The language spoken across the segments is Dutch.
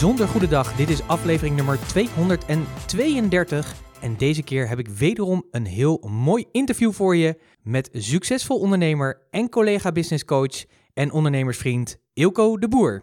bijzonder goede dag. Dit is aflevering nummer 232. En deze keer heb ik wederom een heel mooi interview voor je met succesvol ondernemer en collega businesscoach en ondernemersvriend Ilko de Boer.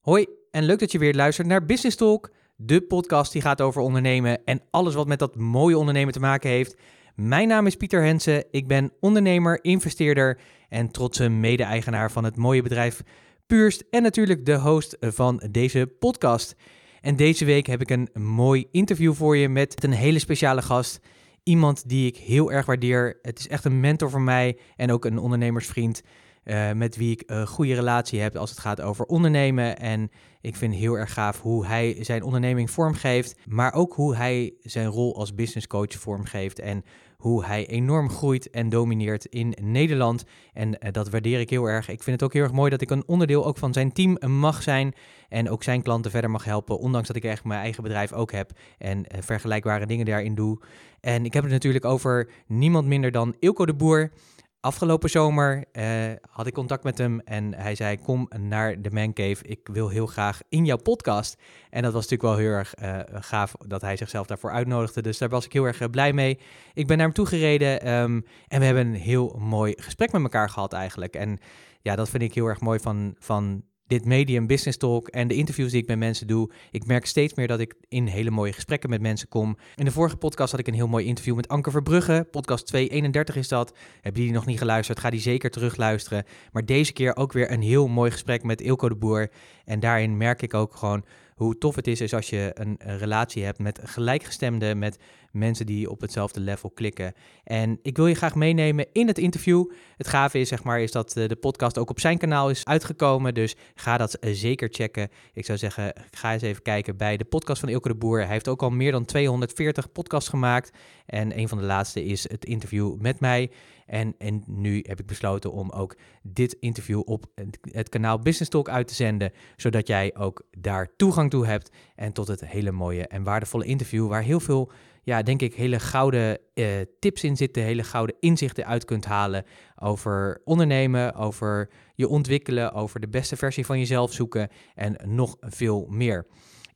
Hoi en leuk dat je weer luistert naar Business Talk, de podcast die gaat over ondernemen en alles wat met dat mooie ondernemen te maken heeft. Mijn naam is Pieter Hensen, ik ben ondernemer, investeerder en trotse mede-eigenaar van het mooie bedrijf Puurst en natuurlijk de host van deze podcast. En deze week heb ik een mooi interview voor je met een hele speciale gast. Iemand die ik heel erg waardeer. Het is echt een mentor voor mij en ook een ondernemersvriend. Uh, met wie ik een goede relatie heb als het gaat over ondernemen. En ik vind heel erg gaaf hoe hij zijn onderneming vormgeeft, maar ook hoe hij zijn rol als business coach vormgeeft en hoe hij enorm groeit en domineert in Nederland. En uh, dat waardeer ik heel erg. Ik vind het ook heel erg mooi dat ik een onderdeel ook van zijn team mag zijn en ook zijn klanten verder mag helpen, ondanks dat ik echt mijn eigen bedrijf ook heb en uh, vergelijkbare dingen daarin doe. En ik heb het natuurlijk over niemand minder dan Ilko de Boer. Afgelopen zomer uh, had ik contact met hem en hij zei: Kom naar de Man Cave. Ik wil heel graag in jouw podcast. En dat was natuurlijk wel heel erg uh, gaaf dat hij zichzelf daarvoor uitnodigde. Dus daar was ik heel erg uh, blij mee. Ik ben naar hem toe gereden um, en we hebben een heel mooi gesprek met elkaar gehad eigenlijk. En ja, dat vind ik heel erg mooi van, van dit medium Business Talk en de interviews die ik met mensen doe, ik merk steeds meer dat ik in hele mooie gesprekken met mensen kom. In de vorige podcast had ik een heel mooi interview met Anke Verbrugge. Podcast 231 is dat. Heb je die nog niet geluisterd? Ga die zeker terugluisteren. Maar deze keer ook weer een heel mooi gesprek met Ilko de Boer. En daarin merk ik ook gewoon hoe tof het is, is als je een relatie hebt met gelijkgestemden, met mensen die op hetzelfde level klikken. En ik wil je graag meenemen in het interview. Het gave is, zeg maar, is dat eh, de podcast ook op zijn kanaal is uitgekomen. Dus ga dat eh, zeker checken. Ik zou zeggen, ga eens even kijken bij de podcast van Ilke de Boer. Hij heeft ook al meer dan 240 podcasts gemaakt. En een van de laatste is het interview met mij. En, en nu heb ik besloten om ook dit interview op het kanaal Business Talk uit te zenden, zodat jij ook daar toegang toe hebt en tot het hele mooie en waardevolle interview waar heel veel, ja, denk ik, hele gouden uh, tips in zitten, hele gouden inzichten uit kunt halen over ondernemen, over je ontwikkelen, over de beste versie van jezelf zoeken en nog veel meer.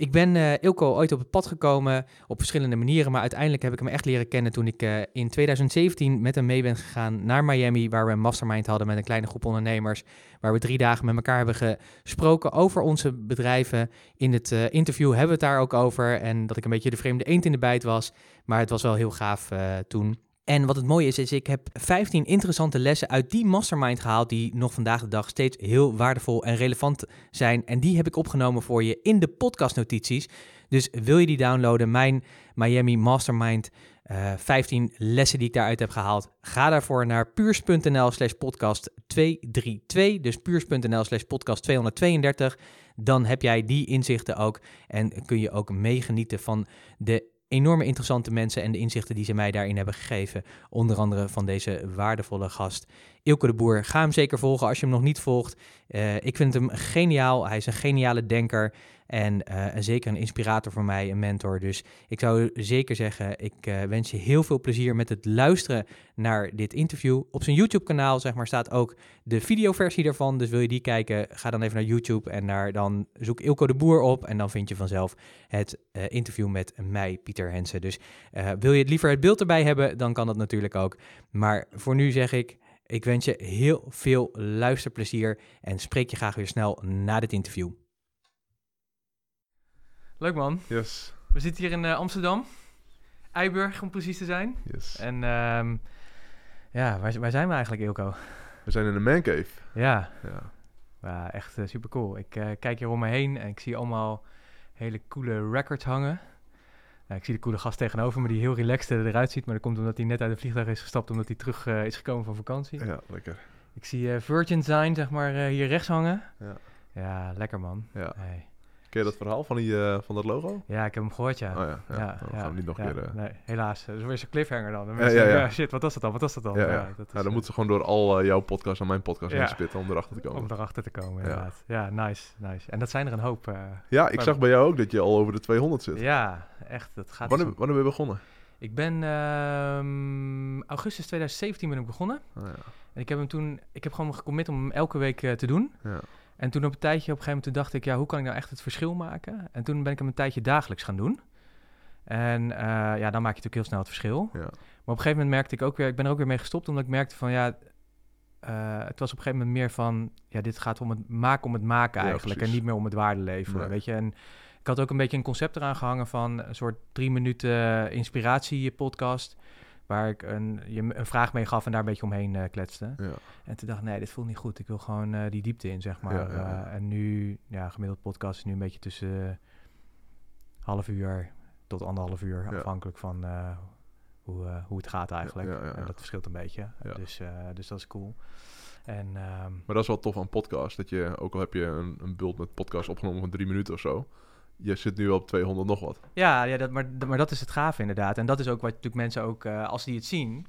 Ik ben uh, Ilko ooit op het pad gekomen op verschillende manieren, maar uiteindelijk heb ik hem echt leren kennen toen ik uh, in 2017 met hem mee ben gegaan naar Miami, waar we een mastermind hadden met een kleine groep ondernemers, waar we drie dagen met elkaar hebben gesproken over onze bedrijven. In het uh, interview hebben we het daar ook over en dat ik een beetje de vreemde eend in de bijt was, maar het was wel heel gaaf toen. En wat het mooie is, is ik heb 15 interessante lessen uit die mastermind gehaald die nog vandaag de dag steeds heel waardevol en relevant zijn. En die heb ik opgenomen voor je in de podcastnotities. Dus wil je die downloaden, mijn Miami Mastermind uh, 15 lessen die ik daaruit heb gehaald, ga daarvoor naar puurs.nl slash podcast 232. Dus puurs.nl slash podcast 232. Dan heb jij die inzichten ook en kun je ook meegenieten van de enorme interessante mensen en de inzichten die ze mij daarin hebben gegeven. Onder andere van deze waardevolle gast, Ilke de Boer. Ga hem zeker volgen als je hem nog niet volgt. Uh, ik vind hem geniaal. Hij is een geniale denker. En uh, zeker een inspirator voor mij, een mentor. Dus ik zou zeker zeggen, ik uh, wens je heel veel plezier met het luisteren naar dit interview. Op zijn YouTube-kanaal zeg maar, staat ook de videoversie daarvan. Dus wil je die kijken, ga dan even naar YouTube en daar dan zoek Ilko de Boer op. En dan vind je vanzelf het uh, interview met mij, Pieter Hensen. Dus wil je het liever het beeld erbij hebben, dan kan dat natuurlijk ook. Maar voor nu zeg ik, ik wens je heel veel luisterplezier en spreek je graag weer snel na dit interview. Leuk man. Yes. We zitten hier in uh, Amsterdam. Eiburg om precies te zijn. Yes. En um, ja, waar, waar, zijn we eigenlijk, Ilko? We zijn in de Man Cave. Ja. Ja, ja echt uh, super cool. Ik uh, kijk hier om me heen en ik zie allemaal hele coole records hangen. Ik zie de coole gast tegenover me die heel relaxed eruit ziet. Maar dat komt omdat hij net uit het vliegtuig is gestapt omdat hij terug is gekomen van vakantie. Ja, lekker. Ik zie Virgin Sign, zeg maar, hier rechts hangen. Ja. Ja, lekker man. Ja. Hey. Ken je dat verhaal van, die, uh, van dat logo? Ja, ik heb hem gehoord, ja. Oh ja, ja. ja, dan gaan we niet nog keer... Uh... Nee, helaas. Dat is weer zo'n cliffhanger dan. dan ja, shit, wat was dat dan? Wat was dat dan? Ja, dat is, ja dan moeten ze gewoon door al uh, jouw podcast en mijn podcast Ja. heen spitten om erachter te komen. Om erachter te komen, inderdaad. Ja, nice, nice. En dat zijn er een hoop. eh, Ja, ik zag bij jou ook dat je al over de 200 zit. ja, echt. Dat gaat Wanneer, wanneer ben je begonnen? Ik ben ehm, augustus 2017 ben ik begonnen. Oh, ja. En ik heb hem toen, ik heb gewoon gecommit om hem elke week eh, te doen. Ja. En toen op een tijdje, op een gegeven moment, dacht ik, ja, hoe kan ik nou echt het verschil maken? En toen ben ik hem een tijdje dagelijks gaan doen. En eh, ja, dan maak je natuurlijk heel snel het verschil. Ja. Maar op een gegeven moment merkte ik ook weer, ik ben er ook weer mee gestopt, omdat ik merkte van, ja, eh, het was op een gegeven moment meer van, ja, dit gaat om het maken om het maken Ja, eigenlijk. en niet meer om het waarde leveren, Nee. weet je. En ik had ook een beetje een concept eraan gehangen van een soort drie minuten inspiratie podcast. Waar ik een, je een vraag mee gaf en daar een beetje omheen eh, kletste. Ja. En toen dacht ik, nee, dit voelt niet goed. Ik wil gewoon eh, die diepte in, zeg maar. Ja, ja, ja. Eh, en nu, ja, gemiddeld podcast is nu een beetje tussen half uur tot anderhalf uur. Afhankelijk van hoe, hoe het gaat eigenlijk. En dat verschilt een beetje. Dus, dus dat is cool. En ehm, Maar dat is wel tof aan podcast. Dat je, ook al heb je een, een bult met podcast opgenomen van drie minuten of zo. Je zit nu op 200 nog wat. ja, ja dat, maar, maar dat is het gave inderdaad. En dat is ook wat natuurlijk mensen ook, eh, als die het zien,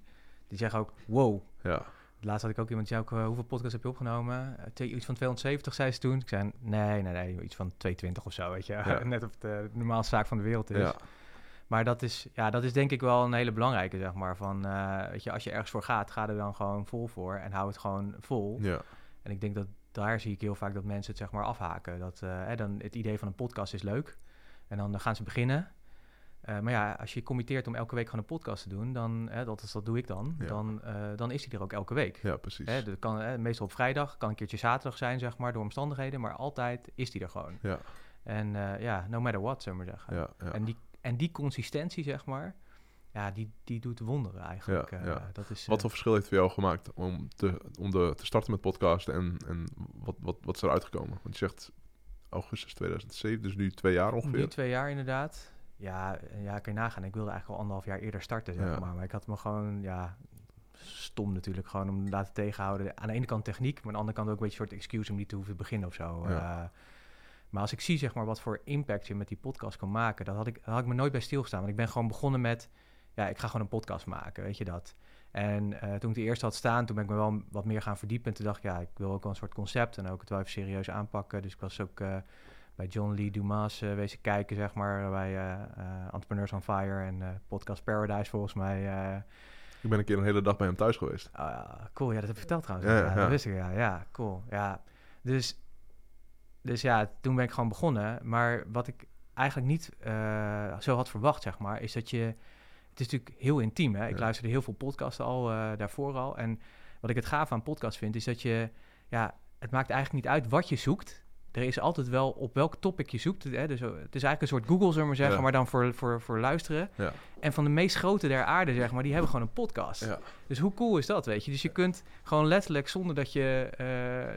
die zeggen ook, wow. Ja. Laatst had ik ook iemand die zei ook, eh, hoeveel podcasts heb je opgenomen? Twee- iets van 270, zei ze toen. Ik zei, nee, nee, nee, iets van 220 of zo, weet je. Ja. Net of het de normaalste zaak van de wereld is. Ja. Maar dat is, ja, dat is denk ik wel een hele belangrijke, zeg maar. Van, weet je, als je ergens voor gaat, ga er dan gewoon vol voor en hou het gewoon vol. Ja. En ik denk dat daar zie ik heel vaak dat mensen het zeg maar afhaken. Dat, eh, hè, dan, het idee van een podcast is leuk. En dan gaan ze beginnen. Eh, maar ja, als je committeert om elke week gewoon een podcast te doen, dan, hè, dat, is, dat doe ik dan, Ja. dan, eh, dan is die er ook elke week. ja, precies. Hè, dat kan, hè, meestal op vrijdag, kan een keertje zaterdag zijn, zeg maar, door omstandigheden, maar altijd is die er gewoon. Ja. En ja, no matter what, zullen we maar zeggen. Ja, ja. En, die, en die consistentie, zeg maar, ja, die, die doet wonderen eigenlijk. Ja, Eh, ja. Dat is, Wat eh, voor verschil heeft het voor jou gemaakt om te, om de, te starten met podcasten en, en wat, wat, wat is eruit gekomen? Want je zegt augustus 2007, dus nu twee jaar ongeveer. Nu twee jaar inderdaad. Ja, eh, ja, kan je nagaan. Ik wilde eigenlijk al anderhalf jaar eerder starten, zeg Ja. maar. Maar ik had me gewoon, ja, stom natuurlijk, gewoon om laten tegenhouden. Aan de ene kant techniek, maar aan de andere kant ook een beetje een soort excuse om niet te hoeven beginnen of zo. Ja. Maar als ik zie, zeg maar, wat voor impact je met die podcast kan maken, dat had ik, had ik me nooit bij stilgestaan. Want ik ben gewoon begonnen met, ja, ik ga gewoon een podcast maken, weet je dat. En eh, toen ik de eerste had staan, toen ben ik me wel wat meer gaan verdiepen. En toen dacht ik, ja, ik wil ook wel een soort concept en ook het wel even serieus aanpakken. Dus ik was ook eh, bij John Lee Dumas eh, wezen kijken, zeg maar, bij Entrepreneurs on Fire en Podcast Paradise volgens mij. Ik ben een keer een hele dag bij hem thuis geweest. Ah, cool, ja, dat heb je verteld trouwens. Ja, Ja, ja, dat wist ik, ja. Ja, cool, ja. Dus, dus ja, toen ben ik gewoon begonnen. Maar wat ik eigenlijk niet zo had verwacht, zeg maar, is dat je... Het is natuurlijk heel intiem, hè. Ik Ja. luisterde heel veel podcasten al, eh, daarvoor al. En wat ik het gaaf aan podcast vind, is dat je... Ja, het maakt eigenlijk niet uit wat je zoekt. Er is altijd wel op welk topic je zoekt. Hè? Dus, eh, het is eigenlijk een soort Google, zullen we maar zeggen, Ja. maar dan voor, voor, voor luisteren. Ja. En van de meest grote der aarde, zeg maar, die hebben gewoon een podcast. Ja. Dus hoe cool is dat, weet je? Dus je kunt gewoon letterlijk, zonder dat je eh,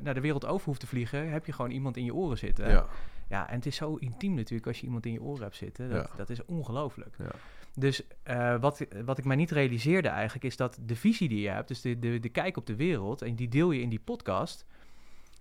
naar de wereld over hoeft te vliegen, heb je gewoon iemand in je oren zitten. Ja. Ja, en het is zo intiem natuurlijk als je iemand in je oren hebt zitten. Dat, dat is ongelooflijk. Ja. Dus eh, wat, wat ik mij niet realiseerde eigenlijk, is dat de visie die je hebt, dus de, de, de kijk op de wereld, en die deel je in die podcast,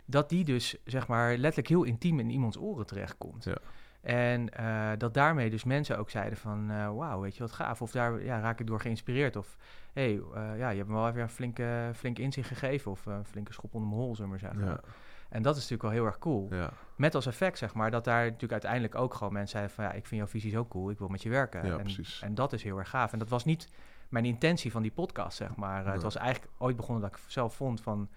dat die dus, zeg maar, letterlijk heel intiem in iemands oren terechtkomt. Ja. En eh, dat daarmee dus mensen ook zeiden van, eh, wauw, weet je wat gaaf. Of daar ja, raak ik door geïnspireerd. Of, hé, hey, ja, je hebt me wel even een flinke, flinke inzicht gegeven. Of een flinke schop onder mijn hol, zullen we maar zeggen. Ja. En dat is natuurlijk wel heel erg cool. Ja. Met als effect, zeg maar, dat daar natuurlijk uiteindelijk ook gewoon mensen zeiden van... ja, ik vind jouw visie zo cool, ik wil met je werken. Ja, en, precies. en dat is heel erg gaaf. En dat was niet mijn intentie van die podcast, zeg maar. Eh. Het was eigenlijk ooit begonnen dat ik zelf vond van...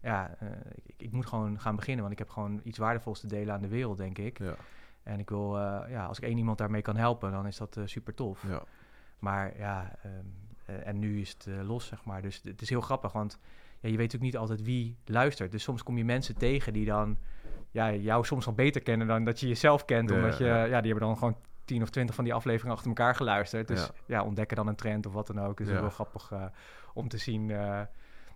ja, eh, ik, ik moet gewoon gaan beginnen, want ik heb gewoon iets waardevols te delen aan de wereld, denk ik. Ja. En ik wil, eh, ja, als ik één iemand daarmee kan helpen, dan is dat super tof. Ja. Maar ja, ehm, eh, en nu is het los, zeg maar. Dus het is heel grappig, want ja, je weet natuurlijk niet altijd wie luistert. Dus soms kom je mensen tegen die dan ja, jou soms wel beter kennen dan dat je jezelf kent. Ja, omdat je, ja. ja. die hebben dan gewoon tien of twintig van die afleveringen achter elkaar geluisterd. Dus Ja. ontdekken dan een trend of wat dan ook. Dus dat is wel grappig eh, om te zien. eh.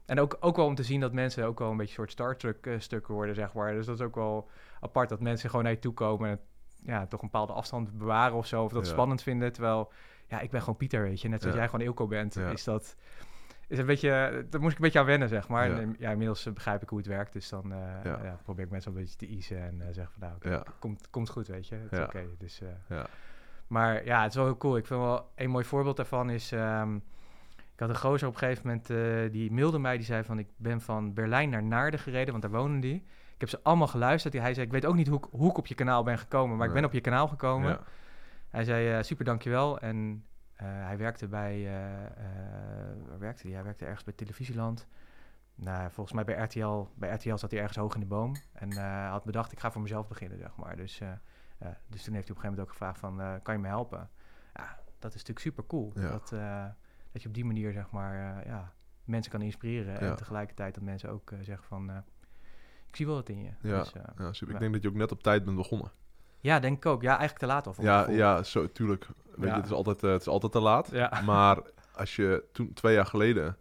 en ook, ook wel om te zien dat mensen ook wel een beetje soort Star Trek eh, stukken worden, zeg maar. Dus dat is ook wel apart dat mensen gewoon naar je toe komen en ja, toch een bepaalde afstand bewaren of zo. Of dat spannend vinden. Terwijl, ja, ik ben gewoon Pieter, weet je. Net zoals jij gewoon Ilko bent, is dat... Is een beetje, daar moest ik een beetje aan wennen, zeg maar. Ja. En ja, inmiddels eh, begrijp ik hoe het werkt. Dus dan eh, Ja. ja, probeer ik mensen een beetje te easen en eh, zeggen van nou, komt, komt goed, weet je. Het is oké. Dus, eh, Ja. maar ja, het is wel heel cool. Ik vind wel een mooi voorbeeld daarvan is... ehm, ik had een gozer op een gegeven moment, eh, die mailde mij, die zei van... ik ben van Berlijn naar Naarden gereden, want daar wonen die. Ik heb ze allemaal geluisterd. Hij zei, ik weet ook niet hoe ik, hoe ik op je kanaal ben gekomen... maar ik ben op je kanaal gekomen. Ja. Hij zei, eh, super, dankjewel. En eh, hij werkte bij... eh, eh, waar werkte hij? Hij werkte ergens bij Televisieland. nou, volgens mij bij RTL, bij RTL zat hij ergens hoog in de boom. En uh, had bedacht, ik ga voor mezelf beginnen, zeg maar. Dus, uh, dus toen heeft hij op een gegeven moment ook gevraagd van, kan je me helpen? Ja, dat is natuurlijk super cool. Ja. Dat, dat je op die manier, zeg maar, ja, mensen kan inspireren. En tegelijkertijd dat mensen ook zeggen van, ik zie wel wat in je. Ja, dus, ja super. Ik denk dat je ook net op tijd bent begonnen. Ja, denk ik ook. Ja, eigenlijk te laat al. Ja, ja, zo, tuurlijk. Weet je, het is, altijd, het is altijd te laat. Ja. Maar als je toen, twee jaar geleden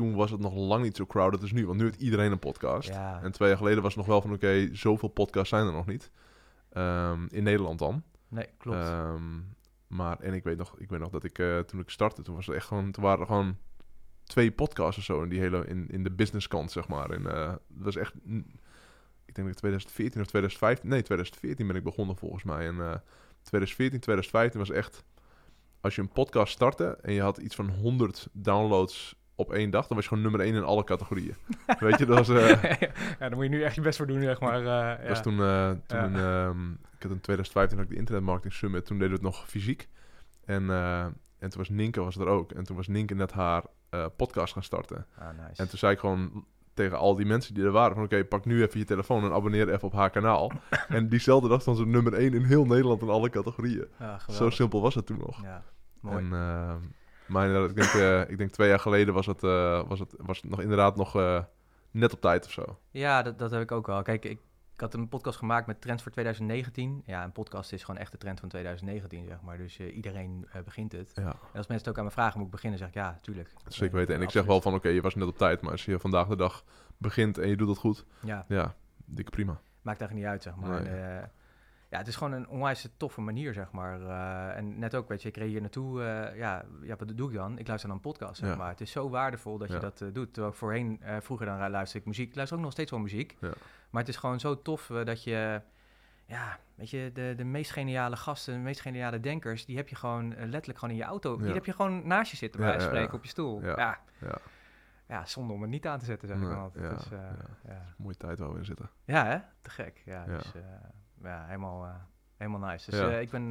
toen was het nog lang niet zo crowded als nu. Want nu heeft iedereen een podcast. Ja. En twee jaar geleden was het nog wel van... oké, zoveel podcasts zijn er nog niet. Ehm, in Nederland dan. Nee, klopt. Ehm, maar, en ik weet nog, ik weet nog dat ik uh, toen ik startte... toen was het echt gewoon... toen waren er gewoon twee podcasts of zo... in, die hele, in, in de business kant, zeg maar. En, uh, dat was echt... Ik denk dat 2014 of 2015... Nee, 2014 ben ik begonnen volgens mij. En uh, 2014, 2015 was echt... Als je een podcast startte en je had iets van 100 downloads op één dag, dan was je gewoon nummer één in alle categorieën. Weet je, dat was... Uh, ja, dan moet je nu echt je best voor doen, zeg maar. Uh, dat was toen... Uh, toen ja. um, ik had in 2015 had ik de Internet Marketing Summit. Toen deden we het nog fysiek. En, en toen was Ninke was er ook. En toen was Ninke net haar podcast gaan starten. Ah, nice. En toen zei ik gewoon tegen al die mensen die er waren van... oké, pak nu even je telefoon en abonneer even op haar kanaal. en diezelfde dag stond ze nummer één in heel Nederland in alle categorieën. Zo simpel was het toen nog. Ja, mooi. En, ehm, maar inderdaad, ik denk, uh, ik denk twee jaar geleden was het, uh, was het, was het nog inderdaad nog net op tijd of zo. Ja, dat, dat heb ik ook wel. Kijk, ik, ik had een podcast gemaakt met trends voor 2019. Ja, een podcast is gewoon echt de trend van 2019, zeg maar. Dus iedereen begint het. Ja. En als mensen het ook aan me vragen, moet ik beginnen? zeg ik, ja, tuurlijk. Zeker weten. En ik zeg wel van, oké, je was net op tijd. Maar als je vandaag de dag begint en je doet het goed, ja, ja dikke prima. Maakt eigenlijk niet uit, zeg maar. Nee. ja, het is gewoon een onwijs toffe manier, zeg maar. Uh, en net ook, weet je, ik reed hier naartoe. Uh, ja, ja, wat doe ik dan? Ik luister naar een podcast, zeg Ja. maar. Het is zo waardevol dat je dat eh, doet. Terwijl ik voorheen, eh, vroeger dan luister ik muziek. Ik luister ook nog steeds wel muziek. Ja. Maar het is gewoon zo tof eh, dat je... Ja, weet je, de, de meest geniale gasten, de meest geniale denkers... die heb je gewoon eh, letterlijk gewoon in je auto. Die Ja. heb je gewoon naast je zitten, bij Ja, wijze van ja, spreken, ja. op je stoel. Ja. Ja. Ja. Ja, zonde om het niet aan te zetten, zeg ik dan altijd. ja, Dus, ja. ja. Mooie tijd waar we in zitten. Ja, hè? Te gek. Ja, Ja. dus ja, helemaal, helemaal nice. Dus Ja. ik ben,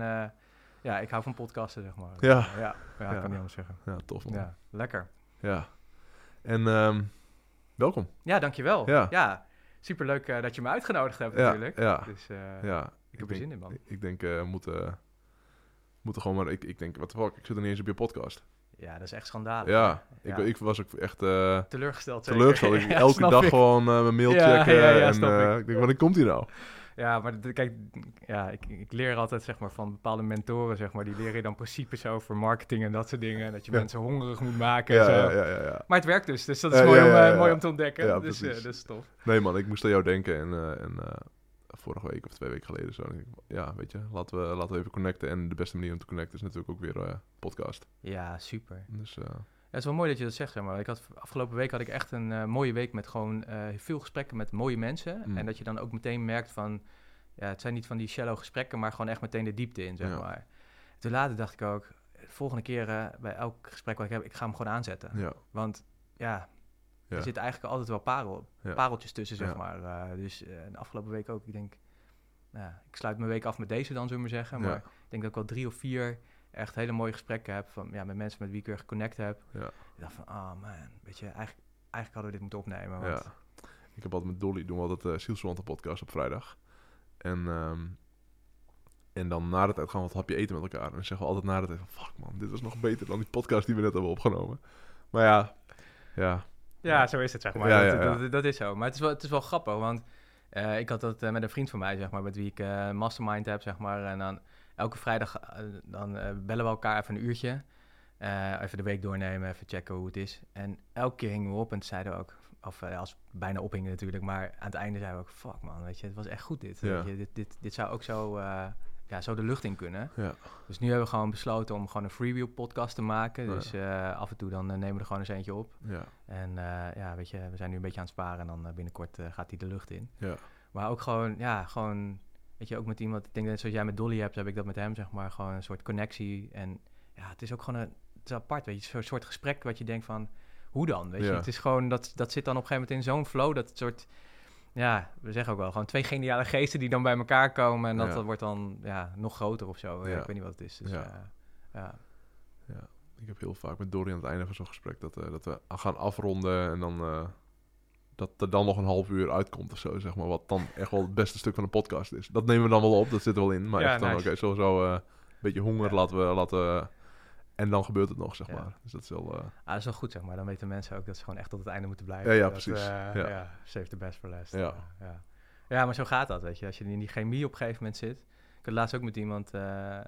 ja, ik hou van podcasten, zeg maar. Ja. ja, ja, Ja. ik kan niet anders zeggen. Ja, tof man. Ja. Ja, lekker. En ehm, welkom. Ja, dankjewel. Ja. Ja, superleuk eh, dat je me uitgenodigd hebt natuurlijk. ja. Dus eh, Ja. ik heb er denk- zin in, man. Ik, denk, eh, we moeten, moeten gewoon maar... Ik, ik denk, wat de fuck, ik zit er niet eens op je podcast. Ja, dat is echt schandalig. Ja, Ja. Ik, ik was ook echt Teleurgesteld teleurgesteld. Ik Ja, elke dag ik. gewoon mijn mail Ja, checken. en snap ik. ik denk, wanneer komt hij nou? Ja, maar kijk, ja, ik, ik leer altijd zeg maar, van bepaalde mentoren, zeg maar, die leren je dan principes over marketing en dat soort dingen. En dat je Ja. mensen hongerig moet maken Ja, en zo. ja, ja, ja, ja. Maar het werkt dus, dus dat is mooi, om, eh, mooi om te ontdekken. Ja, dus eh, dat is tof. Nee man, ik moest aan jou denken. En, eh, en vorige week of twee weken geleden zo. Ja, weet je, laten we, laten we even connecten. En de beste manier om te connecten is natuurlijk ook weer podcast. Ja, super. Dus Ja, het is wel mooi dat je dat zegt, zeg maar. Ik had, afgelopen week had ik echt een eh, mooie week met gewoon eh, veel gesprekken met mooie mensen. Mm. En dat je dan ook meteen merkt van... Ja, het zijn niet van die shallow gesprekken, maar gewoon echt meteen de diepte in, zeg Ja. maar. Toen later dacht ik ook, de volgende keer eh, bij elk gesprek wat ik heb, ik ga hem gewoon aanzetten. ja, Want ja, er zitten eigenlijk altijd wel parel, pareltjes tussen, zeg maar. Dus de afgelopen week ook, ik denk... Ja, ik sluit mijn week af met deze dan, zullen we maar zeggen. Maar ik denk dat ik wel drie of vier echt hele mooie gesprekken heb... Van, ja, met mensen met wie ik weer geconnect heb. ja, Ik dacht van, oh man, weet je, eigenlijk, eigenlijk hadden we dit moeten opnemen. ja. Want, Ik heb altijd met Dolly, doen we altijd uh, Zielsverwante podcast op vrijdag. En, ehm, en dan na de tijd gaan we wat hapje eten met elkaar. En dan zeggen we altijd na de tijd van, fuck man, dit was nog beter dan die podcast die we net hebben opgenomen. Maar ja, ja, ja, zo is het, zeg maar. Ja, dat, ja, ja. Dat, dat is zo. Maar het is wel, het is wel grappig, want eh, ik had dat eh, met een vriend van mij, zeg maar, met wie ik eh, mastermind heb, zeg maar. En dan elke vrijdag eh, dan eh, bellen we elkaar even een uurtje. Eh, even de week doornemen, even checken hoe het is. En elke keer hingen we op en zeiden we ook, of als bijna ophingen natuurlijk, maar aan het einde zeiden we ook, fuck man, weet je, het was echt goed dit. Ja. Weet je, dit, dit, dit zou ook zo, ja, zo de lucht in kunnen. ja, Dus nu hebben we gewoon besloten om gewoon een freewheel podcast te maken. Ja. Dus af en toe dan nemen we er gewoon eens eentje op. ja, En ja, weet je, we zijn nu een beetje aan het sparen en dan binnenkort gaat hij de lucht in. ja, Maar ook gewoon, ja, gewoon, weet je, ook met iemand, ik denk dat zoals jij met Dolly hebt, heb ik dat met hem, zeg maar, gewoon een soort connectie. En ja, het is ook gewoon een, het is apart, weet je, zo'n soort gesprek wat je denkt van, hoe dan, weet je. Ja. Het is gewoon, dat, dat zit dan op een gegeven moment in zo'n flow, dat soort, ja, we zeggen ook wel, gewoon twee geniale geesten die dan bij elkaar komen en dat, Ja. dat wordt dan, ja, nog groter of zo. Ja, ik weet niet wat het is. Dus, Ja. ja. ja. ik heb heel vaak met Dorian aan het einde van zo'n gesprek dat, eh, dat we gaan afronden en dan eh, dat er dan nog een half uur uitkomt of zo, zeg maar. Wat dan echt wel het beste stuk van de podcast is. Dat nemen we dan wel op, dat zit er wel in. Maar Ja, echt dan, nice. oké, sowieso eh, een beetje honger Ja. laten we, laten. En dan gebeurt het nog, zeg Ja. maar. Dus dat is wel... eh, Ah, dat is wel goed, zeg maar. Dan weten mensen ook dat ze gewoon echt tot het einde moeten blijven. Ja, ja, Dat, precies. eh, Ja. save the best for last. Ja. ja. ja, maar zo gaat dat, weet je. Als je in die chemie op een gegeven moment zit. Ik had laatst ook met iemand, ja...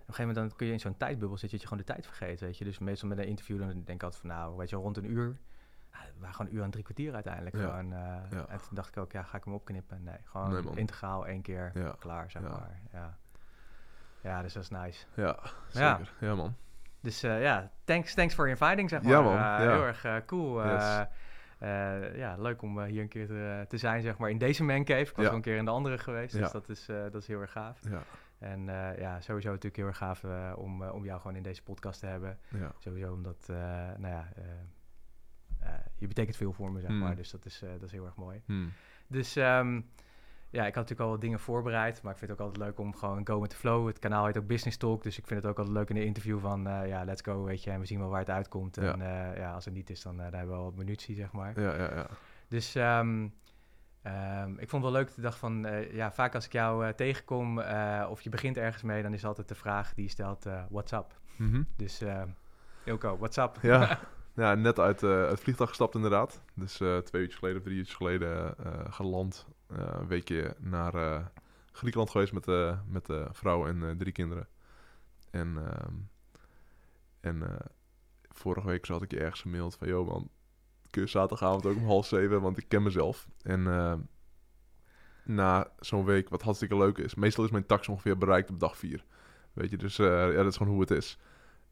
Op een gegeven moment dan kun je in zo'n tijdbubbel zitten, dat je gewoon de tijd vergeet, weet je. Dus meestal met een interview, dan denk ik altijd van, nou, weet je, rond een uur. We waren gewoon een uur aan drie kwartier uiteindelijk. Ja. Gewoon, eh, Ja. En toen dacht ik ook, ja, ga ik hem opknippen? Nee, gewoon Nee, integraal één keer Ja. klaar, zeg Ja. maar. Ja. ja, dus dat is nice. ja, Ja. zeker. Ja, man. Dus eh, ja, thanks, thanks for inviting, zeg maar. Ja, man. Eh. Heel erg cool. Yes. ja, leuk om hier een keer te, te zijn, zeg maar, in deze mancave. Ik was al een keer in de andere geweest, dus dat is, dat is heel erg gaaf. Ja, En ja, sowieso natuurlijk heel erg gaaf om, om jou gewoon in deze podcast te hebben. ja. Sowieso omdat, nou ja, je betekent veel voor me, zeg Hmm. maar. Dus dat is, eh, dat is heel erg mooi. Hmm. Dus ehm, ja, ik had natuurlijk al wat dingen voorbereid. Maar ik vind het ook altijd leuk om gewoon go with the flow. Het kanaal heet ook Business Talk. Dus ik vind het ook altijd leuk in een interview van... eh, ja, let's go, weet je. En we zien wel waar het uitkomt. Ja. En eh, ja, als het niet is, dan, dan hebben we wel wat munitie, zeg maar. Ja, ja, ja. Dus ehm, ehm, ik vond het wel leuk. Ik dacht van... ja, vaak als ik jou tegenkom... of je begint ergens mee... dan is altijd de vraag die je stelt... what's up? Mhm. Dus eh Ilko, what's up? Ja, ja net uit, eh, uit het vliegtuig gestapt inderdaad. Dus eh, twee uurtjes geleden of drie uurtjes geleden eh, geland. Een weekje naar Griekenland geweest met, met de vrouw en drie kinderen. En, ehm, en vorige week zat ik je ergens gemaild van... Yo man, kun je zaterdagavond ook om half zeven? Want ik ken mezelf. En na zo'n week, wat hartstikke leuk is... Meestal is mijn tax ongeveer bereikt op dag vier. Weet je, dus ja, dat is gewoon hoe het is.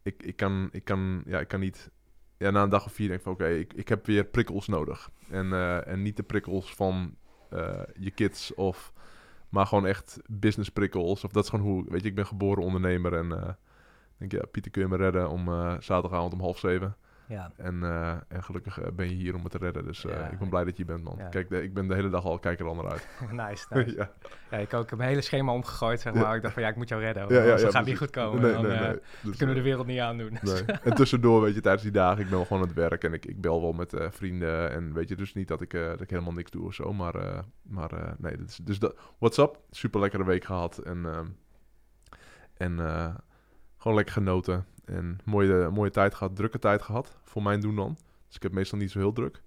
Ik, ik, kan, ik, kan, ja, ik kan niet ja, na een dag of vier denk ik van oké, ik, ik heb weer prikkels nodig. En, eh, en niet de prikkels van eh, je kids of maar gewoon echt business prikkels. Of dat is gewoon hoe, weet je, ik ben geboren ondernemer en ik denk ja, Pieter kun je me redden om zaterdagavond om half zeven. Ja, En, eh, en gelukkig eh, ben je hier om me te redden. Dus eh, Ja. ik ben blij dat je hier bent, man. Ja. Kijk, de- ik ben de hele dag al, kijk er al naar uit. nice, nice. ja. Ja, ik, ook, heb mijn hele schema omgegooid, zeg maar. Ik dacht van, ja, ik moet jou redden. Ja, ja, ja, gaat het niet goed komen. Nee, dan, nee, nee. dan Dus, kunnen we de wereld niet aandoen. Nee. En tussendoor, weet je, tijdens die dagen, ik ben wel gewoon aan het werk en ik, ik bel wel met vrienden. En weet je, dus niet dat ik, dat ik helemaal niks doe of zo. Maar, maar nee, is, dus dat, what's up? Super lekkere week gehad. En, ehm, en gewoon lekker genoten. En mooie, mooie tijd gehad, drukke tijd gehad. Voor mijn doen dan. Dus ik heb meestal niet zo heel druk.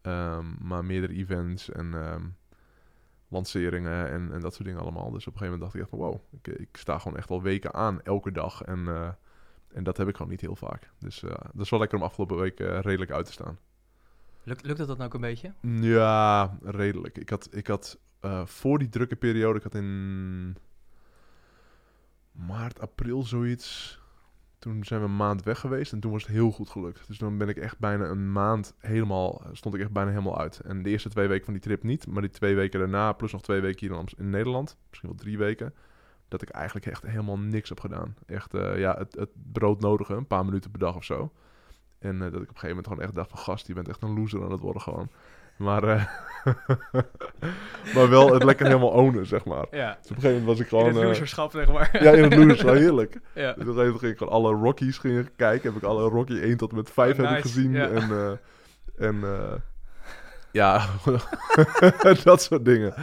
Ehm, maar meerdere events en ehm, lanceringen en, en dat soort dingen allemaal. Dus op een gegeven moment dacht ik echt van wow, ik, ik sta gewoon echt al weken aan, elke dag. En, eh, en dat heb ik gewoon niet heel vaak. Dus eh, dat is wel lekker om afgelopen week eh, redelijk uit te staan. Lukt, lukt dat dan ook een beetje? Ja, redelijk. Ik had, ik had voor die drukke periode, ik had in maart, april zoiets. Toen zijn we een maand weg geweest en toen was het heel goed gelukt. Dus dan ben ik echt bijna een maand helemaal, stond ik echt bijna helemaal uit. En de eerste twee weken van die trip niet, maar die twee weken daarna, plus nog twee weken hier in, Nederland, misschien wel drie weken, dat ik eigenlijk echt helemaal niks heb gedaan. Echt, eh, ja, het, het broodnodige, een paar minuten per dag of zo. En eh, dat ik op een gegeven moment gewoon echt dacht van, gast, je bent echt een loser aan het worden gewoon. Maar, eh, maar wel het lekker helemaal ownen, zeg maar. Ja, Dus op een gegeven moment was ik in gewoon... het eh, loserschap, zeg maar. ja, in het loser, heerlijk. ja. Dus op een gegeven moment ging ik gewoon alle Rockies gingen kijken. Heb ik alle Rocky 1 tot en met 5 Oh, heb ik gezien. ja. En, eh, en ja, dat soort dingen.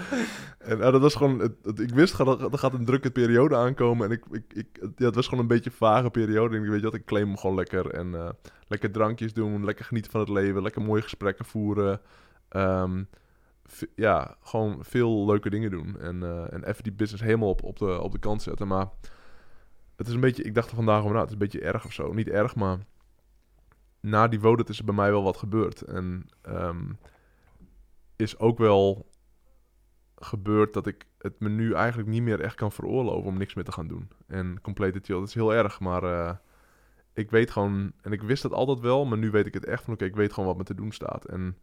En eh, dat was gewoon, het, het- ik wist dat er gaat een drukke periode aankomen. En ik, ik, ik, het, ja, het was gewoon een beetje een vage periode. En ik weet je wat, ik claim hem gewoon lekker. En lekker drankjes doen, lekker genieten van het leven, lekker mooie gesprekken voeren. Ehm, ja, gewoon veel leuke dingen doen. En, eh, en even die business helemaal op, op, de, op de kant zetten. Maar het is een beetje, ik dacht er vandaag over na, het is een beetje erg of zo. Niet erg, maar na die Wodet is er bij mij wel wat gebeurd. En ehm, is ook wel gebeurd dat ik het me nu eigenlijk niet meer echt kan veroorloven om niks meer te gaan doen. En complete chill, dat is heel erg, maar eh, ik weet gewoon, en ik wist het altijd wel, maar nu weet ik het echt van, oké, ik weet gewoon wat me te doen staat. En,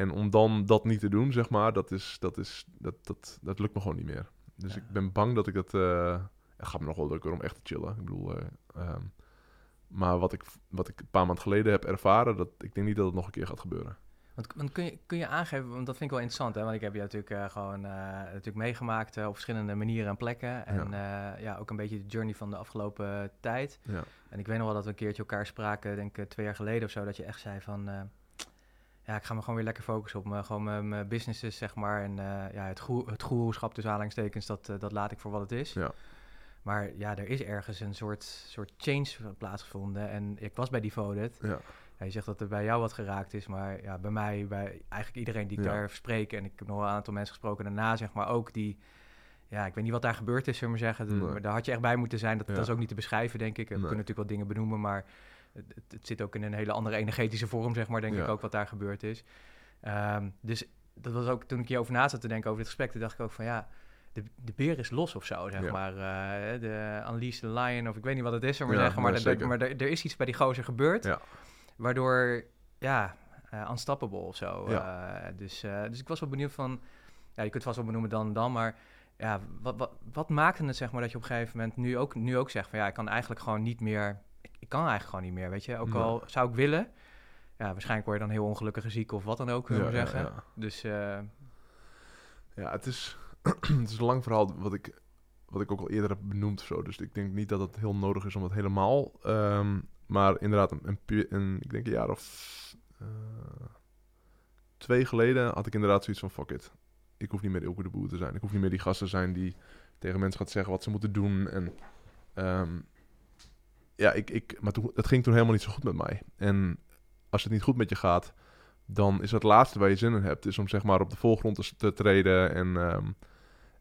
en om dan dat niet te doen, zeg maar, dat is, dat is, dat, dat, dat lukt me gewoon niet meer. Dus Ja. ik ben bang dat ik dat, eh het gaat me nog wel lukken om echt te chillen. Ik bedoel, eh, ehm, maar wat ik, wat ik een paar maanden geleden heb ervaren, dat, ik denk niet dat het nog een keer gaat gebeuren. Want, want kun, je, kun je aangeven, want dat vind ik wel interessant, hè? want ik heb je natuurlijk uh, gewoon uh, natuurlijk meegemaakt uh, op verschillende manieren en plekken. En ja. ja. ook een beetje de journey van de afgelopen tijd. Ja. En ik weet nog wel dat we een keertje elkaar spraken, denk ik twee jaar geleden of zo, dat je echt zei van, ja, ik ga me gewoon weer lekker focussen op me, gewoon mijn businesses, zeg maar. En ja, het, goe het goeroeschap tussen aanhalingstekens, dat, dat laat ik voor wat het is. Ja. Maar ja, er is ergens een soort, soort change plaatsgevonden. En ik was bij Devoted. Ja. Ja, je zegt dat er bij jou wat geraakt is, maar ja, bij mij, bij eigenlijk iedereen die ik Ja. daar spreek, en ik heb nog wel een aantal mensen gesproken daarna, zeg maar ook, die, ja, ik weet niet wat daar gebeurd is, zullen we maar zeggen. Nee. daar had je echt bij moeten zijn. Dat, dat is ook niet te beschrijven, denk ik. We Nee. kunnen natuurlijk wat dingen benoemen, maar het, zit ook in een hele andere energetische vorm, zeg maar, denk Ja. ik ook, wat daar gebeurd is. Ehm, dus dat was ook, toen ik hierover na zat te denken over dit gesprek, toen dacht ik ook van, ja, de, de beer is los of zo, zeg Ja. maar. eh, de Unleash the Lion, of ik weet niet wat het is, we Ja, zeggen. Maar, dat- maar er, er is iets bij die gozer gebeurd, Ja. waardoor, ja, eh unstoppable of zo. Eh, dus, dus ik was wel benieuwd van, ja, je kunt het vast wel benoemen dan en dan, maar ja, wat, wat, wat maakte het, zeg maar, dat je op een gegeven moment nu ook, nu ook zegt van, ja, ik kan eigenlijk gewoon niet meer, ik, kan eigenlijk gewoon niet meer, weet je. Ook al zou ik willen, ja, waarschijnlijk word je dan heel ongelukkig ziek of wat dan ook, Ja, ja, zeggen. ja. Dus, eh, Ja, het is, het is een lang verhaal wat ik, wat ik ook al eerder heb benoemd zo. Dus ik denk niet dat het heel nodig is om het helemaal... ehm, maar inderdaad, een, een, een- ik denk een jaar of eh, twee geleden had ik inderdaad zoiets van... Fuck it, ik hoef niet meer Ilke de Boer te zijn. Ik hoef niet meer die gast te zijn die tegen mensen gaat zeggen wat ze moeten doen. En ehm, ja, ik, ik, maar toen, het ging toen helemaal niet zo goed met mij. En als het niet goed met je gaat dan is het laatste waar je zin in hebt, is om zeg maar op de voorgrond te, treden en, ehm,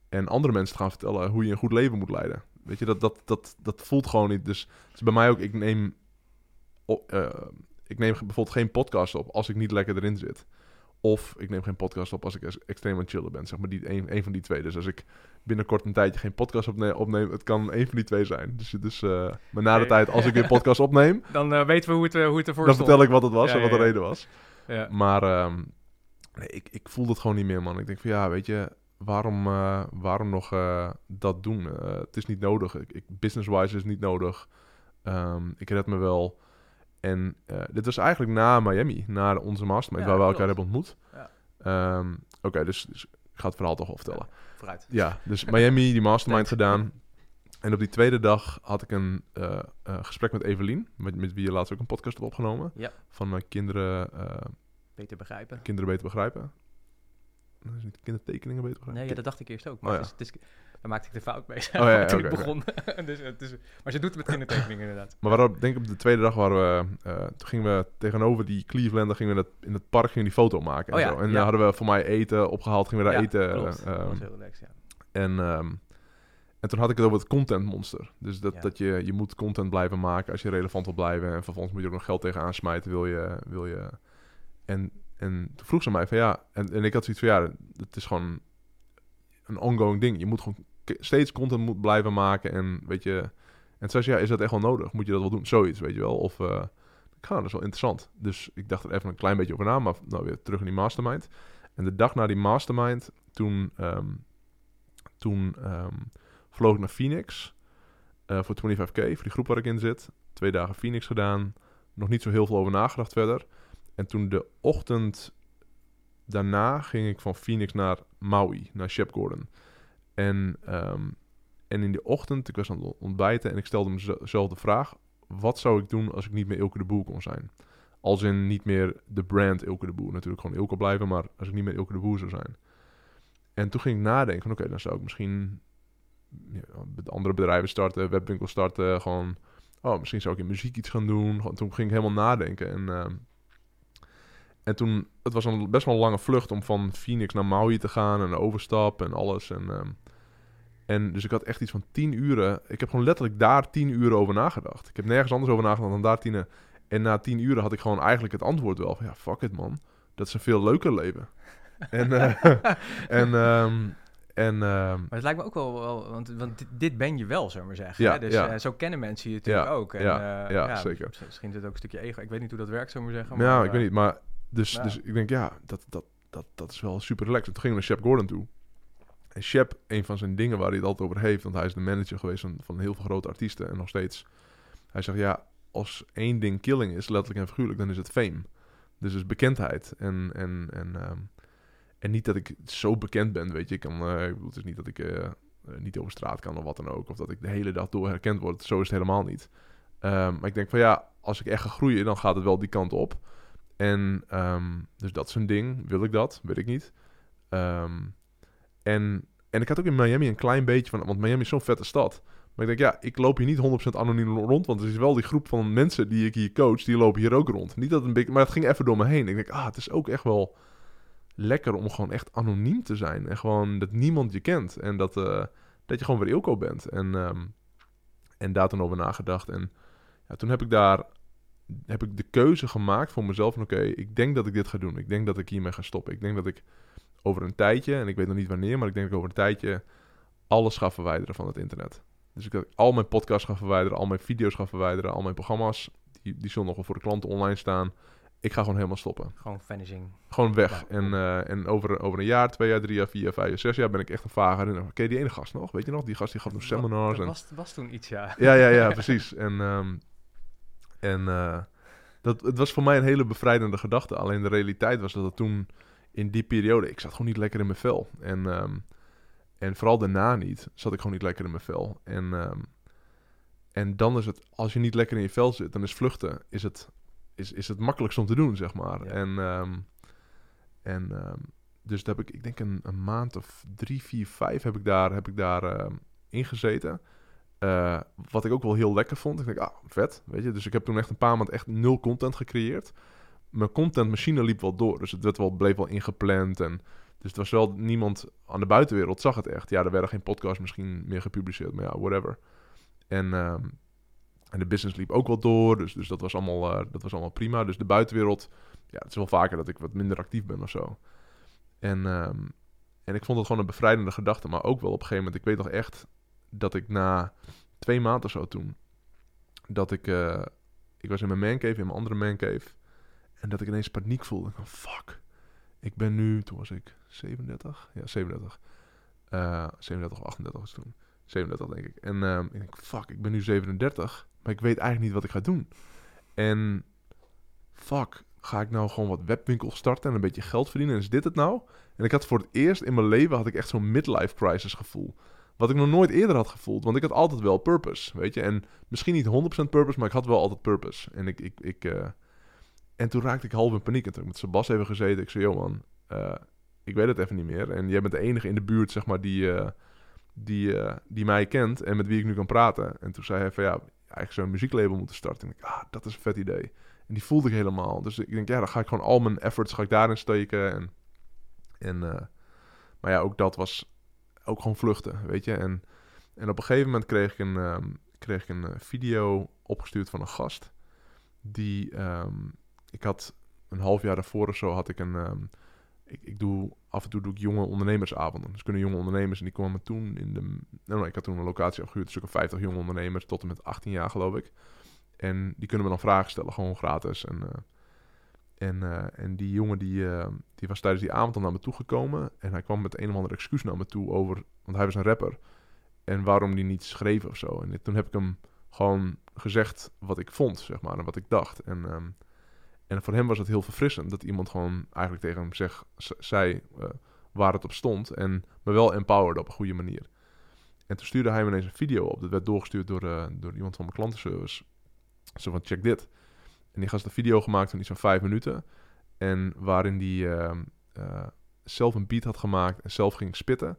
en andere mensen te gaan vertellen hoe je een goed leven moet leiden. Weet je, dat, dat, dat, dat voelt gewoon niet. Dus is bij mij ook, ik neem, eh, ik neem bijvoorbeeld geen podcast op als ik niet lekker erin zit. Of ik neem geen podcast op als ik ex- extreem aan het chillen ben. Zeg maar die, een, een van die twee. Dus als ik binnenkort een tijdje geen podcast opne- opneem, het kan een van die twee zijn. Dus, dus eh, maar na de tijd, als ik weer podcast opneem, dan eh, weten we hoe het, eh, hoe het ervoor dan stond. vertel ik wat het was Ja, en wat de ja. reden was. Ja. Maar ehm, nee, ik, ik voel het gewoon niet meer, man. Ik denk van ja, weet je, waarom, waarom nog dat doen? Het is niet nodig. Ik, ik, Business-wise is het niet nodig. Ehm, ik red me wel. En eh, dit was eigenlijk na Miami, na onze mastermind, Ja, waar we klopt. elkaar hebben ontmoet. Ja. Ehm, Oké, dus, dus ik ga het verhaal toch wel vertellen. Vooruit. Ja, dus Miami, die mastermind gedaan. En op die tweede dag had ik een eh, eh, gesprek met Evelien, met, met wie je laatst ook een podcast hebt opgenomen. Ja. Van mijn kinderen, Beter begrijpen. kinderen beter begrijpen. Dat is niet kindertekeningen beter begrijpen. Nee, ja, dat dacht ik eerst ook. Maar Oh, het is, het is, daar maakte ik de fout mee, Oh, ja, ja, toen oké, ik begon. dus, het is, maar ze doet het met kindertekeningen inderdaad. Maar waarop, denk ik op de tweede dag waren we, eh, toen gingen we tegenover die Cleveland, gingen we dat, in het park gingen die foto maken en Oh zo. En dan hadden we voor mij eten opgehaald, gingen we daar eten. klopt. eh, dat was ehm, heel relaxed, ja. En, ehm, en toen had ik het over het content monster. Dus dat, Ja. dat je, je moet content blijven maken als je relevant wil blijven. En vervolgens moet je er ook nog geld tegen aansmijten. Wil je, wil je... En, en toen vroeg ze mij van ja... En, en ik had zoiets van ja, het is gewoon een ongoing ding. Je moet gewoon steeds content moet blijven maken. En weet je... En toen zei ze ja, is dat echt wel nodig? Moet je dat wel doen? Zoiets, weet je wel. Of... ga, dat is wel interessant. Dus ik dacht er even een klein beetje over na. Maar nou weer terug in die mastermind. En de dag na die mastermind... Toen... ehm, toen ehm, vloog ik naar Phoenix eh, voor 25k, voor die groep waar ik in zit. Twee dagen Phoenix gedaan. Nog niet zo heel veel over nagedacht verder. En toen de ochtend daarna ging ik van Phoenix naar Maui, naar Shep Gordon. En, ehm, en in de ochtend, ik was aan het ontbijten en ik stelde mezelf de vraag... Wat zou ik doen als ik niet meer Ilke de Boer kon zijn? Als in niet meer de brand Ilke de Boer. Natuurlijk gewoon Ilke blijven, maar als ik niet meer Ilke de Boer zou zijn. En toen ging ik nadenken van oké, dan zou ik misschien ja, andere bedrijven starten, webwinkel starten, gewoon oh, misschien zou ik in muziek iets gaan doen. Toen ging ik helemaal nadenken en ehm, en toen, het was een best wel een lange vlucht om van Phoenix naar Maui te gaan en de overstap en alles. En, ehm, en dus ik had echt iets van tien uren. Ik heb gewoon letterlijk daar tien uren over nagedacht. Ik heb nergens anders over nagedacht dan daar tien uur. En na tien uren had ik gewoon eigenlijk het antwoord wel van ja, fuck it man. Dat is een veel leuker leven. en, eh, en, ehm, en ehm, Maar het lijkt me ook wel, wel want, want dit, dit ben je wel, zullen we maar zeggen. Ja, hè? Dus ja. eh, zo kennen mensen je natuurlijk Ja, ook. En, ja, eh, ja, zeker. mis- Misschien is het ook een stukje ego. Ik weet niet hoe dat werkt, zullen we maar zeggen. Ja, maar, ik weet niet. Maar dus, ja. dus ik denk, ja, dat, dat, dat, dat is wel super relaxed. En toen gingen we naar Shep Gordon toe. En Shep, een van zijn dingen waar hij het altijd over heeft... want hij is de manager geweest van, van heel veel grote artiesten... en nog steeds... Hij zegt, ja, als één ding killing is, letterlijk en figuurlijk... dan is het fame. Dus dus bekendheid. En, en, en, ehm, en niet dat ik zo bekend ben, weet je. Ik kan, eh, ik bedoel, het is niet dat ik eh, eh, niet over straat kan of wat dan ook. Of dat ik de hele dag door herkend word. Zo is het helemaal niet. Ehm, maar ik denk van ja, als ik echt ga groeien, dan gaat het wel die kant op. En ehm, dus dat is een ding. Wil ik dat? Weet ik niet. Ehm, en, en ik had ook in Miami een klein beetje van... Want Miami is zo'n vette stad. Maar ik denk, ja, ik loop hier niet 100% anoniem rond. Want er is wel die groep van mensen die ik hier coach, die lopen hier ook rond. Niet dat een beetje, maar het ging even door me heen. Ik denk, ah, het is ook echt wel lekker om gewoon echt anoniem te zijn. En gewoon dat niemand je kent. En dat, eh, dat je gewoon weer Ilko bent. En, ehm, en daar toen over nagedacht. En ja, toen heb ik daar heb ik de keuze gemaakt voor mezelf van oké, ik denk dat ik dit ga doen. Ik denk dat ik hiermee ga stoppen. Ik denk dat ik over een tijdje, en ik weet nog niet wanneer, maar ik denk dat ik over een tijdje alles ga verwijderen van het internet. Dus ik al mijn podcasts ga verwijderen, al mijn video's ga verwijderen, al mijn programma's, die, die zullen nog wel voor de klanten online staan. Ik ga gewoon helemaal stoppen. Gewoon vanishing. Gewoon weg. Ja. En, eh, en over, over een jaar, twee jaar, drie jaar, vier jaar, vijf jaar, zes jaar ben ik echt een vage herinnering. Oké, die ene gast nog? Weet je nog? Die gast die gaf nog seminars. Er En, was, was toen iets, ja. ja, ja, ja, precies. En, ehm, en eh, dat, het was voor mij een hele bevrijdende gedachte. Alleen de realiteit was dat het toen in die periode... Ik zat gewoon niet lekker in mijn vel. En, ehm, en vooral daarna niet, zat ik gewoon niet lekker in mijn vel. En, ehm, en dan is het, als je niet lekker in je vel zit, dan is vluchten is het, is, is het makkelijkst om te doen, zeg maar. Ja. En, ehm, en dus dat heb ik, ik denk een, een maand of drie, vier, vijf heb ik daar, heb ik daar ingezeten. Eh, wat ik ook wel heel lekker vond. Ik denk, ah, vet, weet je. Dus ik heb toen echt een paar maanden echt nul content gecreëerd. Mijn contentmachine liep wel door. Dus het werd wel, bleef wel ingepland. En, dus het was wel niemand aan de buitenwereld zag het echt. Ja, er werden geen podcasts misschien meer gepubliceerd. Maar ja, whatever. En, ehm, en de business liep ook wel door. Dus, dus dat, was allemaal, eh, dat was allemaal prima. Dus de buitenwereld... Ja, het is wel vaker dat ik wat minder actief ben of zo. En, ehm, en ik vond het gewoon een bevrijdende gedachte. Maar ook wel op een gegeven moment... Ik weet nog echt dat ik na twee maanden zo toen... Dat ik... eh, ik was in mijn mancave, in mijn andere mancave. En dat ik ineens paniek voelde. Van, fuck. Ik ben nu... Toen was ik 37? Ja, 37. Eh 37 of 38 was toen. 37 denk ik. En ehm, ik denk, fuck, ik ben nu 37. Maar ik weet eigenlijk niet wat ik ga doen. En fuck, ga ik nou gewoon wat webwinkels starten en een beetje geld verdienen? En is dit het nou? En ik had voor het eerst in mijn leven had ik echt zo'n midlife crisis gevoel. Wat ik nog nooit eerder had gevoeld. Want ik had altijd wel purpose, weet je. En misschien niet 100% purpose, maar ik had wel altijd purpose. En ik... ik, ik eh, en toen raakte ik half in paniek. En toen heb ik met Sebas even gezeten. Ik zei, joh man, eh, ik weet het even niet meer. En jij bent de enige in de buurt, zeg maar, die, eh, die, die mij kent en met wie ik nu kan praten. En toen zei hij van, ja, eigenlijk zou een muzieklabel moeten starten. En ik, ah, dat is een vet idee. En die voelde ik helemaal. Dus ik denk, ja, dan ga ik gewoon al mijn efforts ga ik daarin steken. En, en, maar ja, ook dat was ook gewoon vluchten, weet je. En, en op een gegeven moment kreeg ik een, ehm, kreeg ik een eh, video opgestuurd van een gast. Die, ehm, ik had een half jaar daarvoor of zo, had ik een... ehm, ik, ik doe, af en toe doe ik jonge ondernemersavonden. Dus kunnen jonge ondernemers, en die kwamen toen in de... Nou, ik had toen een locatie afgehuurd, een stuk of 50 jonge ondernemers, tot en met 18 jaar geloof ik. En die kunnen me dan vragen stellen, gewoon gratis. En, eh, en, eh, en die jongen die, eh, die was tijdens die avond al naar me toe gekomen. En hij kwam met een of ander excuus naar me toe over... Want hij was een rapper. En waarom die niet schreef of zo. En toen heb ik hem gewoon gezegd wat ik vond, zeg maar. En wat ik dacht. En, ehm, en voor hem was het heel verfrissend. Dat iemand gewoon eigenlijk tegen hem zeg, zei eh, waar het op stond. En me wel empowerde op een goede manier. En toen stuurde hij me ineens een video op. Dat werd doorgestuurd door, door iemand van mijn klantenservice. Zo van, check dit. En die gast had een video gemaakt van iets van vijf minuten. En waarin die ehm, eh, zelf een beat had gemaakt en zelf ging spitten.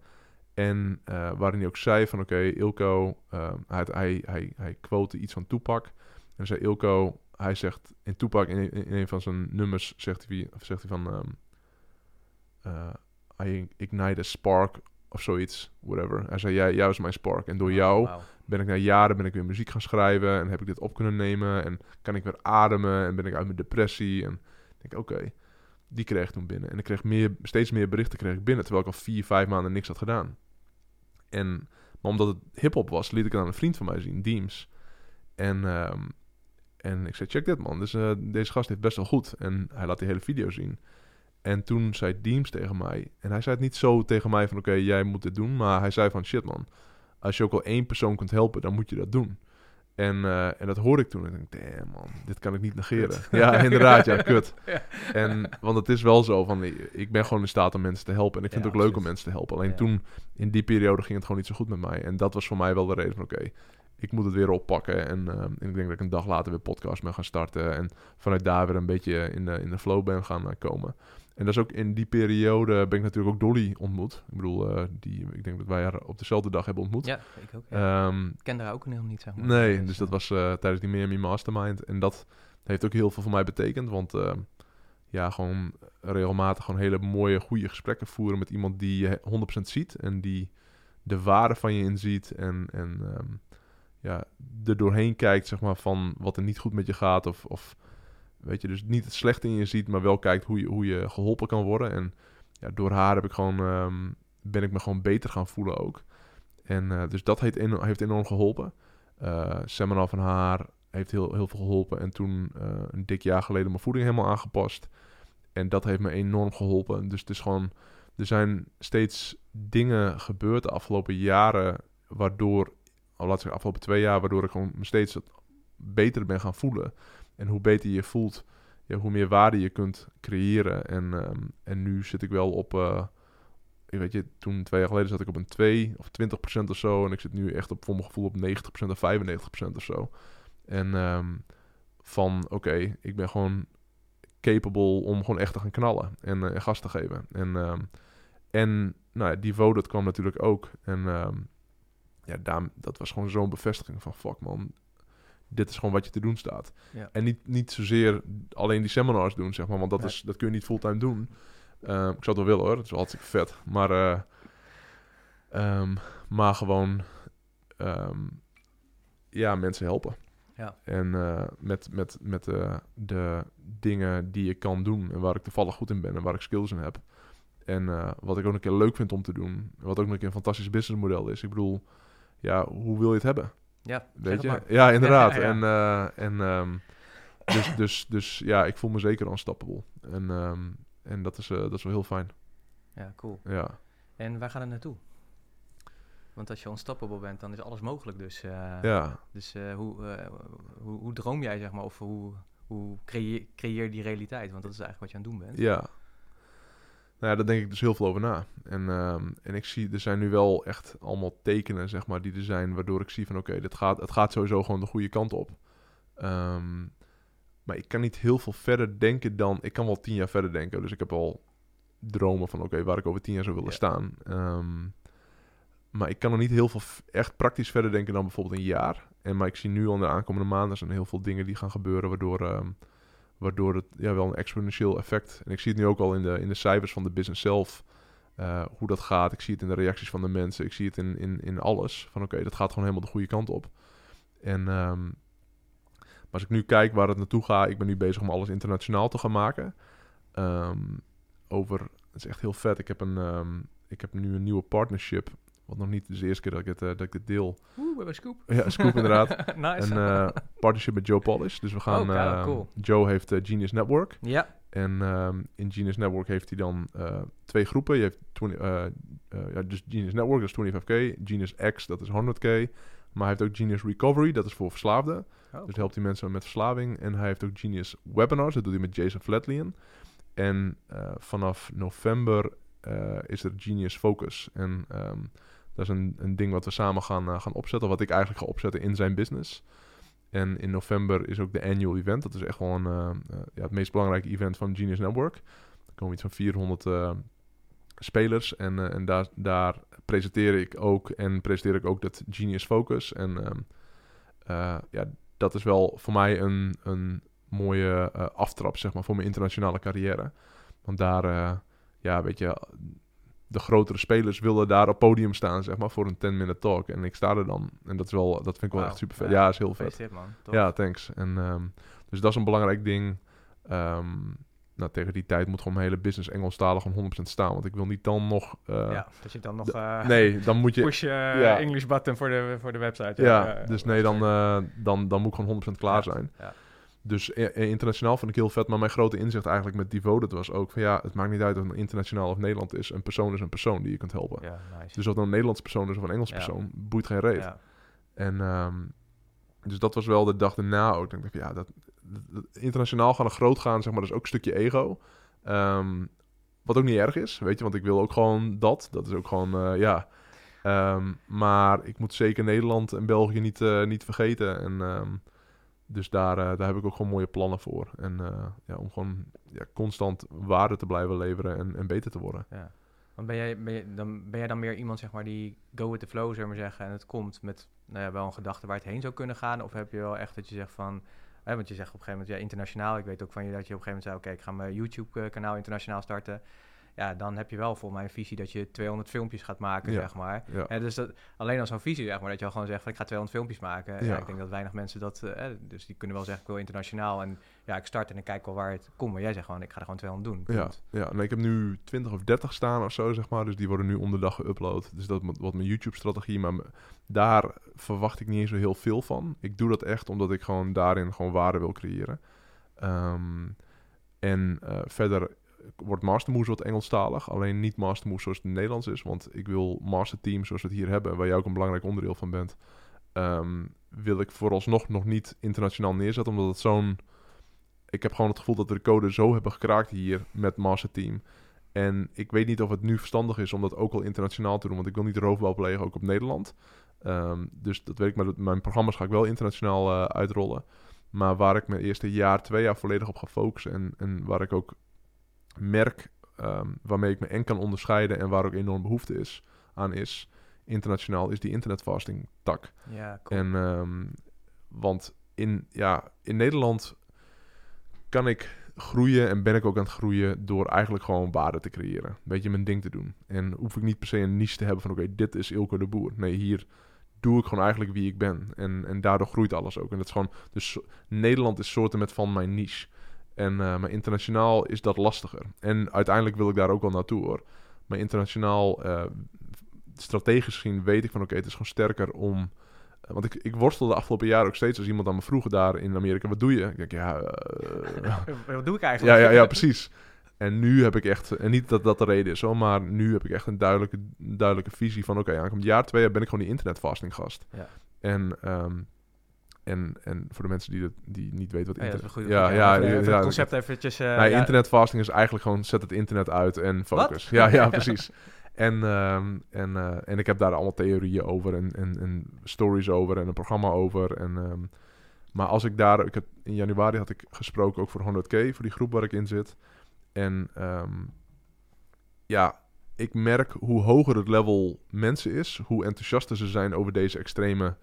En eh, waarin hij ook zei van, oké, Ilko... ehm, hij, hij, hij, hij quote iets van Tupac. En zei Ilko... Hij zegt in Tupac, in, een van zijn nummers, zegt hij, of zegt hij van... eh, I ignite a spark of zoiets, whatever. Hij zei, jij, jij was mijn spark. En door jou Wauw. ben ik na jaren ben ik weer muziek gaan schrijven en heb ik dit op kunnen nemen en kan ik weer ademen en ben ik uit mijn depressie en ik denk oké, die kreeg ik toen binnen en ik kreeg meer, steeds meer berichten kreeg ik binnen terwijl ik al vier, vijf maanden niks had gedaan. En maar omdat het hip hop was, liet ik het aan een vriend van mij zien, Deems. En, ehm, en ik zei check dit man, dus, deze gast heeft best wel goed en hij laat die hele video zien. En toen zei Deems tegen mij, en hij zei het niet zo tegen mij van oké, jij moet dit doen, maar hij zei van shit man, als je ook al één persoon kunt helpen, dan moet je dat doen. En, eh, en dat hoorde ik toen. En ik dacht, damn man, dit kan ik niet negeren. Ja, inderdaad, ja, kut. Ja. En, want het is wel zo van, ik ben gewoon in staat om mensen te helpen. En ik vind Ja, het ook leuk om mensen te helpen. Alleen Ja. toen, in die periode, ging het gewoon niet zo goed met mij. En dat was voor mij wel de reden van, oké, ik moet het weer oppakken. En, ehm, en ik denk dat ik een dag later weer podcast ben gaan starten. En vanuit daar weer een beetje in de, in de flow ben gaan eh, komen. En dat is ook in die periode ben ik natuurlijk ook Dolly ontmoet. Ik bedoel, eh, die, ik denk dat wij haar op dezelfde dag hebben ontmoet. Ja, ik ook. Ja. Ehm, ik kende haar ook helemaal niet, zeg maar. Nee, dus dat eh, was eh, tijdens die Miami Mastermind. En dat heeft ook heel veel voor mij betekend. Want eh, ja, gewoon regelmatig gewoon hele mooie, goede gesprekken voeren met iemand die je 100% ziet. En die de waarde van je inziet. En, en ehm, ja, er doorheen kijkt, zeg maar, van wat er niet goed met je gaat. Of, of weet je, dus niet het slechte in je ziet, maar wel kijkt hoe je, hoe je geholpen kan worden. En ja, door haar heb ik gewoon, ehm, ben ik me gewoon beter gaan voelen ook. En eh, dus dat heeft, eno- heeft enorm geholpen. Eh seminar van haar heeft heel, heel veel geholpen. En toen eh, een dik jaar geleden mijn voeding helemaal aangepast. En dat heeft me enorm geholpen. Dus het is gewoon, er zijn steeds dingen gebeurd de afgelopen jaren, waardoor, al laat ik afgelopen twee jaar, waardoor ik gewoon me steeds beter ben gaan voelen. En hoe beter je voelt, ja, hoe meer waarde je kunt creëren. En, ehm, en nu zit ik wel op, ik weet je, toen twee jaar geleden zat ik op een 2 of 20% of zo. En ik zit nu echt op, voor mijn gevoel op 90% of 95% of zo. En ehm, van, oké, ik ben gewoon capable om gewoon echt te gaan knallen en eh, gas te geven. En, ehm, en nou ja, die vote, dat kwam natuurlijk ook. En ja, daar, dat was gewoon zo'n bevestiging van, fuck man, dit is gewoon wat je te doen staat. Ja. En niet, niet zozeer alleen die seminars doen, zeg maar, want dat, is, dat kun je niet fulltime doen. Ehm, ik zou het wel willen hoor, dat is wel hartstikke vet. Maar, eh, ehm, maar gewoon, ehm, ja, mensen helpen. Ja. En eh, met, met, met eh, de dingen die ik kan doen en waar ik toevallig goed in ben en waar ik skills in heb. En wat ik ook een keer leuk vind om te doen. Wat ook nog een keer een fantastisch businessmodel is. Ik bedoel, ja, hoe wil je het hebben? Ja, Weet je? Ja, inderdaad. Ja, ja. En, eh, en ehm, dus, dus, dus ja, ik voel me zeker unstoppable. En, ehm, en dat, is, eh, dat is wel heel fijn. Ja, cool. Ja. En waar gaat het naartoe? Want als je unstoppable bent, dan is alles mogelijk. Dus, eh, ja. dus hoe, hoe, hoe droom jij, zeg maar, of hoe, hoe creëer, creëer je die realiteit? Want dat is eigenlijk wat je aan het doen bent. Ja. Nou ja, daar denk ik dus heel veel over na. En, ehm, en ik zie, er zijn nu wel echt allemaal tekenen, zeg maar, die er zijn, waardoor ik zie van, oké, dit gaat, het gaat sowieso gewoon de goede kant op. Ehm, maar ik kan niet heel veel verder denken dan, ik kan wel tien jaar verder denken. Dus ik heb al dromen van, oké, waar ik over tien jaar zou willen Ja. staan. Ehm, maar ik kan er niet heel veel echt praktisch verder denken dan bijvoorbeeld een jaar. En maar ik zie nu al in de aankomende maanden zijn heel veel dingen die gaan gebeuren, waardoor, waardoor het ja, wel een exponentieel effect. En ik zie het nu ook al in de, in de cijfers van de business zelf. eh, hoe dat gaat. Ik zie het in de reacties van de mensen. Ik zie het in, in, in alles. Van oké, dat gaat gewoon helemaal de goede kant op. En ehm, maar als ik nu kijk waar het naartoe gaat. Ik ben nu bezig om alles internationaal te gaan maken. Ehm, over, het is echt heel vet. Ik heb, een, ehm, ik heb nu een nieuwe partnership. Wat nog niet de eerste keer dat ik het, eh, dat ik dit deel. Oeh, we hebben scoop. Ja, Scoop inderdaad. nice. Een eh, partnership met Joe Polish. Dus we gaan. Oh, cool, ehm, cool. Joe heeft eh, Genius Network. ja, En ehm, in Genius Network heeft hij dan twee groepen. Je hebt 20, eh, eh, ja, dus Genius Network, dat is 25k. Genius X, dat is 100k. Maar hij heeft ook Genius Recovery, dat is voor verslaafden. Oh, Dus helpt hij mensen met verslaving. En hij heeft ook Genius Webinars, dat doet hij met Jason Flatlien. En vanaf november is er Genius Focus. En ehm, dat is een, een ding wat we samen gaan, eh, gaan opzetten. Wat ik eigenlijk ga opzetten in zijn business. En in november is ook de annual event. Dat is echt een, eh, eh, ja, het meest belangrijke event van Genius Network. Er komen iets van 400 eh, spelers. En, en daar, daar presenteer ik ook. En presenteer ik ook dat Genius Focus. En ehm, eh, ja, dat is wel voor mij een, een mooie aftrap, zeg maar, voor mijn internationale carrière. Want daar, ja, weet je, de grotere spelers willen daar op podium staan, zeg maar, voor een 10-minute talk. En ik sta er dan. En dat is wel, dat vind ik wel echt super vet. Ja, Ja, is heel vet. man. Ja, thanks. En, ehm, dus dat is een belangrijk ding. Ehm, nou, tegen die tijd moet gewoon mijn hele business Engelstalig gewoon 100% staan. Want ik wil niet dan nog... eh, ja, dat je dan nog... eh, Nee, dan moet je... Push eh, Ja. English button voor de, voor de website. Ja, dus nee, dan, dan, dan moet ik gewoon 100% klaar Ja, zijn. ja. Dus eh, eh, internationaal vond ik heel vet. Maar mijn grote inzicht eigenlijk met Devoted was ook van... Ja, het maakt niet uit of het internationaal of Nederland is. Een persoon is een persoon die je kunt helpen. Ja, nice. Dus of het nou een Nederlands persoon is of een Engels Ja. persoon, boeit geen reet. ja. En, ehm, Dus dat was wel de dag erna ook. Ik dacht, ja, dat, internationaal gaan en groot gaan, zeg maar, dat is ook een stukje ego. Ehm, wat ook niet erg is, weet je, want ik wil ook gewoon dat. Dat is ook gewoon, eh, ja. Ehm, maar ik moet zeker Nederland en België niet, niet vergeten. En, dus daar, eh, daar heb ik ook gewoon mooie plannen voor. En eh, ja, om gewoon ja, constant waarde te blijven leveren en, en beter te worden. Ja. Want ben jij, ben, dan, ben jij dan meer iemand, zeg maar, die go with the flow, zeg maar zeggen, en het komt met nou ja, wel een gedachte waar het heen zou kunnen gaan? Of heb je wel echt dat je zegt van, hè, want je zegt op een gegeven moment, ja, internationaal, ik weet ook van je dat je op een gegeven moment zei, oké, ik ga mijn YouTube-kanaal internationaal starten. Ja, dan heb je wel volgens mij een visie dat je 200 filmpjes gaat maken, Ja. zeg maar. Ja. Dus dat, alleen als zo'n visie, zeg maar, dat je al gewoon zegt van ik ga 200 filmpjes maken. Ja. Ja. ik denk dat weinig mensen dat, eh, dus die kunnen wel zeggen ik wil internationaal en ja, ik start en ik kijk wel waar het komt. Maar jij zegt gewoon ik ga er gewoon 200 doen. Ja, punt. ja nee, ik heb nu 20 of 30 staan of zo, zeg maar. Dus die worden nu om de dag geüpload. Dus dat wordt mijn YouTube-strategie. Maar daar verwacht ik niet eens zo heel veel van. Ik doe dat echt omdat ik gewoon daarin gewoon waarde wil creëren. Ehm, en eh, verder wordt Mastermoves wat Engelstalig. Alleen niet Mastermoves zoals het in Nederlands is. Want ik wil Masterteam zoals we het hier hebben, waar jij ook een belangrijk onderdeel van bent. ehm, wil ik vooralsnog nog niet internationaal neerzetten. Omdat het zo'n... Ik heb gewoon het gevoel dat we de code zo hebben gekraakt hier met Masterteam. En ik weet niet of het nu verstandig is om dat ook al internationaal te doen. Want ik wil niet roofbouw plegen, ook op Nederland. Ehm, dus dat weet ik, maar mijn programma's ga ik wel internationaal eh, uitrollen. Maar waar ik mijn eerste jaar, twee jaar volledig op ga focussen. En, en waar ik ook merk ehm, waarmee ik me en kan onderscheiden. En waar ook enorm behoefte is, aan is, internationaal, is die internetfasting tak. Ja, cool. En, ehm, want in, ja, in Nederland kan ik groeien en ben ik ook aan het groeien door eigenlijk gewoon waarde te creëren. Een beetje mijn ding te doen. En hoef ik niet per se een niche te hebben van oké, dit is Ilko de Boer. Nee, hier doe ik gewoon eigenlijk wie ik ben. En, en daardoor groeit alles ook. En dat is gewoon, dus Nederland is soorten met van mijn niche. En uh, maar internationaal is dat lastiger. En uiteindelijk wil ik daar ook wel naartoe hoor. Maar internationaal, uh, strategisch gezien, weet ik van oké, okay, het is gewoon sterker om want ik, ik worstel de afgelopen jaren ook steeds als iemand aan me vroeg daar in Amerika, wat doe je? Ik denk, ja... Wat doe ik eigenlijk? Ja, ja, ja, precies. En nu heb ik echt, en niet dat dat de reden is hoor, maar nu heb ik echt een duidelijke, duidelijke visie van, oké, okay, aankomend jaar twee jaar ben ik gewoon die internetvasting gast. Ja. En, um, en, en voor de mensen die, dat, die niet weten wat ja, internet... Ja, ja, ja, even, ja, even ja, het concept eventjes... Uh, nee, internetvasting is eigenlijk gewoon zet het internet uit en focus. Wat? Ja, ja, precies. En, um, en, uh, en ik heb daar allemaal theorieën over en, en, en stories over en een programma over. En, um, maar als ik daar... Ik had, in januari had ik gesproken ook voor 100k, voor die groep waar ik in zit. En um, ja, ik merk hoe hoger het level mensen is, hoe enthousiaster ze zijn over deze extreme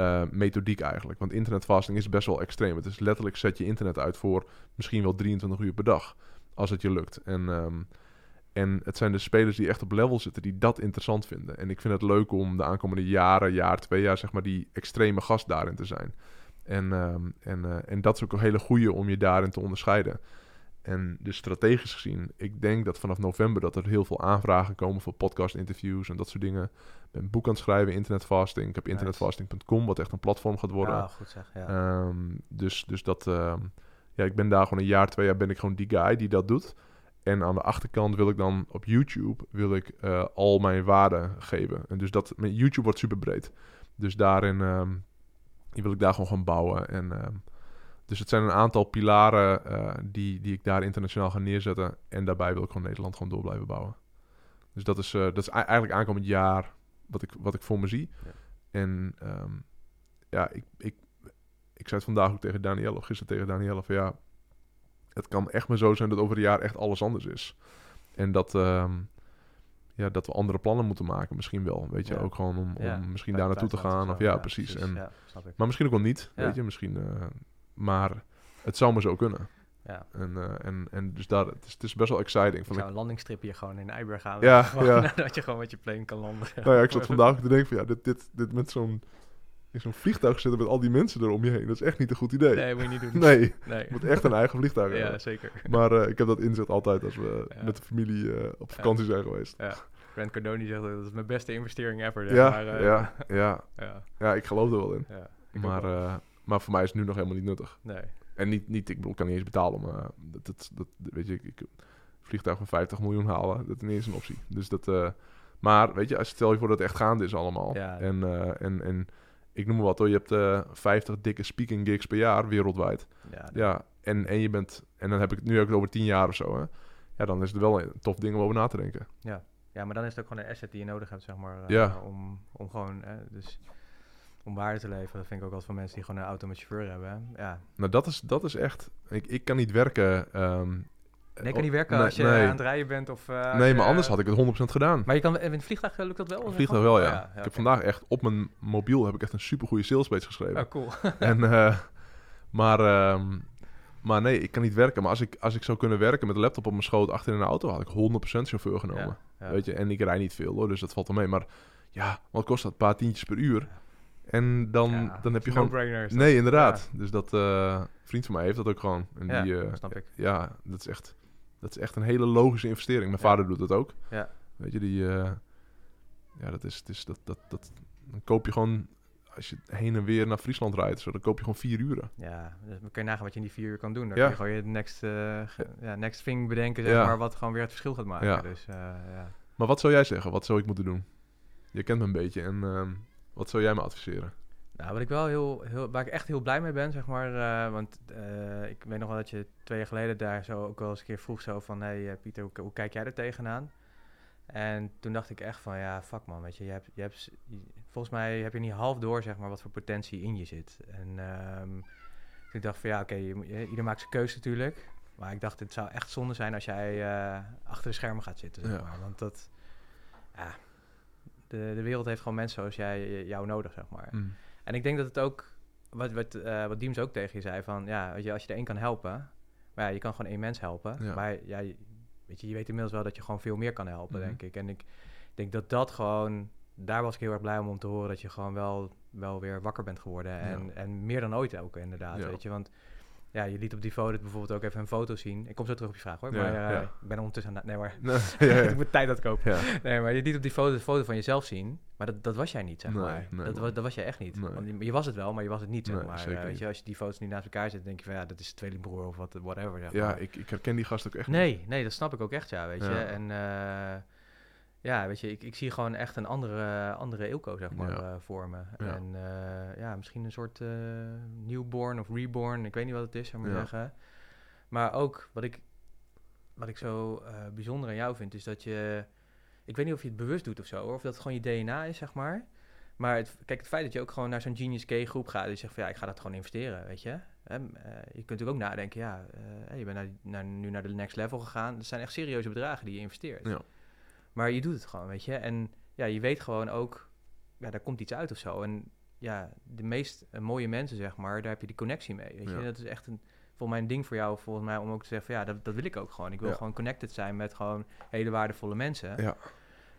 uh, methodiek eigenlijk. Want internetvasting is best wel extreem. Het is letterlijk zet je internet uit voor misschien wel 23 uur per dag, als het je lukt. En... Um, en het zijn de spelers die echt op level zitten, die dat interessant vinden. En ik vind het leuk om de aankomende jaren, jaar, twee jaar, zeg maar, die extreme gast daarin te zijn. En, um, en, uh, en dat is ook een hele goede om je daarin te onderscheiden. En dus strategisch gezien, ik denk dat vanaf november dat er heel veel aanvragen komen voor podcast-interviews en dat soort dingen. Ik ben een boek aan het schrijven, internetfasting. Ik heb nice. internetfasting.com, wat echt een platform gaat worden. Ja, goed zeg, ja. Um, dus, dus dat, um, ja, ik ben daar gewoon een jaar, twee jaar ben ik gewoon die guy die dat doet. En aan de achterkant wil ik dan op YouTube wil ik, uh, al mijn waarden geven. En dus dat mijn YouTube wordt super breed. Dus daarin um, wil ik daar gewoon gaan bouwen. En, dus het zijn een aantal pilaren uh, die, die ik daar internationaal ga neerzetten. En daarbij wil ik gewoon Nederland gewoon door blijven bouwen. Dus dat is, uh, dat is eigenlijk aankomend jaar wat ik, wat ik voor me zie. Ja. En um, ja, ik, ik, ik zei het vandaag ook tegen Danielle, of gisteren tegen Danielle, van ja, het kan echt maar zo zijn dat over een jaar echt alles anders is. En dat, um, ja, dat we andere plannen moeten maken, misschien wel. Weet je, ja. ook gewoon om, om ja. misschien daar naartoe te gaan. Of, ja, precies. En, maar misschien ook wel niet, weet je. Misschien, uh, maar het zou maar zo kunnen. Ja. En, uh, en, en dus daar, het is, het is best wel exciting. Ik Van zou een landingstrip hier gewoon in Eiberg gaan. Ja, gewoon, ja. dat je gewoon met je plane kan landen. Nou ja, ik zat vandaag te denken van ja, dit, dit, dit met zo'n in zo'n vliegtuig zitten met al die mensen er om je heen. Dat is echt niet een goed idee. Nee, moet je niet doen. Nee, nee. je moet echt een eigen vliegtuig hebben. Ja, zeker. Maar uh, ik heb dat inzet altijd als we Ja. met de familie uh, op vakantie Ja. zijn geweest. Ja. Grant Cardone zegt dat is mijn beste investering ever. Ja, maar, uh, ja, ja. ja, Ja, ik geloof er wel in. Maar, maar voor mij is het nu nog helemaal niet nuttig. nee. En niet, niet ik bedoel, ik kan niet eens betalen. Maar dat, dat, dat weet je, ik, ik vliegtuig van 50 miljoen halen, dat is niet eens een optie. Dus dat, uh, maar weet je, als stel je voor dat het echt gaande is allemaal. Ja. En, uh, en, en ik noem maar wat hoor, je hebt eh 50 dikke speaking gigs per jaar wereldwijd. Ja, Ja, en, en je bent, en dan heb ik het nu ook over tien jaar of zo, hè. Ja, dan is het wel een tof ding om over na te denken. ja, maar dan is het ook gewoon een asset die je nodig hebt, zeg maar. eh, Ja. om, om gewoon, eh, dus om waarde te leveren. Dat vind ik ook altijd van mensen die gewoon een auto met chauffeur hebben. Ja. Nou, dat is, dat is echt, ik, ik kan niet werken. ehm, Nee, kan oh, niet werken nee, als je nee. aan het rijden bent of... eh, Nee, maar anders had ik het 100% gedaan. Maar je kan, in het vliegtuig lukt dat wel? zeg Vliegtuig maar? wel, Oh, ja. ik heb vandaag echt op mijn mobiel heb ik echt een supergoeie salespage geschreven. Oh, cool. En, eh, maar, ehm, maar nee, ik kan niet werken. Maar als ik, als ik zou kunnen werken met een laptop op mijn schoot achter in een auto, had ik 100% chauffeur genomen. Ja. Weet je, en ik rij niet veel hoor, dus dat valt wel mee. Maar ja, wat kost dat? Een paar tientjes per uur. En dan, Ja, dan heb je gewoon... Nee, inderdaad. Dus dat, een vriend van mij heeft dat ook gewoon. En Ja, die, eh, snap ik. Ja, dat is, echt, dat is echt een hele logische investering. Mijn vader doet dat ook. Ja. Weet je, die... eh, ja, dat is... Het is dat, dat, dat, dan koop je gewoon... Als je heen en weer naar Friesland rijdt, zo, dan koop je gewoon vier uren. Ja, dus dan kun je nagaan wat je in die vier uur kan doen. Dan kun je gewoon je next, ja, next thing bedenken, zeg Ja. maar, wat gewoon weer het verschil gaat maken. Ja. Dus, ja. Maar wat zou jij zeggen? Wat zou ik moeten doen? Je kent me een beetje. En ehm, wat zou jij me adviseren? Nou, wat ik wel heel, heel, waar ik echt heel blij mee ben, zeg maar, eh, want eh, ik weet nog wel dat je twee jaar geleden daar zo ook wel eens een keer vroeg zo van, hé hey, eh, Pieter, hoe, hoe kijk jij er tegenaan? En toen dacht ik echt van, ja, fuck man, weet je, je hebt, je hebt, volgens mij heb je niet half door, zeg maar, wat voor potentie in je zit. En dus ik dacht van, ja, oké, je moet- je- ieder maakt zijn keuze natuurlijk, maar ik dacht, het zou echt zonde zijn als jij achter de schermen gaat zitten, zeg Ja. maar, want dat, ja, de, de wereld heeft gewoon mensen zoals jij, eh, jou nodig, zeg maar. Mm. En ik denk dat het ook, wat, wat, eh, wat Diems ook tegen je zei, van ja, weet je, als je er één kan helpen, maar ja, je kan gewoon één mens helpen. Ja. Maar ja, weet je, je weet inmiddels wel dat je gewoon veel meer kan helpen, Mhm. denk ik. En ik denk dat dat gewoon, daar was ik heel erg blij om, om te horen dat je gewoon wel, wel weer wakker bent geworden. En, en meer dan ooit ook, inderdaad, Ja. weet je. Want ja, je liet op die foto bijvoorbeeld ook even een foto zien. Ik kom zo terug op je vraag hoor, Ja, maar eh, ja. ik ben ondertussen aan Nee, maar Nee, ik moet tijd het kopen. Nee, maar je liet op die foto de foto van jezelf zien. Maar dat, dat was jij niet, zeg Nee, maar. nee, dat, man. wa- dat was jij echt niet. Want je, je was het wel, maar je was het niet, zeg maar. Eh, weet je, als je die foto's nu naast elkaar zet, denk je van ja, dat is tweelingbroer of wat, whatever. Zeg Ja, ik, ik herken die gast ook echt niet. Nee, nee, dat snap ik ook echt, ja, weet je. En eh, ja, weet je, ik, ik zie gewoon echt een andere, andere Ilko, zeg maar, Ja. eh, voor me. Ja. En eh, ja, misschien een soort eh, newborn of reborn, ik weet niet wat het is, zou maar Ja. zeggen. Maar ook, wat ik, wat ik zo bijzonder aan jou vind, is dat je... Ik weet niet of je het bewust doet of zo, hoor, of dat het gewoon je DNA is, zeg maar. Maar het, kijk, het feit dat je ook gewoon naar zo'n Genius K groep gaat... en zegt van ja, ik ga dat gewoon investeren, weet je. Hè, eh, je kunt natuurlijk ook nadenken, ja, je bent naar, naar, nu naar de next level gegaan. Dat zijn echt serieuze bedragen die je investeert. Ja. Maar je doet het gewoon, weet je. En ja, je weet gewoon ook, ja, daar komt iets uit of zo. En ja, de meest eh, mooie mensen, zeg maar, daar heb je die connectie mee, weet je. Ja. Dat is echt een, volgens mij een ding voor jou, volgens mij, om ook te zeggen van ja, dat, dat wil ik ook gewoon. Ik wil Ja. gewoon connected zijn met gewoon hele waardevolle mensen. Ja.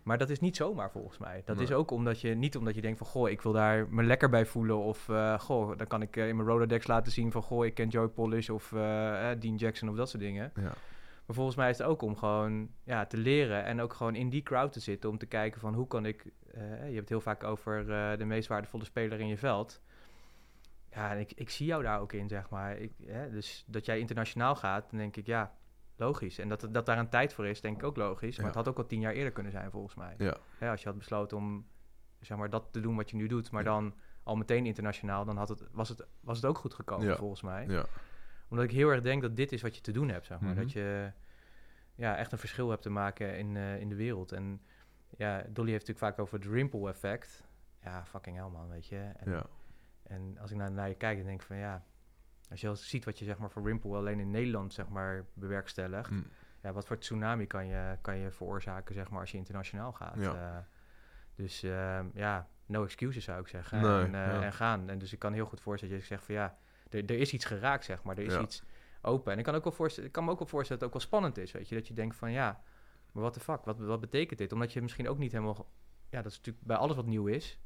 Maar dat is niet zomaar volgens mij. Dat Nee. is ook omdat je niet omdat je denkt van goh, ik wil daar me lekker bij voelen. Of eh, goh, dan kan ik eh, in mijn Rolodex laten zien van goh, ik ken Joey Polish of Dean Jackson of dat soort dingen. Ja. Maar volgens mij is het ook om gewoon ja, te leren en ook gewoon in die crowd te zitten om te kijken van hoe kan ik. eh, je hebt het heel vaak over eh, de meest waardevolle speler in je veld. Ja, en ik, ik zie jou daar ook in, zeg maar. Ik, hè, dus dat jij internationaal gaat, dan denk ik ja, logisch. En dat, dat daar een tijd voor is, denk ik ook logisch. Maar Ja. het had ook al tien jaar eerder kunnen zijn, volgens mij. Ja. Hè, als je had besloten om zeg maar, dat te doen wat je nu doet, maar Ja. dan al meteen internationaal, dan had het, was, het, was het ook goed gekomen, Ja. volgens mij Ja. Omdat ik heel erg denk dat dit is wat je te doen hebt, zeg maar. Mhm. Dat je ja, echt een verschil hebt te maken in, eh, in de wereld. En ja, Dolly heeft natuurlijk vaak over het Rimple effect. Ja, fucking hell man, weet je. En, Ja. en als ik naar, naar je kijk, dan denk ik van ja... Als je al ziet wat je zeg maar voor Rimple alleen in Nederland zeg maar bewerkstelligt. Mm. Ja, wat voor tsunami kan je, kan je veroorzaken zeg maar als je internationaal gaat. Ja. Eh, dus ehm, ja, no excuses zou ik zeggen. Nee, en, eh, ja. en gaan. En dus ik kan heel goed voorstellen dat je zegt van ja, er, is iets geraakt zeg maar. Er is Ja. iets open. En ik kan, ook wel voorstellen, ik kan me ook wel voorstellen dat het ook wel spannend is, weet je. Dat je denkt van ja, maar wat de fuck, wat, wat betekent dit? Omdat je misschien ook niet helemaal... Ja, dat is natuurlijk bij alles wat nieuw is.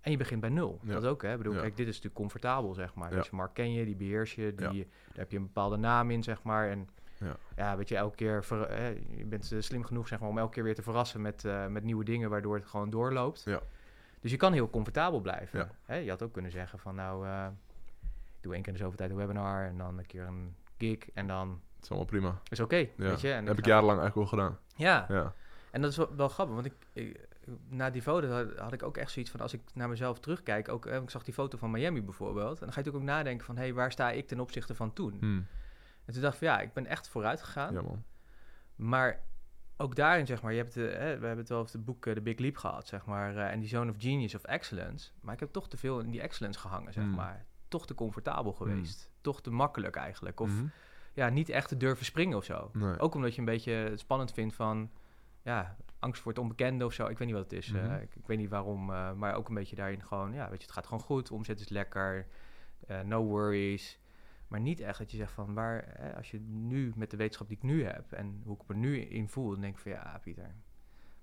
En je begint bij nul. Ja. Dat ook, hè. Ik bedoel, Ja. kijk, dit is natuurlijk comfortabel, zeg maar. Ja. Deze markt ken je, die beheers je, die, daar heb je een bepaalde naam in, zeg maar. En Ja. ja, weet je, elke keer... ver- je bent eh, slim genoeg, zeg maar, om elke keer weer te verrassen met, eh, met nieuwe dingen, waardoor het gewoon doorloopt. Ja. Dus je kan heel comfortabel blijven. Ja. Hè? Je had ook kunnen zeggen van, nou, eh, doe één keer in de zoveel tijd een webinar en dan een keer een gig en dan Het is allemaal prima. is oké, Ja. weet je. En heb ik ga- jarenlang eigenlijk wel gedaan. Ja, Ja. en dat is wel, wel grappig, want ik, ik, na die foto had, had ik ook echt zoiets van, als ik naar mezelf terugkijk, ook, eh, ik zag die foto van Miami bijvoorbeeld, en dan ga je natuurlijk ook nadenken van, hé, hey, waar sta ik ten opzichte van toen? Hmm. En toen dacht ik van, ja, ik ben echt vooruit gegaan, Ja, man. maar ook daarin, zeg maar, je hebt de, hè, we hebben het wel over het boek eh, The Big Leap gehad, zeg maar, eh, en die Zone of Genius of Excellence, maar ik heb toch te veel in die excellence gehangen, zeg Hmm. maar. Toch te comfortabel geweest, toch te makkelijk eigenlijk, of Mhm. ja, niet echt te durven springen of zo. Nee. Ook omdat je een beetje spannend vindt van, ja, angst voor het onbekende of zo. Ik weet niet wat het is. eh, Mhm. ik, ik weet niet waarom, eh, maar ook een beetje daarin gewoon, ja, weet je, het gaat gewoon goed. Omzet is lekker, eh, no worries. Maar niet echt dat je zegt van, waar, eh, als je nu met de wetenschap die ik nu heb en hoe ik me nu in voel, dan denk ik van, ja, Pieter,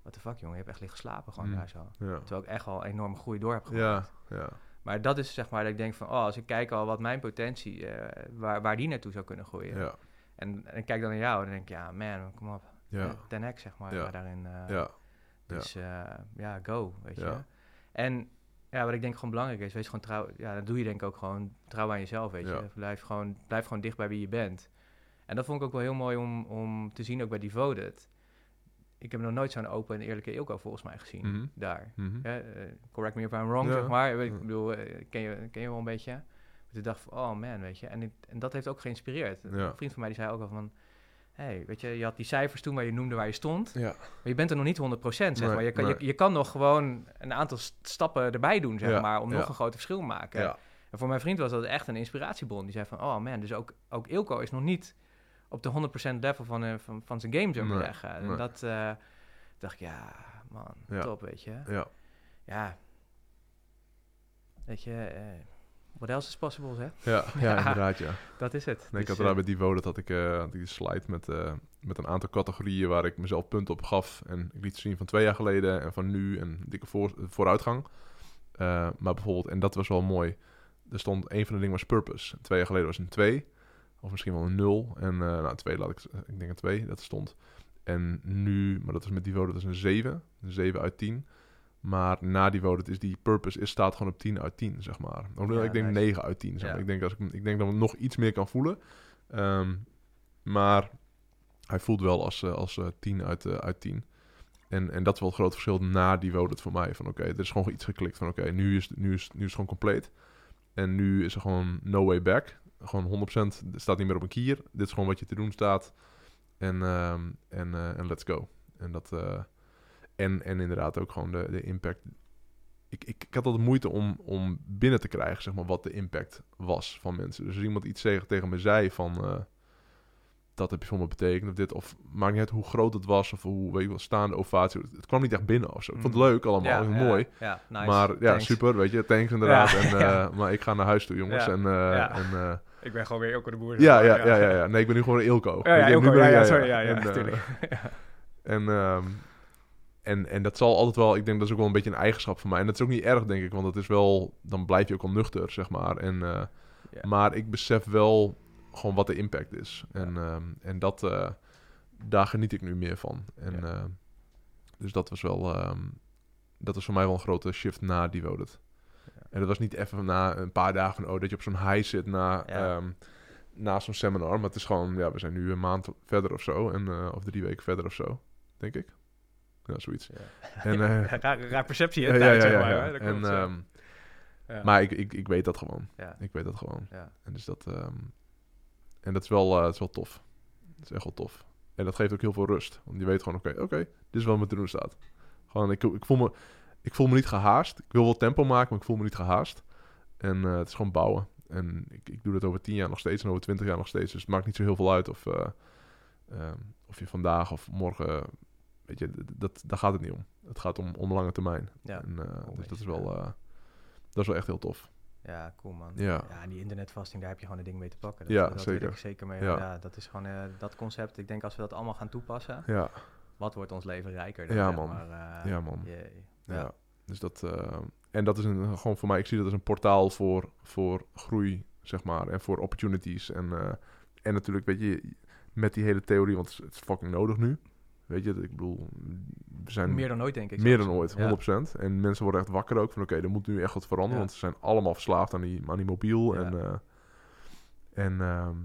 what the fuck, jongen, je hebt echt liggen slapen gewoon Mm. daar zo. Ja. Terwijl ik echt al enorme groei door heb Ja, gemaakt. ja. Maar dat is zeg maar dat ik denk van, oh, als ik kijk al wat mijn potentie, eh, waar, waar die naartoe zou kunnen groeien. Ja. En, en ik kijk dan naar jou en dan denk ik, ja, man, kom op. Ja. Eh, 10x, zeg maar, Ja. daarin. eh, Ja. Dus ja, go, weet je. En ja, wat ik denk gewoon belangrijk is, wees gewoon trouw. Ja, dat doe je denk ik ook gewoon trouw aan jezelf, weet je. Blijf gewoon, blijf gewoon dicht bij wie je bent. En dat vond ik ook wel heel mooi om, om te zien, ook bij Devoted. Ik heb nog nooit zo'n open en eerlijke Ilko volgens mij gezien, Mhm. daar. Mhm. Ja, eh, correct me if I'm wrong, Ja. zeg maar. Ik bedoel, eh, ken, je, ken je wel een beetje? Dus ik dacht van, oh man, weet je. En, ik- en dat heeft ook geïnspireerd. Ja. Een vriend van mij die zei ook al van... hey, weet je, je had die cijfers toen waar je noemde waar je stond. Ja. Maar je bent er nog niet 100%, zeg Nee, maar. Je kan, nee. je, je kan nog gewoon een aantal st- stappen erbij doen, zeg Ja, maar. Om ja. nog een groot verschil te maken. Ja. En voor mijn vriend was dat echt een inspiratiebron. Die zei van, oh man, dus ook, ook Ilko is nog niet op de 100% level van, eh, van, van zijn game, zou ik Nee, zeggen. En nee. dat eh, dacht ik, ja, man, Ja. top, weet je. Ja. Ja. Weet je, eh what else is possible, hè? Ja, ja, Ja. inderdaad, ja. Dat is het. Nee, ik Dus, had eh, bij Devo, dat had ik, had ik die slide met, met een aantal categorieën waar ik mezelf punten op gaf. En ik liet zien van twee jaar geleden en van nu en dikke voor, vooruitgang. Maar bijvoorbeeld, en dat was wel mooi, er stond een van de dingen was purpose. Twee jaar geleden was een 2, of misschien wel een 0. En eh nou, twee laat ik, ik denk een 2, dat stond. En nu, maar dat was met Devo, dat is een 7, een 7 uit 10. Maar na Devo, dat is die purpose, is, staat gewoon op 10 uit 10, zeg maar. Of, Ja, ik denk nice. 9 uit 10, zeg maar. Ja. Ik, denk als ik, ik denk dat ik nog iets meer kan voelen. Ehm, maar hij voelt wel als, eh, als eh, 10 uit, eh, uit 10. En, en dat is wel het grote verschil na die het voor mij. Van oké, er is gewoon iets geklikt van oké, nu, is, nu, is, nu is het gewoon compleet. En nu is er gewoon no way back. Gewoon 100%, het staat niet meer op een kier. Dit is gewoon wat je te doen staat. En, ehm, en, eh, en let's go. En, dat, eh, en, en inderdaad ook gewoon de, de impact. Ik, ik, ik had altijd moeite om, om binnen te krijgen, zeg maar, wat de impact was van mensen. Dus als iemand iets tegen, tegen me zei van... eh, dat heb je voor me betekend of dit. Of maakt niet uit hoe groot het was of hoe, weet je wel, staande ovatie. Het kwam niet echt binnen of zo. Ik vond het Mm. leuk allemaal, ja, ja, mooi. Ja, nice. maar ja, Thanks. super, weet je. Thanks inderdaad. En. Maar ik ga naar huis toe, jongens. En, ja. en, Ik ben gewoon weer Ilko de Boer. ja, ja, ja, ja, ja. Nee, ik ben nu gewoon Ilko. Ja, ja, Ilko, ja, ja, sorry, ja, ja, En, eh, natuurlijk. en, ehm, en, en dat zal altijd wel, ik denk dat is ook wel een beetje een eigenschap van mij. En dat is ook niet erg, denk ik, want het is wel, dan blijf je ook al nuchter, zeg maar. En, eh. Maar ik besef wel gewoon wat de impact is. En, ehm, en dat, eh, daar geniet ik nu meer van. En, Ja. dus dat was wel, ehm, dat was voor mij wel een grote shift na Devoted. En dat was niet even na een paar dagen van, oh, dat je op zo'n high zit na, Ja. ehm, na zo'n seminar. Maar het is gewoon, ja, we zijn nu een maand verder of zo. En, eh, of drie weken verder of zo, denk ik. Ja, zoiets. En, eh, raar, raar perceptie, ja, hè? ja, ja, maar, En. Maar ik, ik, ik weet dat gewoon. Ja. Ik weet dat gewoon. En dus dat... ehm, en dat is, wel, dat is wel tof. Dat is echt wel tof. En dat geeft ook heel veel rust. Want je weet gewoon, oké, oké, dit is wat me te doen staat. Gewoon, ik, ik, voel me, ik voel me niet gehaast. Ik wil wel tempo maken, maar ik voel me niet gehaast. En eh, het is gewoon bouwen. En ik, ik doe dat over tien jaar nog steeds en over twintig jaar nog steeds. Dus het maakt niet zo heel veel uit of, eh, ehm, of je vandaag of morgen... Weet je, dat, daar gaat het niet om. Het gaat om, om lange termijn. Ja, En, eh, dus always, dat is, wel, dat is wel echt heel tof. Ja, cool man. Ja. en die internetvasting, daar heb je gewoon een ding mee te pakken. Dat, Ja, dat zeker. Weet ik zeker mee. Ja. Ja. dat is gewoon dat concept. Ik denk als we dat allemaal gaan toepassen, Ja, wat wordt ons leven rijker? dan, Ja, man. Maar, Ja, man. jee. Ja. Ja. Dus dat... eh, en dat is een, gewoon voor mij... Ik zie dat als een portaal voor, voor groei, zeg maar. En voor opportunities. En, eh, en natuurlijk, weet je... Met die hele theorie, want het is, fucking nodig nu. Weet je, ik bedoel... We zijn Meer dan ooit, denk ik. meer dan ooit, 100%. Ja. En mensen worden echt wakker ook van... Oké, er moet nu echt wat veranderen. Ja. Want ze zijn allemaal verslaafd aan die, aan die mobiel. Ja. En... eh, en ehm,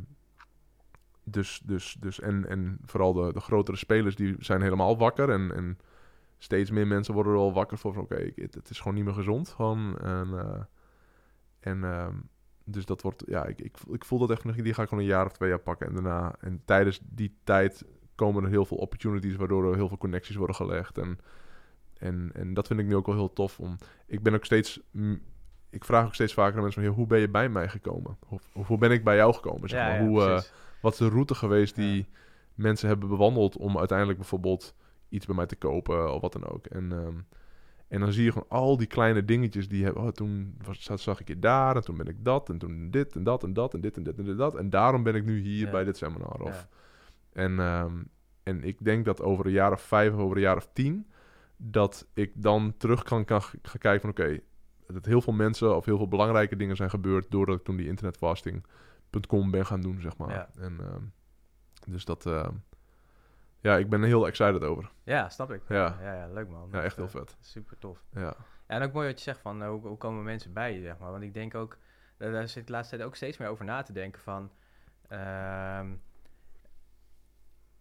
dus, dus, dus en, en vooral de, de grotere spelers die zijn helemaal wakker. En, en steeds meer mensen worden er al wakker voor van oké, het, is gewoon niet meer gezond. Gewoon, en eh, en ehm, dus dat wordt, ja, ik, ik, ik voel dat echt nog, die ga ik gewoon een jaar of twee jaar pakken. En daarna, en tijdens die tijd komen er heel veel opportunities, waardoor er heel veel connecties worden gelegd. En, en, en dat vind ik nu ook wel heel tof. Om, ik ben ook steeds, ik vraag ook steeds vaker aan mensen van, "Joh, hoe ben je bij mij gekomen? Of, of hoe ben ik bij jou gekomen? Zeg ja, maar. ja, hoe, eh, wat is de route geweest die Ja. mensen hebben bewandeld om uiteindelijk bijvoorbeeld iets bij mij te kopen of wat dan ook. En, ehm, en dan zie je gewoon al die kleine dingetjes die hebben, oh, toen was, zag- zag ik je daar en toen ben ik dat en toen dit en dat en dat en dit en dit en dit, dat. En daarom ben ik nu hier Ja. bij dit seminar. Of, Ja. en, ehm, en ik denk dat over een jaar of vijf, over een jaar of tien, dat ik dan terug kan, kan gaan kijken van oké, dat heel veel mensen of heel veel belangrijke dingen zijn gebeurd doordat ik toen die internetfasting.com ben gaan doen, zeg maar. Ja. En, ehm, dus dat, ja, ik ben er heel excited over. Ja, snap ik. Ja. ja, ja, leuk man. Ja, echt heel Eh, vet. Super tof. Ja, en ook mooi wat je zegt van eh, hoe, hoe komen mensen bij je, zeg maar. Want ik denk ook, daar, zit ik de laatste tijd ook steeds meer over na te denken van... ehm,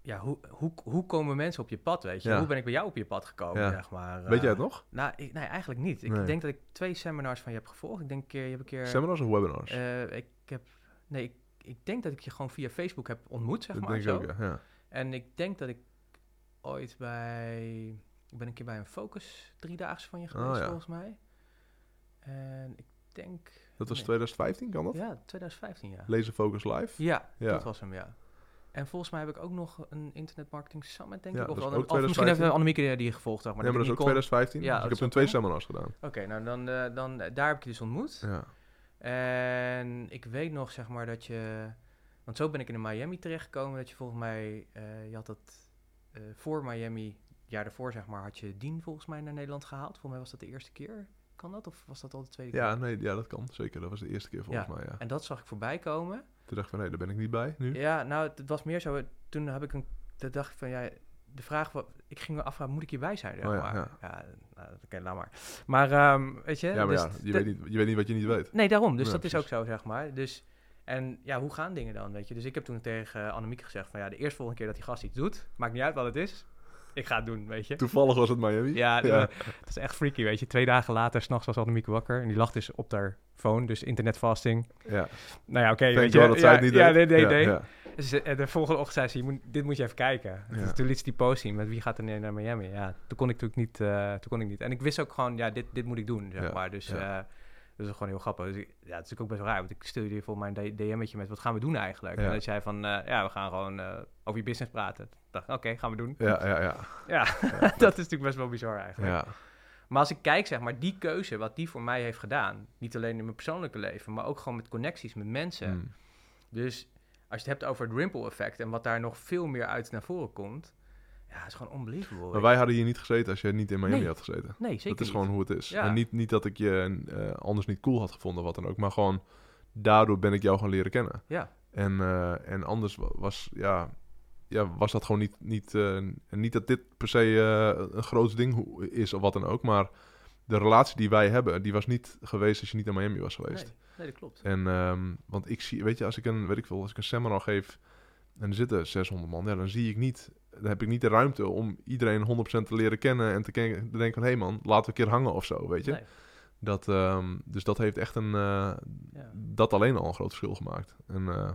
ja, hoe, hoe, hoe komen mensen op je pad, weet je? Ja. Hoe ben ik bij jou op je pad gekomen, Ja. zeg maar? Weet jij eh, het nog? Nou, ik, nee, eigenlijk niet. Ik Nee. denk dat ik twee seminars van je heb gevolgd. Ik denk een keer, je hebt een keer... Seminars of webinars? eh, ik heb... Nee, ik, ik denk dat ik je gewoon via Facebook heb ontmoet, zeg dat maar. denk ik ook, ja. En ik denk dat ik ooit bij... Ik ben een keer bij een Focus driedaagse van je geweest, Oh, ja. volgens mij. En ik denk... Dat was nee. 2015, kan dat? Ja, 2015, ja. Laser Focus Live? Ja, Ja. dat was hem, ja. En volgens mij heb ik ook nog een Internet Marketing Summit, denk Ja, ik. Of, dat is wel ook een- of misschien 2015. even Annemieke die, die gevolgd, zeg maar. ja, maar dat is ook niet kon- 2015. Ja, dus ik heb toen twee seminars gedaan. Oké, nou dan, eh, dan eh, daar heb ik je dus ontmoet. Ja. En ik weet nog, zeg maar, dat je... Want zo ben ik in Miami terechtgekomen. Dat je volgens mij... eh, je had dat eh, voor Miami, het jaar daarvoor, zeg maar, had je Dien volgens mij naar Nederland gehaald. Volgens mij was dat de eerste keer. Kan dat? Of was dat al de tweede keer? Ja, nee, ja, dat kan. Zeker. Dat was de eerste keer volgens Ja. mij, ja. En dat zag ik voorbij komen. Toen dacht ik van, nee, daar ben ik niet bij nu. Ja, nou, het, was meer zo. Toen heb ik een. Toen dacht ik van ja. De vraag wat. Ik ging me afvragen, moet ik hierbij zijn? Zeg Oh ja, maar. ja. ja nou, oké, laat maar. Maar ehm, weet je. Ja, maar dus ja, je weet, niet, je weet niet wat je niet weet. Nee, daarom. Dus dat is ook zo, zeg maar. Dus. En ja, hoe gaan dingen dan, weet je? Dus ik heb toen tegen Annemiek gezegd van ja, de eerste volgende keer dat die gast iets doet, maakt niet uit wat het is. Ik ga het doen, weet je. Toevallig was het Miami. Ja, ja. het is echt freaky, weet je. Twee dagen later, s'nachts was Annemiek wakker en die lag dus op haar phone, dus internetfasting. ja. Nou ja, oké, weet je. God dat zij het niet ja, deed. nee, nee, Ja, nee. ja. Dus eh, de volgende ochtend zei ze, je moet, dit moet je even kijken. Dus toen liet ze die post zien met wie gaat er naar Miami. Ja, toen kon ik natuurlijk niet, eh, toen kon ik niet. En ik wist ook gewoon, ja, dit, dit moet ik doen, zeg maar. Dus ja. Eh, dat is gewoon heel grappig. Dus ik- ja, het is natuurlijk ook best wel raar, want ik stuurde je volgens mij een D- DM'tje met wat gaan we doen eigenlijk. Ja. En dat jij van, eh, ja, we gaan gewoon eh, over je business praten. Dacht, oké, gaan we doen. Ja, ja, ja. Ja, dat is natuurlijk best wel bizar eigenlijk. ja. Maar als ik kijk, zeg maar, die keuze, wat die voor mij heeft gedaan, niet alleen in mijn persoonlijke leven, maar ook gewoon met connecties met mensen. Mm. Dus als je het hebt over het ripple effect en wat daar nog veel meer uit naar voren komt, ja, het is gewoon unbelievable. Maar wij hadden hier niet gezeten als jij niet in Miami Nee. had gezeten. nee, zeker dat is niet. gewoon hoe het is. Ja. En niet, niet dat ik je eh, anders niet cool had gevonden, wat dan ook. Maar gewoon, daardoor ben ik jou gaan leren kennen. Ja, En, eh, en anders wa- was, ja, ja, was dat gewoon niet... Niet, eh, en niet dat dit per se een groot ding is of wat dan ook. Maar de relatie die wij hebben, die was niet geweest als je niet in Miami was geweest. nee, nee, dat klopt. En, ehm, want ik zie, weet je, als ik een, weet ik veel, als ik een seminar geef en er zitten 600 man, ja, dan zie ik niet, dan heb ik niet de ruimte om iedereen 100% te leren kennen en te, ken- te denken van, hé hey man, laten we een keer hangen of zo, weet je. Nee, Dat, ehm, dus dat heeft echt een, eh, ja. dat alleen al een groot verschil gemaakt. En eh,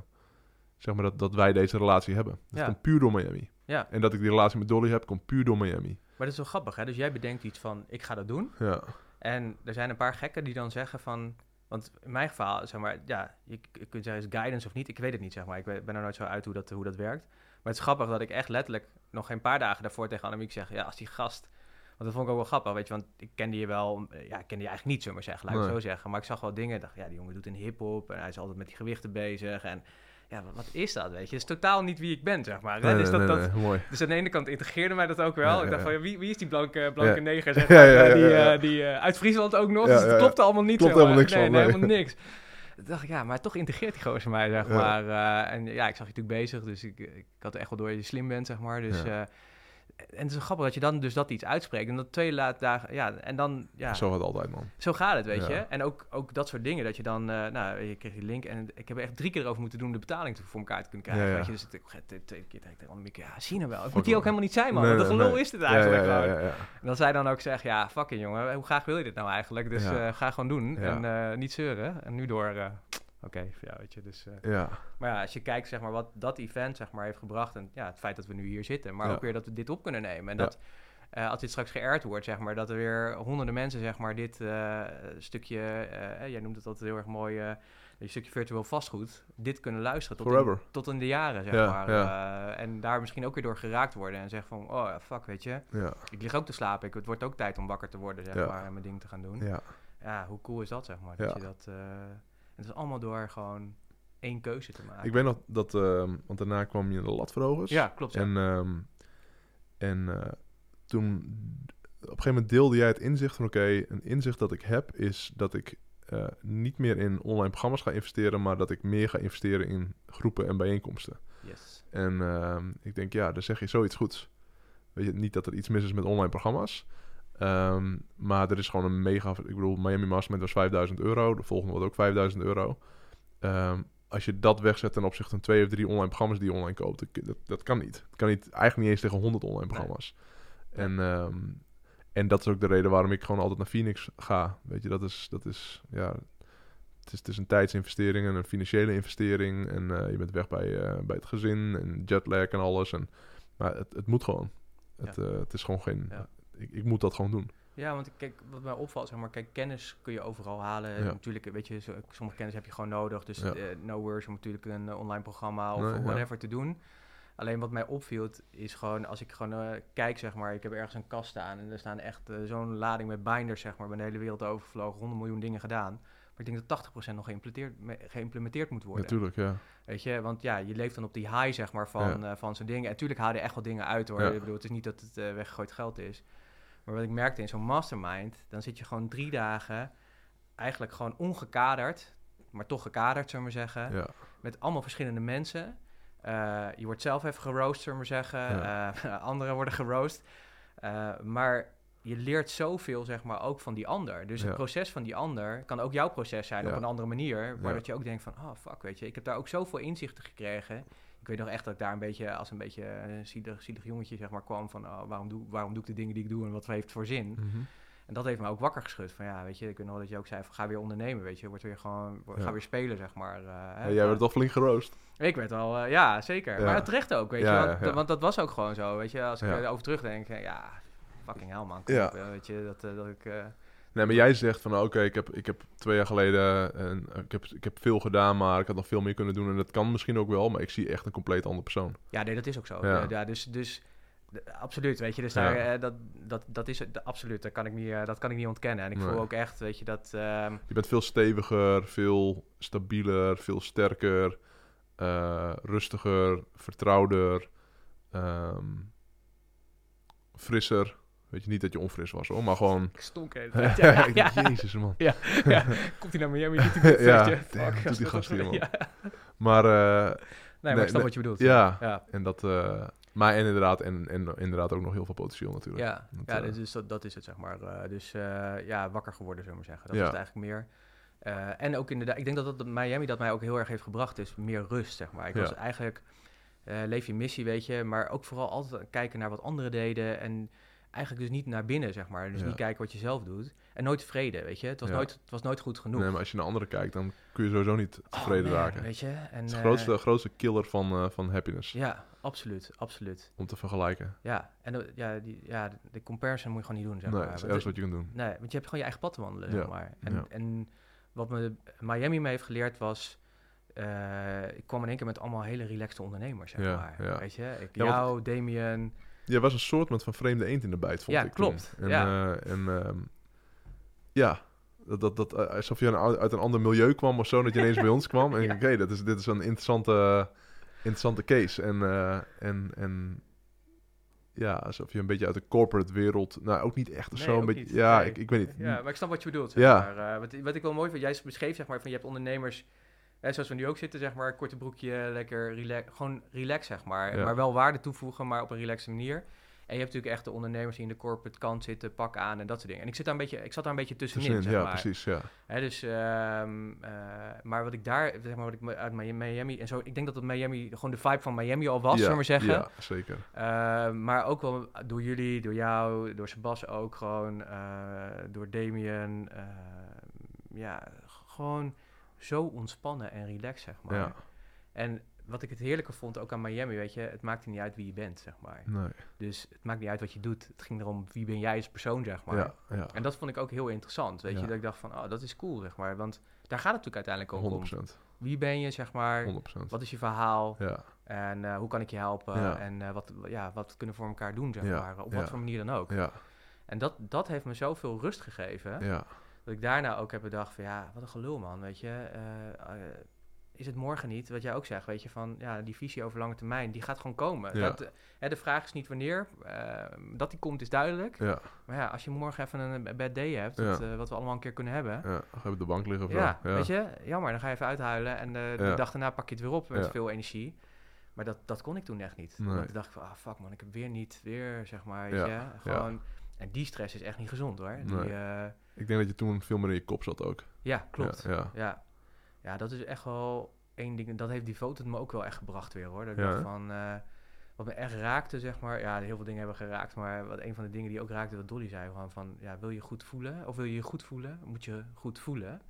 zeg maar dat, dat wij deze relatie hebben. Dat Ja. komt puur door Miami. ja, En dat ik die relatie met Dolly heb, komt puur door Miami. maar dat is wel grappig, hè? Dus jij bedenkt iets van, ik ga dat doen. Ja, En er zijn een paar gekken die dan zeggen van... Want in mijn geval, zeg maar, ja, je, je kunt zeggen is guidance of niet. Ik weet het niet, zeg maar. Ik ben er nooit zo uit hoe dat, hoe dat werkt. Maar het is grappig dat ik echt letterlijk nog geen paar dagen daarvoor tegen Annemiek zeg... Ja, als die gast... Want dat vond ik ook wel grappig, weet je. Want ik kende je wel... Ja, ik kende je eigenlijk niet, we maar zeggen. Laat ik Nee. zo zeggen. Maar ik zag wel dingen. Dacht, ja, die jongen doet een hip-hop. En hij is altijd met die gewichten bezig. En ja, wat, is dat, weet je? Het is totaal niet wie ik ben, zeg maar. hè. Nee, dus, dat, nee, dat, mooi. dus aan de ene kant integreerde mij dat ook wel. Ja, ik dacht ja. van, wie, wie is die blanke, blanke neger, zeg Ja, maar, ja, ja, die, eh, die eh, uit Friesland ook nog. Dus het klopte allemaal niet. Klopt helemaal niks nee. helemaal niks. Toen dacht ik, ja, maar toch integreert die gozer mij, zeg maar. eh, en ja, ik zag je natuurlijk bezig, dus ik, ik had echt wel door dat je slim bent, zeg maar. Dus eh, en het is grappig dat je dan dus dat iets uitspreekt. En dat twee laat dagen, ja, en dan, ja, Zo gaat het altijd, man. zo gaat het, weet Ja. je. En ook, ook dat soort dingen, dat je dan, eh, nou, je kreeg die link en ik heb er echt drie keer over moeten doen de betaling te- voor elkaar te kunnen krijgen. Ja, ja. Weet je, dus ik, de tweede keer denk ik tegen Annemieke, ja, zie je nou wel. Het moet hier ook helemaal niet zijn, man. Nee, gelul nee. is Ja, eigenlijk ja, ja, gewoon. ja, ja. En dan zij dan ook zegt, ja, fucking jongen, hoe graag wil je dit nou eigenlijk? Dus Ja. eh, ga gewoon doen Ja. en eh, niet zeuren. En nu door, oké, ja, weet je, dus... eh, Ja, maar ja, als je kijkt zeg maar, wat dat event zeg maar, heeft gebracht... en ja, het feit dat we nu hier zitten... maar Ja. ook weer dat we dit op kunnen nemen. En dat eh, als dit straks geërd wordt, zeg maar... dat er weer honderden mensen zeg maar, dit eh, stukje... jij noemt het altijd heel erg mooi... een stukje virtueel vastgoed... dit kunnen luisteren tot, in, tot in de jaren, zeg maar. en daar misschien ook weer door geraakt worden... en zeggen van, oh ja, fuck, weet je... ja, ik lig ook te slapen. Ik, het wordt ook tijd om wakker te worden, zeg maar... en mijn ding te gaan doen. ja. Ja, hoe cool is dat, zeg maar? Dat je dat... het is allemaal door gewoon één keuze te maken. Ik weet nog dat, ehm, want daarna kwam je in de latverhogers. Ja, klopt. Ja. En, ehm, en eh, toen, op een gegeven moment deelde jij het inzicht van... oké, een inzicht dat ik heb is dat ik eh, niet meer in online programma's ga investeren... maar dat ik meer ga investeren in groepen en bijeenkomsten. yes. En ehm, ik denk, ja, dan zeg je zoiets goeds. Weet je, niet dat er iets mis is met online programma's... Ehm, maar er is gewoon een mega... Ik bedoel, Miami Mastermind was 5000 euro. De volgende was ook 5000 euro. Ehm, als je dat wegzet ten opzichte van twee of drie online programma's die je online koopt, dat, dat, dat kan niet. Het kan niet, eigenlijk niet eens tegen 100 online programma's. En, ehm, en dat is ook de reden waarom ik gewoon altijd naar Phoenix ga. Weet je, dat is, dat is ja, het is, het is een tijdsinvestering en een financiële investering. En eh, je bent weg bij, eh, bij het gezin en jetlag en alles. En, maar het, het moet gewoon. Het, eh, het is gewoon geen... Ja. Ik, ik moet dat gewoon doen. Ja, want kijk, wat mij opvalt, zeg maar, kijk, kennis kun je overal halen. Ja. Natuurlijk, weet je, sommige kennis heb je gewoon nodig. Dus Ja. eh, no worries om natuurlijk een eh, online programma of Nee, ja. whatever te doen. Alleen wat mij opviel is gewoon, als ik gewoon eh, kijk, zeg maar, ik heb ergens een kast staan en er staan echt zo'n lading met binders, zeg maar, ben de hele wereld overgevlogen, 100 miljoen dingen gedaan. Maar ik denk dat 80% nog geïmplementeerd, me- geïmplementeerd moet worden. Natuurlijk, ja. Weet je, want ja, je leeft dan op die high, zeg maar, van, van zo'n ding. En natuurlijk haal je echt wel dingen uit, hoor. Ik bedoel, het is niet dat het weggegooid geld is. Maar wat ik merkte in zo'n mastermind, dan zit je gewoon drie dagen eigenlijk gewoon ongekaderd, maar toch gekaderd, zullen we maar zeggen, ja. met allemaal verschillende mensen. Eh, je wordt zelf even geroost, zullen we maar zeggen. Eh, anderen worden geroost. Eh, maar je leert zoveel, zeg maar, ook van die ander. Dus Ja. het proces van die ander kan ook jouw proces zijn op een andere manier. Maar dat je ook denkt van, oh fuck, weet je, ik heb daar ook zoveel inzichten gekregen. Ik weet nog echt dat ik daar een beetje als een beetje een zielig, zielig jongetje, zeg maar, kwam van, oh, waarom, doe, waarom doe ik de dingen die ik doe en wat heeft het voor zin? Mhm. En dat heeft me ook wakker geschud. Van ja, weet je, ik weet nog dat je ook zei van ga weer ondernemen, weet je. Word weer gewoon, word- Ja. ga weer spelen, zeg maar. eh, hè. Ja, jij werd toch flink geroost. Ik werd wel, eh, ja, zeker. Ja. Maar terecht ook, weet je. Want, want dat was ook gewoon zo, weet je. Als ik erover terugdenk, eh, ja, fucking hell man. Kom eh, weet je, dat, eh, dat ik... Nee, maar jij zegt van, oké, ik, heb, ik heb twee jaar geleden, en, eh, ik, heb, ik heb veel gedaan, maar ik had nog veel meer kunnen doen. En dat kan misschien ook wel, maar ik zie echt een compleet andere persoon. ja, nee, dat is ook zo. Ja. Dus... dus Absoluut, weet je, dus daar, eh, dat, dat, dat is absoluut, dat kan, ik niet, eh, dat kan ik niet ontkennen. En ik Nee. voel ook echt, weet je, dat, ehm, Je bent veel steviger, veel stabieler, veel sterker, rustiger, vertrouwder, ehm, frisser. Weet je niet dat je onfris was hoor, maar gewoon... ik stonk even. ja, ja, ja. Jezus man. ja. Komt hij naar Miami? Doet hij Ja, damn, Fuck, doet die gast hier, man. Maar eh, Nee, maar Nee, ik snap nee, wat je bedoelt. ja, Ja, en dat... eh, maar en inderdaad, en, en inderdaad ook nog heel veel potentieel natuurlijk. ja, Dat, ja dus dat, dat is het, zeg maar. Dus ja, wakker geworden, zullen we maar zeggen. Dat is het eigenlijk meer. En ook inderdaad, ik denk dat, dat Miami dat mij ook heel erg heeft gebracht, is meer rust, zeg maar. Ik was eigenlijk, leef je missie, weet je, maar ook vooral altijd kijken naar wat anderen deden en eigenlijk dus niet naar binnen, zeg maar. Dus Ja. niet kijken wat je zelf doet. En nooit tevreden, weet je. Het was, Ja. nooit, het was nooit goed genoeg. Nee, maar als je naar anderen kijkt, dan kun je sowieso niet Oh, tevreden raken. Weet je? En, Het is de eh, grootste, grootste killer van, eh, van happiness, Ja, absoluut, absoluut. om te vergelijken. Ja, en de- ja, die, ja, de- de comparison moet je gewoon niet doen, zeg nee, maar. dat is ergens wat je kunt doen. Nee, want je hebt gewoon je eigen pad te wandelen, Ja, zeg maar. En, en wat me Miami me heeft geleerd was... eh, ik kwam in één keer met allemaal hele relaxte ondernemers, zeg Ja, maar. Weet je? Ik, jou, Damien... Je was een soort van vreemde eend in de bijt, vond Ja, ik klopt. En, Ja. eh, en ehm, ja, dat, dat, dat, eh, alsof je een- uit een ander milieu kwam of zo, dat je ineens bij ons kwam. En Ja. oké, dat is, dit is een interessante, interessante case. En, eh, en, en ja, alsof je een beetje uit de corporate wereld, nou ook niet echt of Nee, zo. Een beetje, niet. ja, Nee. ik, ik weet niet. Ja, maar ik snap wat je bedoelt, zeg Ja. maar. Wat, wat ik wel mooi vind, jij beschreef, zeg maar, van je hebt ondernemers... Hè, zoals we nu ook zitten, zeg maar, korte broekje, lekker relax, gewoon relax, zeg maar. Ja. Maar wel waarde toevoegen, maar op een relaxe manier. En je hebt natuurlijk echt de ondernemers die in de corporate kant zitten, pak aan en dat soort dingen. En ik, zit daar een beetje, ik zat daar een beetje tussenin, Tussenin, zeg ja, maar. precies, ja. Hè, dus, ehm, eh, maar wat ik daar, zeg maar, wat ik uit Mi- Miami en zo, ik denk dat het Miami, gewoon de vibe van Miami al was, ja, zullen we maar zeggen. Ja, zeker. Eh, maar ook wel door jullie, door jou, door Sebas ook gewoon, eh, door Damien. eh, ja, gewoon zo ontspannen en relaxed, zeg maar. Ja, En wat ik het heerlijke vond, ook aan Miami, weet je, het maakte niet uit wie je bent, zeg maar. nee. Dus het maakt niet uit wat je doet. Het ging erom, wie ben jij als persoon, zeg maar. Ja, ja. En dat vond ik ook heel interessant, weet Ja. je. Dat ik dacht van, oh, dat is cool, zeg maar. Want daar gaat het natuurlijk uiteindelijk ook om. 100%. Wie ben je, zeg maar. 100%. Wat is je verhaal? Ja, En eh, hoe kan ik je helpen? En eh, wat, ja, wat kunnen we voor elkaar doen, zeg maar. Op wat voor manier dan ook. ja, En dat, dat heeft me zoveel rust gegeven. ja. Dat ik daarna ook heb bedacht van, ja, wat een gelul, man, weet je. Eh, eh, is het morgen niet, wat jij ook zegt, weet je, van ja, die visie over lange termijn, die gaat gewoon komen. Ja. Dat, hè, de vraag is niet wanneer, eh, dat die komt is duidelijk. Ja, Maar ja, als je morgen even een bad day hebt, Ja. wat, wat we allemaal een keer kunnen hebben. ja. Je op de bank liggen of Ja, weet je, jammer, dan ga je even uithuilen en de dag daarna pak je het weer op met veel energie. Maar dat, dat kon ik toen echt niet. Nee. Want toen dacht ik van, ah fuck man, ik heb weer niet, weer zeg maar, weet Ja, je. Gewoon, en die stress is echt niet gezond hoor. Die, Nee. Ik denk dat je toen veel meer in je kop zat ook. ja, klopt. Ja, ja. Ja. ja, dat is echt wel één ding. Dat heeft die foto me ook wel echt gebracht weer hoor. Dat Ja, van, eh, wat me echt raakte, zeg maar. Ja, heel veel dingen hebben geraakt. Maar wat een van de dingen die ook raakte, wat Dolly zei, gewoon van, ja, wil je goed voelen? Of wil je je goed voelen? Moet je goed voelen?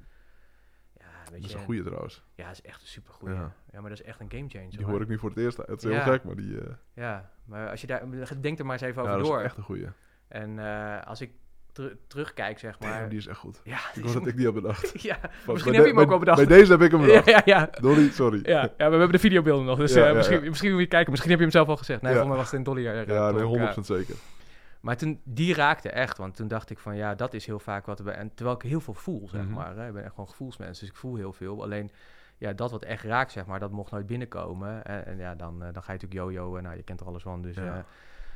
Ja, Dat is een goeie trouwens. Ja, dat is echt een super goeie. Ja. Ja. maar dat is echt een game changer. Die hoor ik nu voor het eerst. Het is heel gek, maar die... eh Ja, maar als je daar, denk er maar eens even ja, over dat door. is echt een goeie. En eh, als ik teru- terugkijk, zeg maar. Damn, die is echt goed. ja, Ik hoor dat ik die heb bedacht. ja, misschien heb je hem ook bij- bedacht. Bij deze heb ik hem bedacht. ja, ja. Dolly, sorry. Ja, ja, we hebben de videobeelden nog, dus eh, misschien, misschien moet je kijken. Misschien heb je hem zelf al gezegd. Nee, volgens mij was het in Dolly. er, eh, Ja, nee, 100% ja. zeker. Maar toen, die raakte echt, want toen dacht ik van ja, dat is heel vaak wat er En terwijl ik heel veel voel, zeg Mhm. maar. Hè. Ik ben echt gewoon gevoelsmens, dus ik voel heel veel. Alleen, ja, dat wat echt raakt, zeg maar, dat mocht nooit binnenkomen. En, en ja, dan, eh, dan ga je natuurlijk yo-yo en nou, je kent er alles van. Dus, Ja.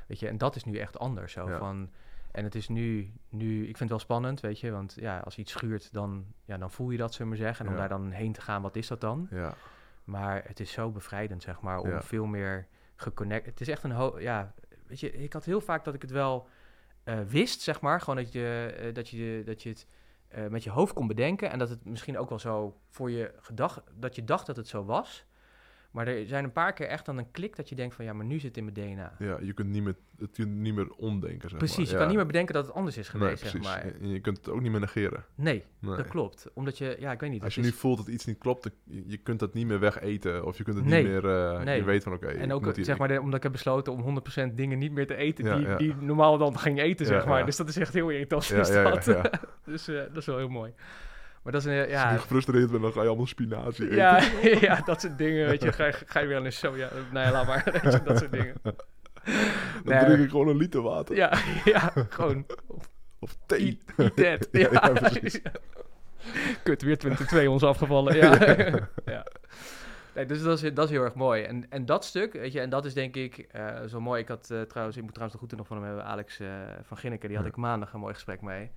weet je, en dat is nu echt anders. Zo, Ja. van, en het is nu, nu, ik vind het wel spannend, weet je. Want ja, als iets schuurt, dan, ja, dan voel je dat, zullen we maar zeggen. En om Ja. daar dan heen te gaan, wat is dat dan? Ja, Maar het is zo bevrijdend, zeg maar, om Ja. veel meer geconnect. Het is echt een ja, weet je, ik had heel vaak dat ik het wel eh, wist, zeg maar, gewoon dat je, eh, dat je, dat je het eh, met je hoofd kon bedenken en dat het misschien ook wel zo voor je gedacht, dat je dacht dat het zo was. Maar er zijn een paar keer echt dan een klik dat je denkt van ja, maar nu zit het in mijn DNA. ja, je kunt niet meer, het kunt niet meer omdenken, zeg Precies, maar. je Ja. kan niet meer bedenken dat het anders is geweest, zeg maar. En je kunt het ook niet meer negeren. Nee, Nee. dat klopt. Omdat je, ja, ik weet niet. Als je nu voelt dat iets niet klopt, dan- je, kunt dat niet meer wegeten. Of je kunt het Nee. niet meer... eh, Nee. Je weet van, oké, En ook, zeg maar, de- omdat ik heb besloten om 100% dingen niet meer te eten Ja, die, ja. die normaal dan ging eten, zeg maar. Dus dat is echt heel irritant. Is dat. dus eh, dat is wel heel mooi. Maar dat is een, Als je ja, gefrustreerd bent, dan ga je allemaal spinazie eten. ja, ja, dat soort dingen, weet je. Ga, je- ga je weer aan een soja, nou ja, laat maar, je, dat soort dingen. Dan Nee, drink ik gewoon een liter water. Ja, ja, gewoon Of thee. eat, eat that. Ja, Ja, ja, precies. Kut, weer 22 ons afgevallen. Ja. ja. Nee, dus dat is, dat is heel erg mooi. En, en dat stuk, weet je, en dat is denk ik eh, zo mooi. Ik had eh, trouwens, ik moet trouwens de groeten nog van hem hebben, Alex eh, van Ginneken, die had Ja. ik maandag een mooi gesprek mee.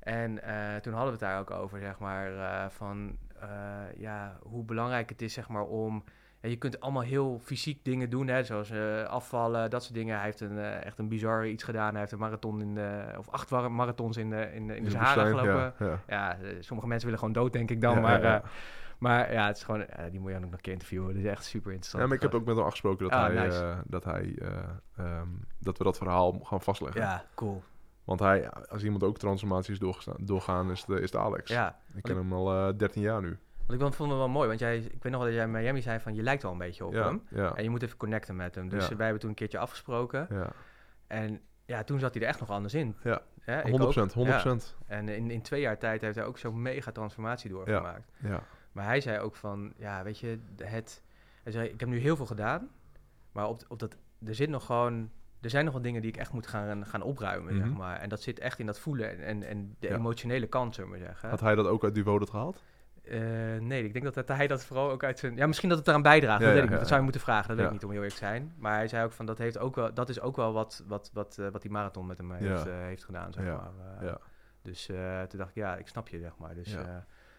En eh, toen hadden we het daar ook over, zeg maar, eh, van eh, ja, hoe belangrijk het is, zeg maar, om... Ja, je kunt allemaal heel fysiek dingen doen, hè, zoals afvallen, dat soort dingen. Hij heeft een, echt een bizar iets gedaan. Hij heeft een marathon in de, of acht marathons in de, in de, in de Sahara gelopen. Ja, sommige mensen willen gewoon dood, denk ik dan. Maar, maar ja, het is gewoon, die moet je ook nog een keer interviewen. Dat is echt super interessant. Ja, maar ik heb ook met hem afgesproken dat Ah, hij, nice. dat, hij eh, ehm, dat we dat verhaal gaan vastleggen. Ja, cool. Want hij, als iemand ook transformaties doorgaan, is de, is de Alex. Ja, Ik ken hem al eh 13 jaar nu. want ik vond het wel mooi. Want jij, ik weet nog wel dat jij in Miami zei van, je lijkt wel een beetje op Ja, hem. ja, En je moet even connecten met hem. Dus Ja. wij hebben toen een keertje afgesproken. ja. En ja, toen zat hij er echt nog anders in. Ja, Hè, ik 100%, ook. 100%. Ja. En in, in twee jaar tijd heeft hij ook zo'n mega transformatie doorgemaakt. Ja, Maar hij zei ook van, ja, weet je, het... Hij zei, ik heb nu heel veel gedaan, maar op, op dat, er zit nog gewoon... Er zijn nog wel dingen die ik echt moet gaan, gaan opruimen, zeg Mhm. maar. En dat zit echt in dat voelen en, en, de Ja. emotionele kant, zullen we zeggen. Had hij dat ook uit Devoted gehaald? Eh, nee, ik denk dat, dat hij dat vooral ook uit zijn... Ja, misschien dat het eraan bijdraagt, Ja, dat weet ik niet. Dat zou je moeten vragen, dat weet ik niet, om heel eerlijk te zijn. Maar hij zei ook van, dat, heeft ook wel, dat is ook wel wat, wat, wat, eh, wat die marathon met hem heeft, eh, heeft gedaan, zeg maar. Ja. Dus toen dacht ik, ja, ik snap je, zeg maar. Dus,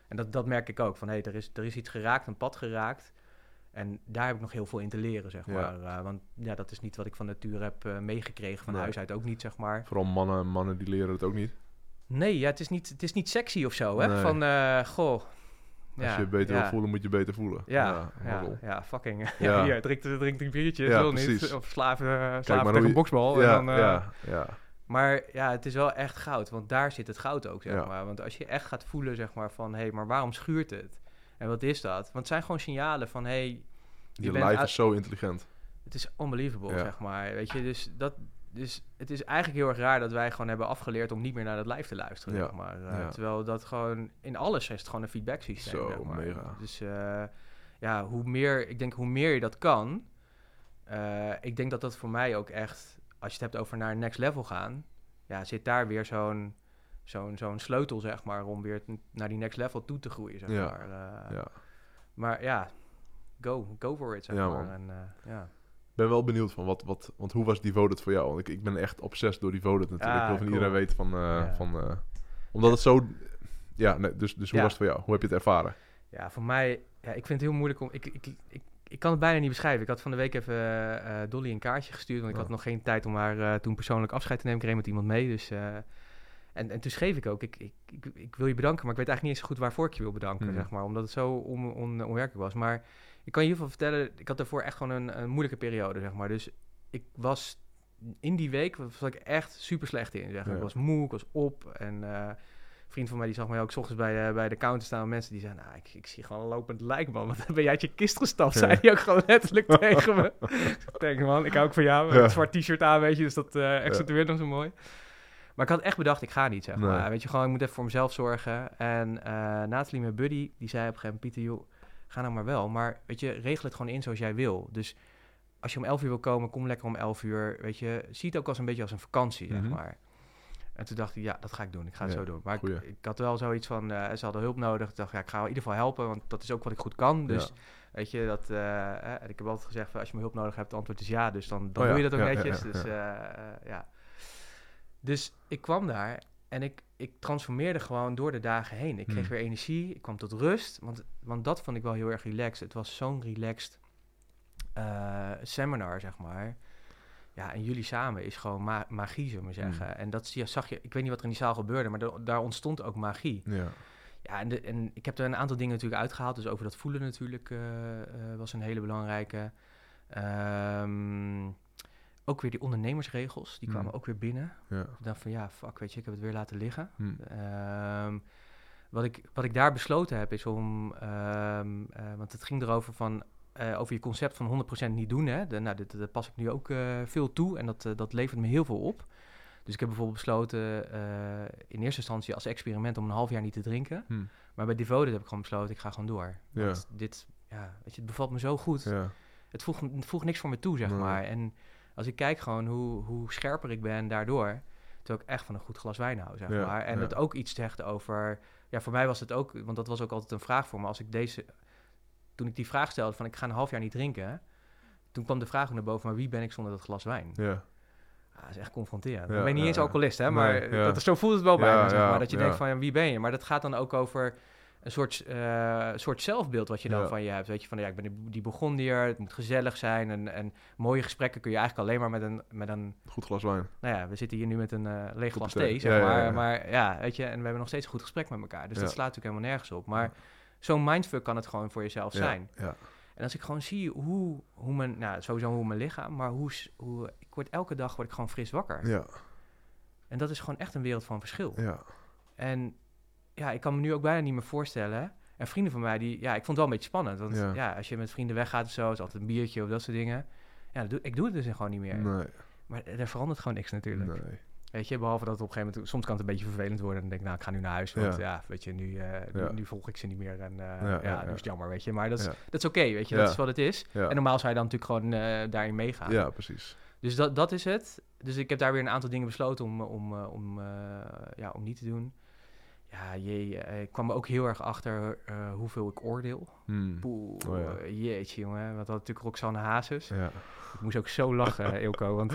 en dat, dat merk ik ook, van hé, hey, er, is, er is iets geraakt, een pad geraakt. En daar heb ik nog heel veel in te leren, zeg Ja. maar. Eh, want ja, dat is niet wat ik van nature heb eh, meegekregen, van Nee. huis uit ook niet, zeg maar. Vooral mannen, mannen die leren het ook niet. Nee, ja, het, is niet, het is niet sexy of zo, hè? Nee. Van, eh, goh... Als ja, je beter ja. wil voelen, moet je beter voelen. Ja, ja, ja, fucking. Ja. Hier, drink, drink drie biertjes, Ja, wil niet. Of slaven, slaven tegen een boksbal. Ja, en dan, ja, ja. Maar ja, het is wel echt goud, want daar zit het goud ook, zeg maar. Want als je echt gaat voelen, zeg maar, van... hé, hey, maar waarom schuurt het? En wat is dat? Want het zijn gewoon signalen van... hé, hey, lijf uit- is zo intelligent. het is unbelievable, Ja. zeg maar. Weet je, dus, dat, dus het is eigenlijk heel erg raar dat wij gewoon hebben afgeleerd... om niet meer naar dat lijf te luisteren, Ja. zeg maar. Uh, Ja. Terwijl dat gewoon... In alles is het gewoon een feedback systeem, Zo, zeg maar. mega. Dus eh, ja, hoe meer... Ik denk, hoe meer je dat kan... eh, ik denk dat dat voor mij ook echt... Als je het hebt over naar next level gaan... Ja, zit daar weer zo'n... Zo'n zo'n sleutel, zeg maar, om weer naar die next level toe te groeien, zeg Ja. maar. Eh, Ja. Maar ja, go, go for it, zeg Ja, maar. En, eh, ja. Ik ben wel benieuwd van wat, wat, want hoe was Devoted voor jou? Want ik, ik ben echt obsessed door Devoted natuurlijk. Ah, ik wil van cool. iedereen weten van, eh, van omdat het zo, ja, nee, dus, dus hoe was het voor jou? Hoe heb je het ervaren? Ja, voor mij, ja, ik vind het heel moeilijk om. Ik, ik, ik, ik kan het bijna niet beschrijven. Ik had van de week even Dolly een kaartje gestuurd. Want ik Oh. had nog geen tijd om haar toen persoonlijk afscheid te nemen. Ik reed met iemand mee. Dus, en, en toen schreef ik ook: ik, ik, ik, ik wil je bedanken, maar ik weet eigenlijk niet eens zo goed waarvoor ik je wil bedanken. Hmm. Zeg maar, omdat het zo on, on, onwerkelijk was. Maar ik kan je in ieder geval vertellen: ik had daarvoor echt gewoon een, een moeilijke periode. Zeg maar. Dus ik was in die week was ik echt super slecht in. Zeg. Ja. Ik was moe, ik was op. En eh, een vriend van mij die zag mij ook 's ochtends bij, de bij de counter staan. Mensen die zeiden, nou, ik, ik zie gewoon een lopend lijk, man. Wat ben jij uit je kist gestapt? Ja. Zei hij ook gewoon letterlijk tegen me. ik denk, man, ik hou ook van jou. Ja. Een zwart t-shirt aan, weet je. Dus dat eh accentueert nog zo mooi. Maar ik had echt bedacht, ik ga niet, zeg Nee. maar. Weet je, gewoon, ik moet even voor mezelf zorgen. En eh Nathalie, mijn buddy, die zei op een gegeven moment... Pieter, joh, ga nou maar wel. Maar weet je, regel het gewoon in zoals jij wil. Dus als je om 11 uur wil komen, kom lekker om 11 uur. Weet je, zie het ook als een beetje als een vakantie, zeg Mhm. maar. En toen dacht ik, ja, dat ga ik doen. Ik ga het Ja, zo doen. Maar ik, had wel zoiets van, eh, ze hadden hulp nodig. Ik dacht, ja, ik ga in ieder geval helpen, want dat is ook wat ik goed kan. Dus Ja. weet je, dat, eh, eh, ik heb altijd gezegd, als je me hulp nodig hebt, het antwoord is ja. Dus dan, dan Oh ja, doe je dat ook netjes. dus ja. Dus ik kwam daar en ik, ik transformeerde gewoon door de dagen heen. Ik kreeg Hmm. weer energie, ik kwam tot rust. Want, want dat vond ik wel heel erg relaxed. Het was zo'n relaxed eh, seminar, zeg maar. Ja, en jullie samen is gewoon ma- magie, zullen we zeggen. Hmm. En dat zag je, ik weet niet wat er in die zaal gebeurde, maar da- daar ontstond ook magie. Ja, Ja, en, de, en ik heb er een aantal dingen natuurlijk uitgehaald. Dus over dat voelen natuurlijk eh, eh, was een hele belangrijke. Ehm, ook weer die ondernemersregels, die kwamen Hmm. ook weer binnen. ja. Ik dacht van ja, fuck, weet je, ik heb het weer laten liggen. Hm. Ehm, wat, ik, wat ik daar besloten heb is om, ehm, eh, want het ging erover van, eh, over je concept van 100% niet doen. Hè? De, nou, dit, dat pas ik nu ook eh, veel toe en dat, dat levert me heel veel op. Dus ik heb bijvoorbeeld besloten in eerste instantie als experiment om een half jaar niet te drinken. Hm. Maar bij Devoted heb ik gewoon besloten, ik ga gewoon door. Ja. Want dit, ja, weet je, het bevalt me zo goed. ja. Het voegt, het voegt niks voor me toe, zeg Nee. maar. En als ik kijk gewoon hoe, hoe scherper ik ben daardoor... terwijl ik echt van een goed glas wijn hou, zeg Ja, maar. En ja. het ook iets zegt over... Ja, voor mij was het ook... Want dat was ook altijd een vraag voor me. Als ik deze... Toen ik die vraag stelde van ik ga een half jaar niet drinken... Toen kwam de vraag naar boven, maar wie ben ik zonder dat glas wijn? ja. Ah, dat is echt confronterend. Ja, ik ben niet ja, eens ja. alcoholist, hè, Nee, maar ja. dat, is- zo voelt het wel bij Ja, zeg ja, maar. Dat je ja. denkt van, ja, wie ben je? Maar dat gaat dan ook over een soort, eh, soort zelfbeeld wat je dan Ja. van je hebt. Weet je, van ja, ik ben die, die Burgondier, het moet gezellig zijn. En, en mooie gesprekken kun je eigenlijk alleen maar met een, met een... Goed glas wijn. Nou ja, we zitten hier nu met een eh leeg glas thee. zeg Ja, maar. ja. Maar ja, weet je, en we hebben nog steeds een goed gesprek met elkaar. Dus dat slaat natuurlijk helemaal nergens op. Maar zo'n mindfuck kan het gewoon voor jezelf zijn. Ja. En als ik gewoon zie hoe, hoe mijn, nou sowieso hoe mijn lichaam, maar hoe, hoe, ik word elke dag word ik gewoon fris wakker. Ja. En dat is gewoon echt een wereld van verschil. Ja. En ja, ik kan me nu ook bijna niet meer voorstellen. En vrienden van mij, die, ja, ik vond het wel een beetje spannend. Want Ja. ja, als je met vrienden weggaat of zo, is altijd een biertje of dat soort dingen. Ja, dat doe, ik doe het dus gewoon niet meer. Nee. Maar er verandert gewoon niks natuurlijk. Nee. Weet je, behalve dat het op een gegeven moment, soms kan het een beetje vervelend worden. En dan denk ik, nou, ik ga nu naar huis. Want Ja. ja, weet je, nu, eh, nu, Ja. nu volg ik ze niet meer. En eh, Ja, ja, is het jammer, weet je. Maar dat is, dat is oké, weet je. Dat is wat het is. En normaal zou je dan natuurlijk gewoon eh, daarin meegaan. ja, precies. Dus dat, dat is het. Dus ik heb daar weer een aantal dingen besloten om, om, om, ja, om niet te doen. Ja, jee, eh, ik kwam er ook heel erg achter eh, hoeveel ik oordeel. Hm. Poeh, Oh ja. jeetje jongen. Want dat had natuurlijk Roxanne Hazes. Ja. Ik moest ook zo lachen, Ilko, want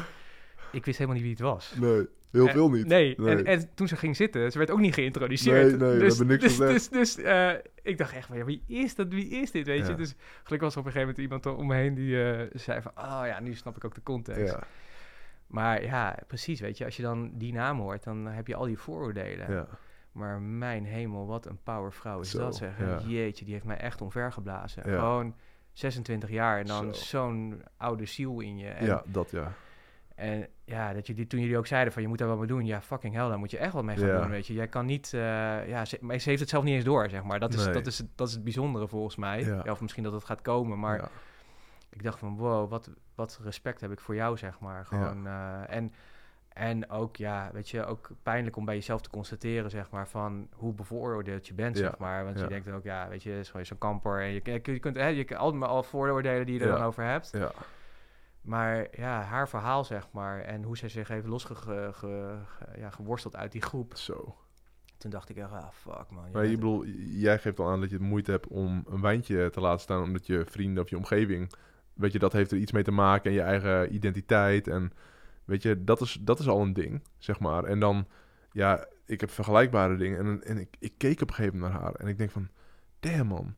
ik wist helemaal niet wie het was. Nee. Heel Eh, veel niet. Nee, Nee. En, en toen ze ging zitten, ze werd ook niet geïntroduceerd. Nee, nee, we dus, hebben niks dus, gezegd. Dus, dus eh, ik dacht echt van, ja, wie is dat? Wie is dit, weet je? Dus gelukkig was er op een gegeven moment iemand om me heen die eh, zei van, oh ja, nu snap ik ook de context. Ja, Maar ja, precies, weet je, als je dan die naam hoort, dan heb je al die vooroordelen. ja. Maar mijn hemel, wat een powervrouw is Zo, dat zeg. ja. Jeetje, die heeft mij echt omvergeblazen. Ja. Gewoon 26 jaar en dan Zo. zo'n oude ziel in je. En, ja, dat ja. en ja, dat jullie, toen jullie ook zeiden van je moet daar wat mee doen. Ja, fucking hell, daar moet je echt wat mee gaan Ja. doen, weet je. Jij kan niet, eh, ja, ze, maar ze heeft het zelf niet eens door, zeg maar. Dat is, Nee. dat is, dat is het bijzondere volgens mij. Ja. Ja, of misschien dat het gaat komen, maar ik dacht van wow, wat, wat respect heb ik voor jou, zeg maar. Gewoon, eh, en, en ook, ja, weet je, ook pijnlijk om bij jezelf te constateren, zeg maar, van hoe bevooroordeeld je bent, Ja, zeg maar. Want ja. je denkt ook, ja, weet je, het is zo'n kamper. En je, je, je kunt, hè, je kunt allemaal al vooroordelen die je er Ja. dan over hebt. ja. Maar ja, haar verhaal, zeg maar, en hoe zij zich heeft losgeworsteld ge, uit die groep. Zo. Toen dacht ik echt, ah, fuck man. je Maar je bedoel, jij geeft al aan dat je het moeite hebt om een wijntje te laten staan, omdat je vrienden of je omgeving, weet je, dat heeft er iets mee te maken en je eigen identiteit. En weet je, dat is, dat is al een ding, zeg maar. En dan, ja, ik heb vergelijkbare dingen. En, en ik, ik keek op een gegeven moment naar haar en ik denk van, damn man.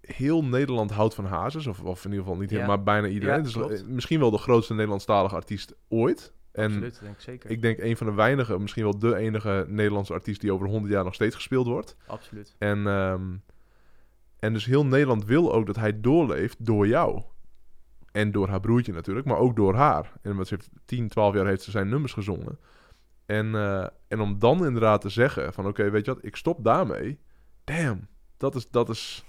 Heel Nederland houdt van Hazes, of, of in ieder geval niet heel, Ja. maar bijna iedereen. Ja, dus eh, misschien wel de grootste Nederlandstalige artiest ooit. En Absoluut, denk ik zeker. ik denk een van de weinige, misschien wel de enige Nederlandse artiest die over 100 jaar nog steeds gespeeld wordt. Absoluut. En, ehm, en dus heel Nederland wil ook dat hij doorleeft door jou. En door haar broertje natuurlijk, maar ook door haar. En want ze heeft 10, 12 jaar heeft ze zijn nummers gezongen. En, eh, en om dan inderdaad te zeggen van oké, weet je wat, ik stop daarmee. Damn, dat is, dat is...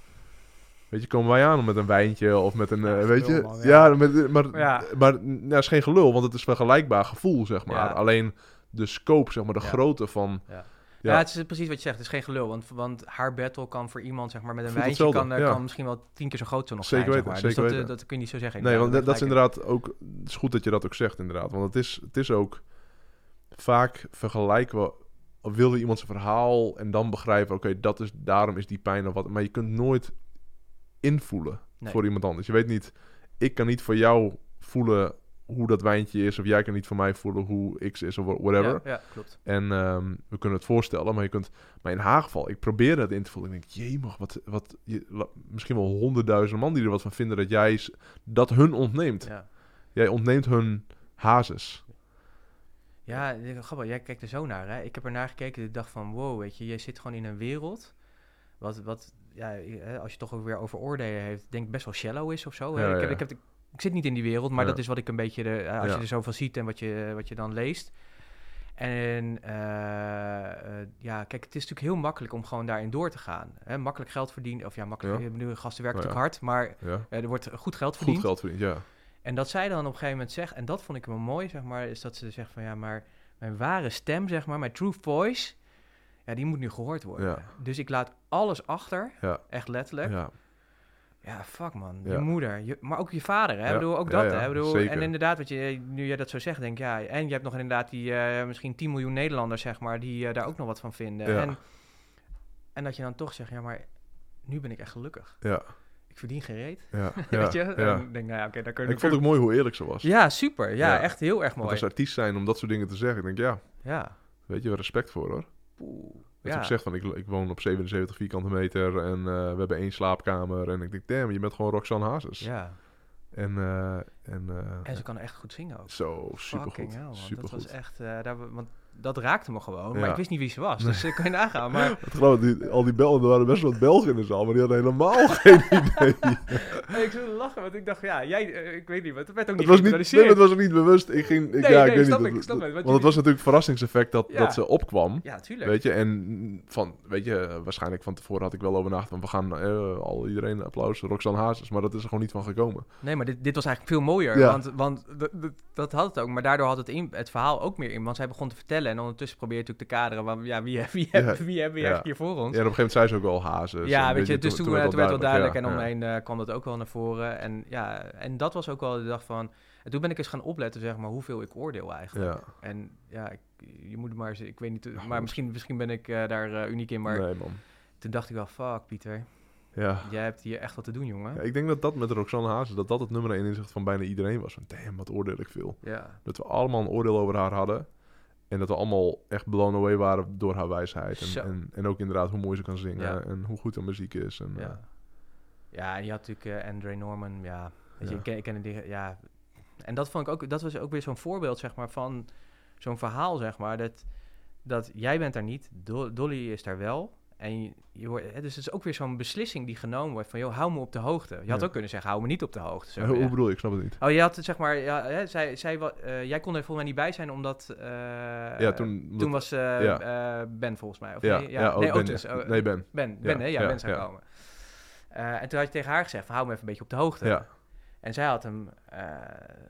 Weet je, komen wij aan met een wijntje of met een, Ja, eh, weet je... man, ja. ja. met, maar, Ja. maar nou, het is geen gelul, want het is vergelijkbaar gevoel, zeg maar. Ja. Alleen de scope, zeg maar, de Ja. grootte van... Ja. Het is precies wat je zegt. Het is geen gelul. Want, want haar battle kan voor iemand, zeg maar, met een Voelt wijntje... Kan, ja. kan misschien wel tien keer zo groot zo nog Zeker zijn, weten, zeg maar. zeker dus dat, weten. eh, dat kun je niet zo zeggen. Nee, want dat, dat is inderdaad ook... Het is goed dat je dat ook zegt, inderdaad. Want het is, het is ook... Vaak vergelijken we... Of wil je iemand zijn verhaal en dan begrijpen... Oké, dat is daarom is die pijn of wat. Maar je kunt nooit invoelen Nee. voor iemand anders. Je weet niet... Ik kan niet voor jou voelen hoe dat wijntje is... Of jij kan niet voor mij voelen hoe X is of wha- whatever. Ja, ja, klopt. En ehm, we kunnen het voorstellen, maar je kunt... Maar in haar geval, ik probeer het in te voelen. Ik denk, jemig, wat... wat je, misschien wel honderdduizend man die er wat van vinden... dat jij dat hun ontneemt. Ja. Jij ontneemt hun hazes. Ja, grappig. Jij kijkt er zo naar, hè? Ik heb er naar gekeken en ik dacht van... Wow, weet je, jij zit gewoon in een wereld... Wat, wat ja, hè, als je toch ook weer over oordelen heeft... denk best wel shallow is of zo. Ja, ik, heb, ja. ik, heb de- ik zit niet in die wereld, maar Ja. dat is wat ik een beetje... De, eh, als Ja. je er zoveel ziet en wat je, wat je dan leest... En eh, eh, ja, kijk, het is natuurlijk heel makkelijk om gewoon daarin door te gaan. Hè? Makkelijk geld verdienen, of ja, makkelijk, Ja. bedoel, gasten werken natuurlijk hard, maar er wordt goed geld Goed verdiend. geld verdiend, ja. En dat zij dan op een gegeven moment zegt, en dat vond ik wel mooi, zeg maar, is dat ze zegt van ja, maar mijn ware stem, zeg maar, mijn true voice, ja, die moet nu gehoord worden. Dus ik laat alles achter, Ja. echt letterlijk. Ja, fuck man, Ja. je moeder, je, maar ook je vader, hè? Ja. Bedoel, ook dat, ja, hè? Bedoel, zeker. en inderdaad, wat je, nu jij dat zo zegt, denk ik, ja, en je hebt nog inderdaad die eh, misschien 10 miljoen Nederlanders, zeg maar, die eh, daar ook nog wat van vinden. En, en dat je dan toch zegt, ja, maar nu ben ik echt gelukkig. Ja. Ik verdien geen reet, Ja. weet je? Ik denk, nou ja, oké, daar kunnen Ik vond het mooi hoe eerlijk ze was. Ja, super. Ja, echt heel erg Want mooi. als artiest zijn om dat soort dingen te zeggen, ik denk ja, Ja. weet je, respect voor hoor. Poeh. Dat Ja. ik zeg van, ik, ik woon op 77 vierkante meter en eh, we hebben één slaapkamer. En ik denk, damn, je bent gewoon Roxanne Hazes. ja. En, eh, en, eh, En ze kan echt goed zingen ook. zo, supergoed. Hell. Supergoed. Dat was echt... daar, want dat raakte me gewoon. Ja. Maar ik wist niet wie ze was. Dus ik kan je nagaan. Maar Het geloof, die, al die Belgen, er waren best wel wat Belgen in de zaal, maar die hadden helemaal geen idee. ik zou lachen. Want ik dacht, ja, jij... eh, ik weet niet. Want het werd ook Het niet was niet, nee, het was ook niet bewust. Ik ging, ik, Nee, ja, nee, ik weet snap niet. ik, dat- snap dat-. Want want het was natuurlijk het verrassingseffect dat, Ja. dat ze opkwam. Ja, tuurlijk. Weet je, en van, weet je, waarschijnlijk van tevoren had ik wel over nagedacht van we gaan eh, al iedereen applaus, Roxanne Hazes, maar dat is er gewoon niet van gekomen. Nee, maar dit, dit was eigenlijk veel mooier. Want, want dat had het ook. Maar daardoor had het, in, het verhaal ook meer in. Want zij begon te vertellen. En ondertussen probeer je natuurlijk te kaderen. Van, ja, wie, wie, wie, wie hebben we eigenlijk hier voor ons? Ja, en op een gegeven moment zei ze ook wel Hazes. Ja, En weet je, dus toen, werd het wel duidelijk en omheen eh, kwam dat ook wel naar voren. En ja, en dat was ook wel de dag van... En toen ben ik eens gaan opletten, zeg maar, hoeveel ik oordeel eigenlijk. Ja, En ja, ik, je moet maar, eens- ik weet niet, maar misschien, misschien ben ik eh, daar eh, uniek in. Maar nee man. toen dacht ik wel, fuck Pieter, Ja. jij hebt hier echt wat te doen, jongen. Ja, ik denk dat dat met Roxanne Hazes, dat dat het nummer 1 inzicht van bijna iedereen was. Van, damn, wat oordeel ik veel. Ja, Dat we allemaal een oordeel over haar hadden. En dat we allemaal echt blown away waren door haar wijsheid. En, en, en ook inderdaad hoe mooi ze kan zingen Ja. en hoe goed haar muziek is. En, Ja. eh, Ja, en je had natuurlijk eh, Andre Norman, ja. Weet je, ik ken, ik ken die, ja. En dat vond ik ook, dat was ook weer zo'n voorbeeld, zeg maar, van zo'n verhaal, zeg maar, dat, dat jij bent daar niet, Do- Dolly is daar wel. En je, je wordt, hè, dus het is ook weer zo'n beslissing die genomen wordt van, joh, hou me op de hoogte. Je had Ja. ook kunnen zeggen, hou me niet op de hoogte. Zo, hoe, ja. bedoel je? Ik snap het niet. Oh, je had het, zeg maar, ja, hè, zij, zij, eh, jij kon er volgens mij niet bij zijn, omdat... eh, ja, toen... toen was ja. eh, Ben volgens mij. Of ja, nee, ja, oh, nee, ben. Oh, nee, Ben. Ben, Ben, Ja, hè? Ja, Ben zou komen. En toen had je tegen haar gezegd, van, hou me even een beetje op de hoogte. Ja, En zij had hem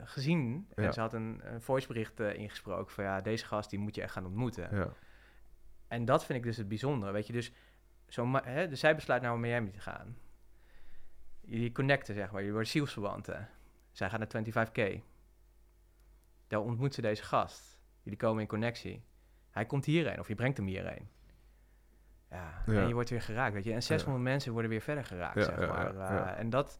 gezien en ze had een, een voicebericht ingesproken van, ja, deze gast die moet je echt gaan ontmoeten. ja, En dat vind ik dus het bijzondere, weet je. Dus, zo hè, dus zij besluit naar Miami te gaan. Jullie connecten, zeg maar. Jullie worden zielsverwanten. Zij gaat naar 25K. Daar ontmoet ze deze gast. Jullie komen in connectie. Hij komt hierheen, of je brengt hem hierheen. Ja, Ja. en je wordt weer geraakt, weet je. En 600 mensen worden weer verder geraakt, zeg maar. Eh, en dat,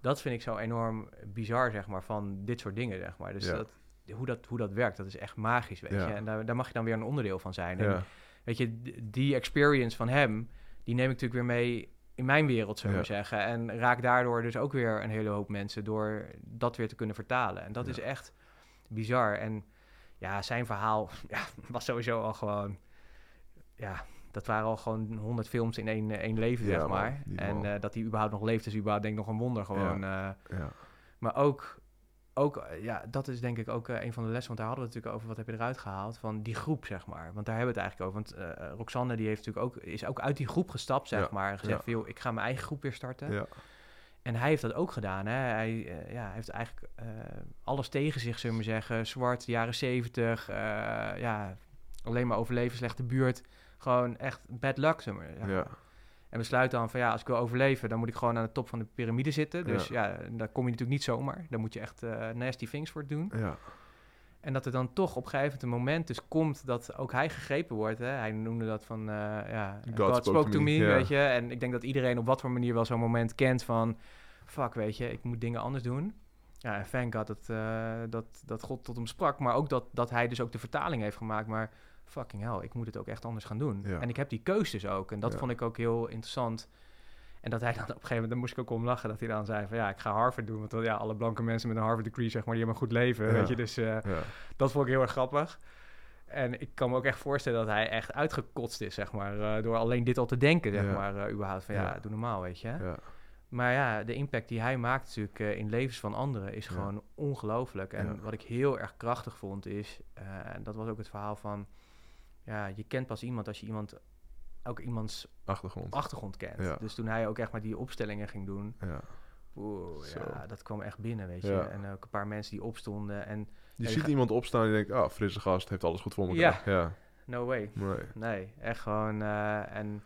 dat vind ik zo enorm bizar, zeg maar, van dit soort dingen, zeg maar. Dus dat, hoe, dat, hoe dat werkt, dat is echt magisch, weet je. En daar, daar mag je dan weer een onderdeel van zijn. En ja, weet je, die experience van hem, die neem ik natuurlijk weer mee in mijn wereld, zullen we Ja. zeggen. En raak daardoor dus ook weer een hele hoop mensen door dat weer te kunnen vertalen. En dat Ja. is echt bizar. En ja, zijn verhaal ja, was sowieso al gewoon, ja, dat waren al gewoon honderd films in één, één leven, zeg maar. En eh, dat hij überhaupt nog leeft, is überhaupt denk ik nog een wonder gewoon. eh. ja, Maar ook, ook eh, ja, dat is denk ik ook eh, een van de lessen, want daar hadden we het natuurlijk over, wat heb je eruit gehaald, van die groep, zeg maar. Want daar hebben we het eigenlijk over. Want eh, Roxanne, die heeft natuurlijk ook, is ook uit die groep gestapt, zeg Ja, maar, en gezegd ja. joh, ik ga mijn eigen groep weer starten. ja, En hij heeft dat ook gedaan, hè. Hij ja, heeft eigenlijk alles tegen zich, zullen we zeggen. Zwart, jaren zeventig, ja, alleen maar overleven, slechte buurt. Gewoon echt bad luck, zullen we maar ja, En besluit dan van ja, als ik wil overleven, dan moet ik gewoon aan de top van de piramide zitten. Dus ja, daar kom je natuurlijk niet zomaar. Daar moet je echt eh, nasty things voor doen. ja, En dat er dan toch op een gegeven moment een moment dus komt dat ook hij gegrepen wordt. Hè? Hij noemde dat van eh, ja, God, spoke, to me, ja. weet je. En ik denk dat iedereen op wat voor manier wel zo'n moment kent van fuck, weet je, ik moet dingen anders doen. Ja, en thank God dat, eh, dat, dat God tot hem sprak. Maar ook dat, dat hij dus ook de vertaling heeft gemaakt. Maar fucking hell, ik moet het ook echt anders gaan doen. Ja. En ik heb die keus dus ook. En dat Ja. vond ik ook heel interessant. En dat hij dan op een gegeven moment, daar moest ik ook om lachen, dat hij dan zei van ja, ik ga Harvard doen. Want dan, ja, alle blanke mensen met een Harvard degree, zeg maar, die hebben een goed leven, Ja. weet je. Dus eh, dat vond ik heel erg grappig. En ik kan me ook echt voorstellen dat hij echt uitgekotst is, zeg maar, eh, door alleen dit al te denken, zeg maar, eh, überhaupt. Van ja, doe normaal, weet je. ja, Maar ja, de impact die hij maakt natuurlijk in levens van anderen is gewoon ongelooflijk. En wat ik heel erg krachtig vond is, en dat was ook het verhaal van, ja, je kent pas iemand als je iemand, ook iemands achtergrond. achtergrond kent. Ja. Dus toen hij ook echt maar die opstellingen ging doen, Ja. oeh, ja, dat kwam echt binnen, weet je. Ja. En ook een paar mensen die opstonden en Je ziet iemand opstaan en je denkt, ah, frisse gast, heeft alles goed voor elkaar. Ja. ja. no way. Nee. Nee, echt gewoon. eh, en,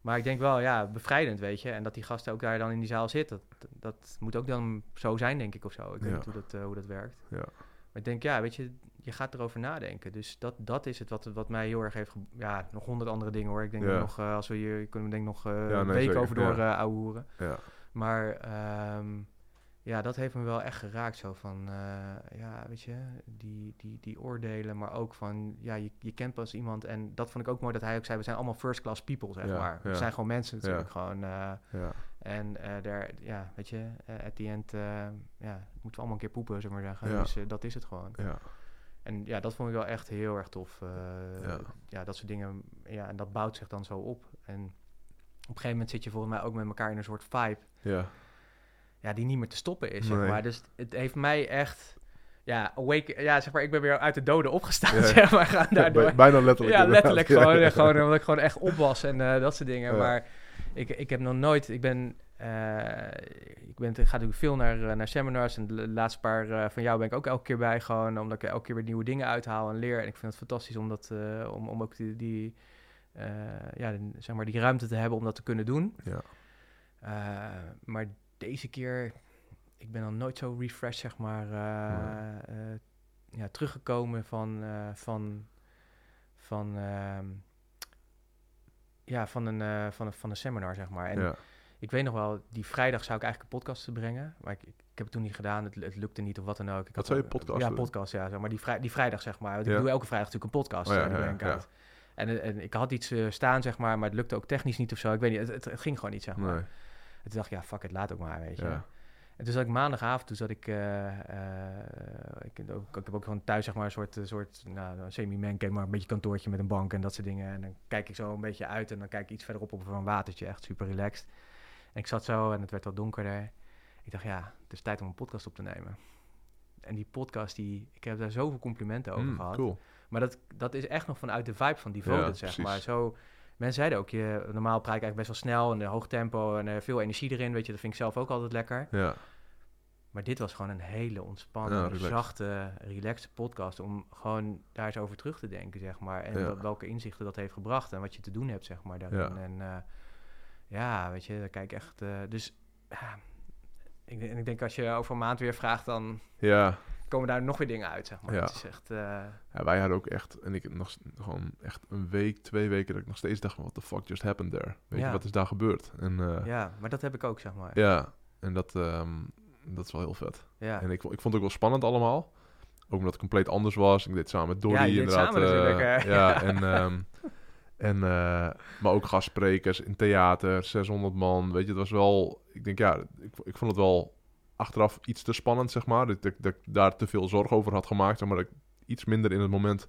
maar ik denk wel, ja, bevrijdend, weet je. En dat die gasten ook daar dan in die zaal zit, dat, dat moet ook dan zo zijn, denk ik, of zo. Ik weet niet hoe dat, eh, hoe dat werkt. Ja. Maar ik denk, ja, weet je, je gaat erover nadenken. Dus dat, dat is het wat, wat mij heel erg heeft... Ja, nog honderd andere dingen, hoor. Ik denk Ja. nog, eh, als we hier... kunnen we denk nog Ja, een week zeker. over door Ja. eh ouwehoeren. Ja. Maar ehm, ja, dat heeft me wel echt geraakt. Zo van, eh, ja, weet je, die, die, die oordelen, maar ook van, ja, je, je kent pas iemand. En dat vond ik ook mooi dat hij ook zei, we zijn allemaal first class people, zeg maar. We zijn gewoon mensen natuurlijk, gewoon. Ja. en daar, ja, weet je, at the end, ja, moeten we allemaal een keer poepen, zullen we maar zeggen. Ja. Dus dat is het gewoon. Ja. En ja, dat vond ik wel echt heel erg tof. eh, Ja. ja. dat soort dingen, ja, en dat bouwt zich dan zo op. En op een gegeven moment zit je volgens mij ook met elkaar in een soort vibe Ja. ja, die niet meer te stoppen is, zeg maar. Dus het heeft mij echt, ja, awake, ja, zeg maar, ik ben weer uit de doden opgestaan, Ja. zeg maar, gaan daardoor. Bij- Bijna letterlijk. Ja, letterlijk gewoon, gewoon omdat ik gewoon echt op was en eh, dat soort dingen. Maar ik, ik heb nog nooit, ik ben, ik ben, ik ga natuurlijk veel naar, eh, naar seminars en de la- laatste paar eh, van jou ben ik ook elke keer bij, gewoon omdat ik elke keer weer nieuwe dingen uithaal en leer. En ik vind het fantastisch om dat, eh, om, om ook die, die eh, ja, de- zeg maar die ruimte te hebben om dat te kunnen doen. Ja. Eh, maar deze keer, ik ben dan nooit zo refreshed, zeg maar, eh, eh, ja, teruggekomen van, eh, van, van, ehm, ja, van, een, eh, van, een, van een seminar, zeg maar. En Ja. Ik weet nog wel, die vrijdag zou ik eigenlijk een podcast brengen. Maar ik, ik, ik heb het toen niet gedaan. Het, het lukte niet of wat dan ook. Ik Wat zou je podcast Ja, doen? podcast, ja. Maar die, vrij, die vrijdag, zeg maar. Want Ik doe elke vrijdag natuurlijk een podcast. Oh ja. En, en ik had iets eh, staan, zeg maar, maar het lukte ook technisch niet of zo. Ik weet niet, het, het, het ging gewoon niet, zeg maar. Nee. En toen dacht ik, ja, fuck it, laat ook maar, weet je. En toen zat ik maandagavond, toen zat ik, eh, eh, ik, heb ook, ik heb ook gewoon thuis zeg maar een soort, soort nou, een semi-mancave, maar een beetje kantoortje met een bank en dat soort dingen. En dan kijk ik zo een beetje uit en dan kijk ik iets verderop op een watertje, echt super relaxed. En ik zat zo en het werd wat donkerder. Ik dacht, ja, het is tijd om een podcast op te nemen. En die podcast, die, ik heb daar zoveel complimenten over Mm, gehad. cool. Maar dat, dat is echt nog vanuit de vibe van Devoted, Ja, zeg precies. maar. Zo, mensen zeiden ook, je, normaal praat ik eigenlijk best wel snel en een hoog tempo en eh, veel energie erin, weet je. Dat vind ik zelf ook altijd lekker. Ja. Maar dit was gewoon een hele ontspannen, Ja, relaxed. zachte, relaxed podcast. Om gewoon daar eens over terug te denken, zeg maar. En Ja. welke inzichten dat heeft gebracht en wat je te doen hebt, zeg maar. Daarin. En eh, ja, weet je, daar kijk ik echt... eh, dus ja, ik, en ik denk als je over een maand weer vraagt, dan Ja. komen daar nog weer dingen uit, zeg maar. Ja. Het is echt... eh, ja, wij hadden ook echt, en ik nog gewoon echt een week, twee weken, dat ik nog steeds dacht what the fuck just happened there? Weet Ja. je, wat is daar gebeurd? En eh, ja. ja, maar dat heb ik ook, zeg maar. en dat, ehm, dat is wel heel vet. Ja. En ik, ik vond het ook wel spannend allemaal. Ook omdat het compleet anders was. Ik deed het samen met Dolly Ja, inderdaad. samen ja, Ja. en, ehm, en, eh, maar ook gastsprekers in theater, 600 man. Weet je, het was wel... Ik denk, ja, ik, ik vond het wel achteraf iets te spannend, zeg maar. Dat, ik- dat ik daar te veel zorg over had gemaakt. Zeg maar dat ik iets minder in het moment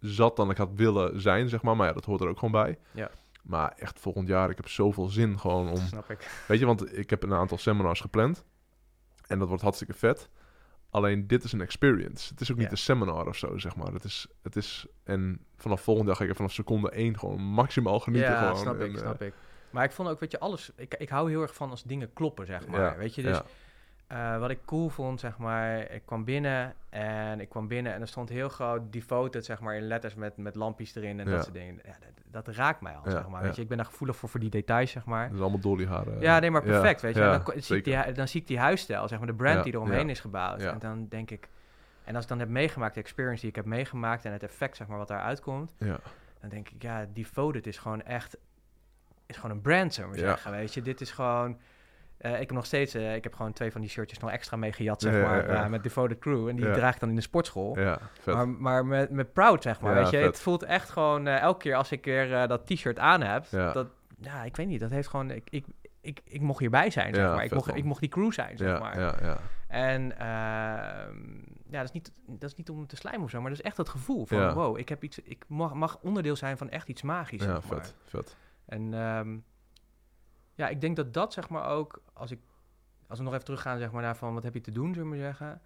zat dan ik had willen zijn, zeg maar. Maar ja, dat hoort er ook gewoon bij. Ja. Maar echt volgend jaar, ik heb zoveel zin gewoon om... Snap ik. Weet je, want ik heb een aantal seminars gepland. En dat wordt hartstikke vet. Alleen dit is een experience. Het is ook niet Ja. een seminar of zo, zeg maar. Het is, het is, en vanaf volgende dag ga ik er vanaf seconde één gewoon maximaal genieten. ja, gewoon. snap En, ik, eh, snap ik. Maar ik vond ook, weet je, alles... Ik, ik hou heel erg van als dingen kloppen, zeg maar. Ja, weet je, dus... Eh, wat ik cool vond, zeg maar, ik kwam binnen en ik kwam binnen en er stond heel groot devoted, zeg maar, in letters met, met lampjes erin en Ja. dat soort dingen. Ja, dat, dat raakt mij al, Ja, zeg maar. Weet je, ik ben daar gevoelig voor, voor die details, zeg maar. Dat is allemaal dolly haren. ja, nee, maar perfect, weet je. Dan, ko- zie ik die, dan zie ik die huisstijl, zeg maar, de brand die eromheen is gebouwd. En dan denk ik, en als ik dan heb meegemaakt, de experience die ik heb meegemaakt en het effect, zeg maar, wat daaruit komt, Ja, dan denk ik, ja, devoted is gewoon echt, is gewoon een brand, we maar Ja. zeggen, weet je. Dit is gewoon, eh, ik heb nog steeds, eh, ik heb gewoon twee van die shirtjes nog extra meegejat, zeg Ja, ja, maar, ja. eh, met devoted crew. En die Ja. draag ik dan in de sportschool. ja, vet. Maar, maar met, met proud, zeg maar, Ja, weet je. vet. Het voelt echt gewoon, elke keer als ik weer dat t-shirt aan heb, Ja. dat, ja, ik weet niet, dat heeft gewoon, ik, ik, ik, ik mocht hierbij zijn, zeg Ja, maar. Ik mocht, man. ik mocht die crew zijn, zeg ja, maar. ja, ja, En ehm, ja, dat is, niet, dat is niet om te slijmen of zo, maar dat is echt het gevoel van, Ja. wow, ik, heb iets, ik mag, mag onderdeel zijn van echt iets magisch, ja, zeg maar. vet, vet. En ehm, ja, ik denk dat dat zeg maar ook, als ik, als we nog even teruggaan zeg maar naar van wat heb je te doen, zullen we maar zeggen,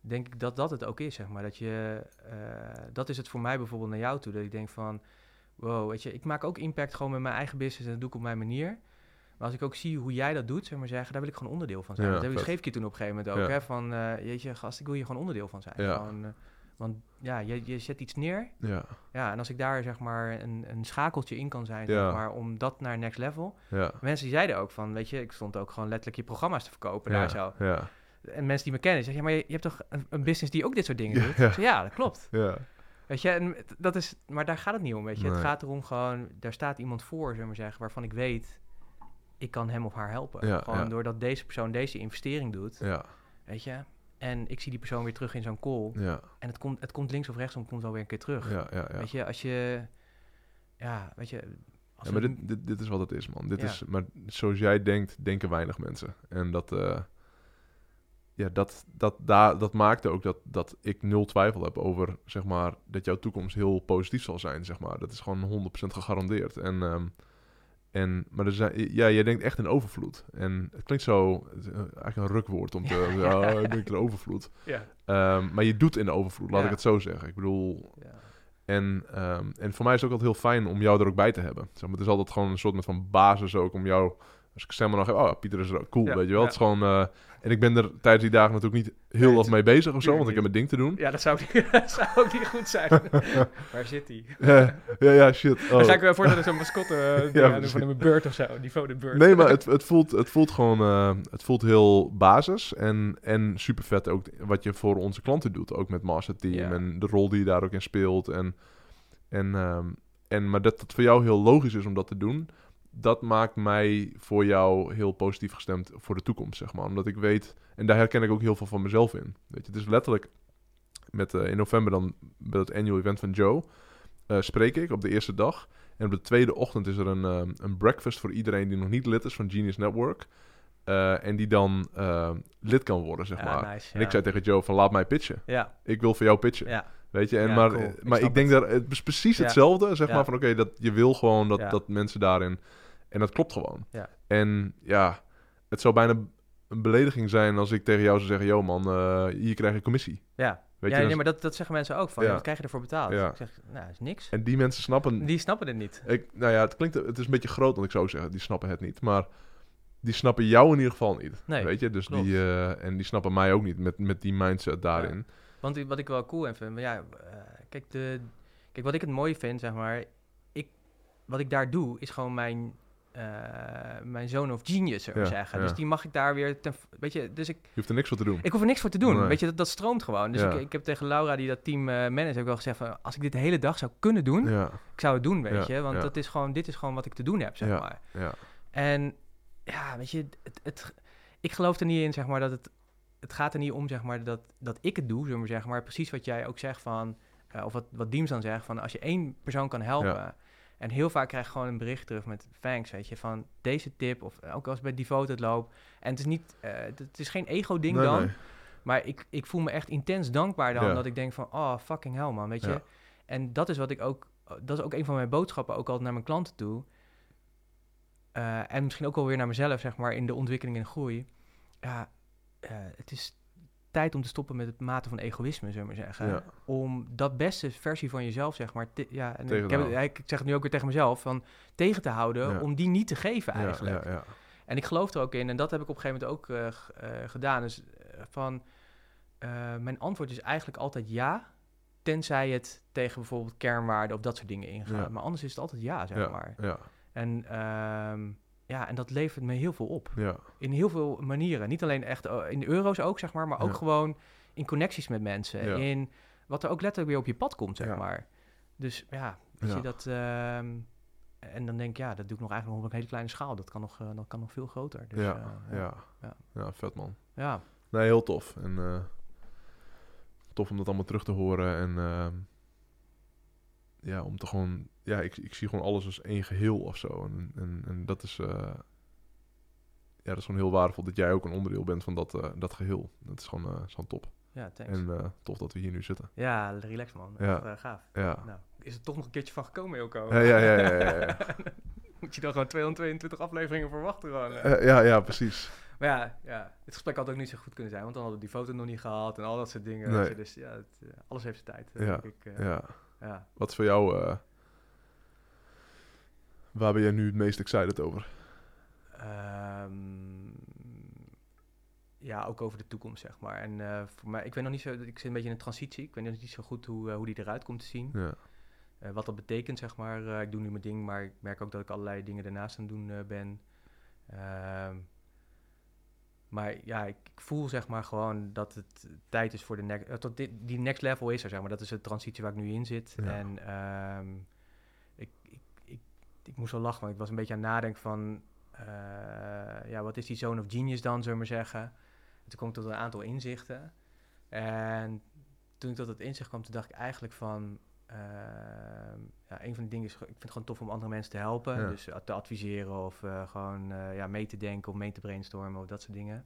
denk ik dat dat het ook is, zeg maar. Dat je, eh, dat is het voor mij bijvoorbeeld naar jou toe, dat ik denk van, wow, weet je, ik maak ook impact gewoon met mijn eigen business en dat doe ik op mijn manier. Maar als ik ook zie hoe jij dat doet, zeg maar zeggen, daar wil ik gewoon onderdeel van zijn. Ja, dat heb ik geef ik je toen op een gegeven moment ook, Ja. hè, van, eh jeetje, gast, ik wil hier gewoon onderdeel van zijn. Ja. Gewoon, eh, want ja, je, je zet iets neer, Ja, ja, en als ik daar zeg maar een, een schakeltje in kan zijn, Ja. zeg maar, om dat naar next level. ja. Mensen die zeiden ook van, weet je, ik stond ook gewoon letterlijk je programma's te verkopen daar zo. Ja, En mensen die me kennen, zeggen, ja, maar je, je hebt toch een, een business die ook dit soort dingen doet? ja. Dat klopt. ja, Weet je, en dat is, maar daar gaat het niet om, weet je. Het gaat erom gewoon, daar staat iemand voor, zullen we maar zeggen, waarvan ik weet, ik kan hem of haar helpen. Gewoon doordat deze persoon deze investering doet, ja, weet je. En ik zie die persoon weer terug in zo'n call. ja, En het komt, het komt links of rechtsom, komt wel weer een keer terug. ja, ja, ja. Weet je, als je... Ja, weet je... Als Ja, maar dit, dit, dit is wat het is, man. Dit Ja. is, maar zoals jij denkt, denken weinig mensen. En dat, eh, ja, dat, dat, daar, dat maakte ook dat, dat ik nul twijfel heb over, zeg maar, dat jouw toekomst heel positief zal zijn, zeg maar. Dat is gewoon 100% gegarandeerd. En, ehm, en, maar er zijn, ja, jij denkt echt in overvloed. En het klinkt zo, het eigenlijk een rukwoord om te, ja, ik denk in overvloed. ja. Ehm, maar je doet in overvloed, laat Ja. ik het zo zeggen. Ik bedoel, ja. en, ehm, en voor mij is het ook altijd heel fijn om jou er ook bij te hebben. Zeg maar, het is altijd gewoon een soort van basis ook om jou... Als ik stemmen nog heb, oh Pieter is er ook. Cool, weet je wel. Het is gewoon... eh, en ik ben er tijdens die dagen natuurlijk niet heel Nee, wat mee bezig of zo, want ik heb mijn ding te doen. Ja, dat zou, niet- dat zou ook niet goed zijn. Waar zit hij? Ja, ja, ja, shit. Oh. Dan ga ik wel voorstellen zo'n mascotte uh, Ja, van een beurt of zo. Die voor de beurt. Nee, maar het, het, voelt, het voelt gewoon... eh, het voelt heel basis en, en super vet ook wat je voor onze klanten doet. Ook met Master Team Ja. en de rol die je daar ook in speelt. En, en, ehm, en, maar dat het voor jou heel logisch is om dat te doen... dat maakt mij voor jou heel positief gestemd voor de toekomst, zeg maar. Omdat ik weet, en daar herken ik ook heel veel van mezelf in. Weet je, het is letterlijk met eh, in november dan bij het annual event van Joe eh, spreek ik op de eerste dag. En op de tweede ochtend is er een, eh, een breakfast voor iedereen die nog niet lid is van Genius Network. En die dan lid kan worden, zeg Ja, maar. nice, En ik zei tegen Joe van laat mij pitchen. Ja, Ik wil voor jou pitchen. ja, Weet je, en Ja, maar, cool. Ik maar ik, denk dat het is precies Ja. hetzelfde. Zeg Ja. maar van oké, dat je wil gewoon dat, dat mensen daarin. En dat klopt gewoon. Ja. En ja, het zou bijna een belediging zijn als ik tegen jou zou zeggen: Yo man, eh, hier krijg je commissie. ja. Weet ja je, nee, dan- maar dat, dat zeggen mensen ook. Van, Ja. Wat krijg je ervoor betaald? Ja. Ik zeg, nou, is niks. En die mensen snappen. Die snappen het niet. Ik, nou ja, het klinkt, het is een beetje groot, want ik zou zeggen, die snappen het niet. Maar die snappen jou in ieder geval niet. Nee, weet je, dus klopt. die, eh, en die snappen mij ook niet met, met die mindset daarin. Want wat ik wel cool vind, maar ja, eh, kijk, de, kijk, wat ik het mooi vind, zeg maar, ik, wat ik daar doe, is gewoon mijn, eh, mijn zone of genius, Ja, maar zeggen. ja. Dus die mag ik daar weer, ten, weet je, dus ik, Je hoeft er niks voor te doen. ik hoef er niks voor te doen, Nee. weet je, dat, dat stroomt gewoon. Dus Ja. ik, ik heb tegen Laura, die dat team eh manage, heb ik wel gezegd van, als ik dit de hele dag zou kunnen doen, Ja, ik zou het doen, weet je, want dat is gewoon, dit is gewoon wat ik te doen heb, zeg maar. ja, En ja, weet je, het, het, ik geloof er niet in, zeg maar, dat het... Het gaat er niet om, zeg maar, dat, dat ik het doe, zullen we maar zeggen. Maar precies wat jij ook zegt van... eh, of wat, wat Diems dan zegt, van als je één persoon kan helpen... En heel vaak krijg je gewoon een bericht terug met thanks, weet je, van deze tip. Of ook als bij Devote het loop. En het is niet, eh, het is geen ego-ding Nee, dan. nee. Maar ik, ik voel me echt intens dankbaar dan. Ja. Dat ik denk van, oh, fucking hell man, weet je. Ja. En dat is wat ik ook, dat is ook een van mijn boodschappen, ook altijd naar mijn klanten toe. Eh, en misschien ook alweer naar mezelf, zeg maar, in de ontwikkeling en groei. Ja, eh, het is tijd om te stoppen met het mate van egoïsme, zullen we maar zeggen. Ja. Om dat beste versie van jezelf, zeg maar, te- ja, en ik, heb, het- ik zeg het nu ook weer tegen mezelf, van tegen te houden, Ja. om die niet te geven eigenlijk. ja, ja. En ik geloof er ook in, en dat heb ik op een gegeven moment ook eh, eh, gedaan. Dus eh, van, mijn antwoord is eigenlijk altijd ja, tenzij het tegen bijvoorbeeld kernwaarden of dat soort dingen ingaat. Maar anders is het altijd ja, zeg ja, maar. ja, En, ehm, ja, en dat levert me heel veel op. ja, In heel veel manieren. Niet alleen echt eh, in de euro's ook, zeg maar, maar ook Ja. gewoon in connecties met mensen. Ja. In wat er ook letterlijk weer op je pad komt, zeg Ja. maar. Dus ja, Ja. je dat... ehm, en dan denk ik, ja, dat doe ik nog eigenlijk nog op een hele kleine schaal. Dat kan nog, eh, dat kan nog veel groter. Dus, ja, eh, ja, ja. ja, vet man. ja. Nee, heel tof. En tof om dat allemaal terug te horen. En ehm, ja, om te gewoon... Ja, ik, ik zie gewoon alles als één geheel of zo. En, en, en dat is... eh, ja, dat is gewoon heel waardevol dat jij ook een onderdeel bent van dat, eh, dat geheel. Dat is gewoon, eh, is gewoon top. Ja, thanks. En tof dat we hier nu zitten. ja, relax man. Ja. Echt, gaaf. Ja. Nou, is er toch nog een keertje van gekomen, Ilko? Ja, ja, ja, ja, ja, ja. Moet je dan gewoon 222 afleveringen verwachten gewoon. ja, ja, precies. Maar ja, ja, het gesprek had ook niet zo goed kunnen zijn, want dan hadden we die foto nog niet gehad en al dat soort dingen. Nee. Dus ja, het, alles heeft zijn tijd. Ja, denk ik, Ja. Ja. Wat is voor jou... eh, waar ben jij nu het meest excited over? Ehm, ja, ook over de toekomst, zeg maar. En eh, voor mij, ik weet nog niet zo, ik zit een beetje in een transitie. Ik weet nog niet zo goed hoe, eh, hoe die eruit komt te zien. Ja, wat dat betekent, zeg maar. Ik doe nu mijn ding, maar ik merk ook dat ik allerlei dingen daarnaast aan het doen ben. Maar ja, ik, ik voel zeg maar gewoon dat het tijd is voor de next... eh, tot dit, die next level is er, zeg maar. Dat is de transitie waar ik nu in zit. Ja. En ehm, ik, ik, ik, ik moest wel lachen, want ik was een beetje aan het nadenken van... eh, ja, wat is die zone of genius dan, zullen we maar zeggen. En toen kwam ik tot een aantal inzichten. En toen ik tot het inzicht kwam, toen dacht ik eigenlijk van... ehm, ja, een van de dingen is, ik vind het gewoon tof om andere mensen te helpen. Ja. Dus eh, te adviseren of eh, gewoon eh, ja, mee te denken of mee te brainstormen of dat soort dingen.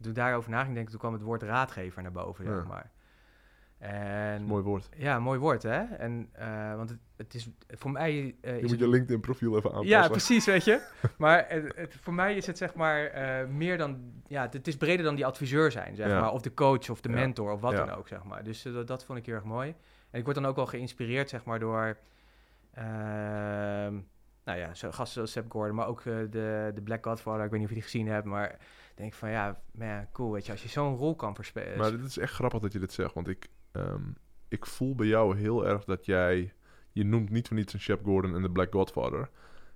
Toen ik daarover na ging denken, toen kwam het woord raadgever naar boven, zeg maar. En, mooi woord. Ja, mooi woord, hè? En, want het, het is voor mij... Je is moet het- je LinkedIn profiel even aanpassen. ja, precies, weet je. Maar het, het- voor mij is het zeg maar meer dan... Ja, het, is breder dan die adviseur zijn, zeg Ja. maar. Of de coach of de Ja. mentor of wat Ja. dan ook, zeg maar. Dus dat, dat vond ik heel erg mooi. En ik word dan ook wel geïnspireerd, zeg maar, door... ehm, nou ja, zo gasten zoals Seb Gordon, maar ook eh, de, de Black Godfather. Ik weet niet of je die gezien hebt, maar ik denk van ja, man, cool, weet je. Als je zo'n rol kan verspelen... Maar dit is echt grappig dat je dit zegt, want ik, ehm, ik voel bij jou heel erg dat jij... Je noemt niet voor niets een Shep Gordon en de Black Godfather.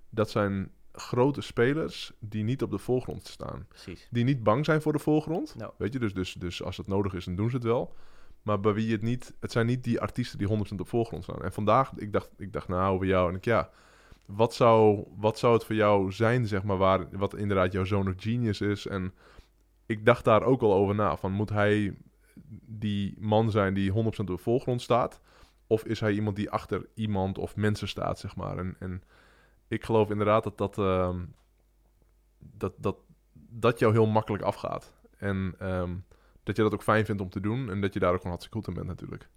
Dat zijn grote spelers die niet op de voorgrond staan. Precies. Die niet bang zijn voor de voorgrond. Weet je, dus, dus, dus als het nodig is, dan doen ze het wel. Maar bij wie het niet... Het zijn niet die artiesten die 100% op voorgrond staan. En vandaag, ik dacht, ik dacht nou, bij jou... En ik, ja, wat, zou, wat zou het voor jou zijn, zeg maar, waar, wat inderdaad jouw zoon of genius is? En ik dacht daar ook al over na, van moet hij die man zijn die 100% op voorgrond staat? Of is hij iemand die achter iemand of mensen staat, zeg maar? En, en ik geloof inderdaad dat dat, ehm, dat, dat, dat jou heel makkelijk afgaat. En ehm, dat je dat ook fijn vindt om te doen en dat je daar ook gewoon hartstikke goed in bent natuurlijk.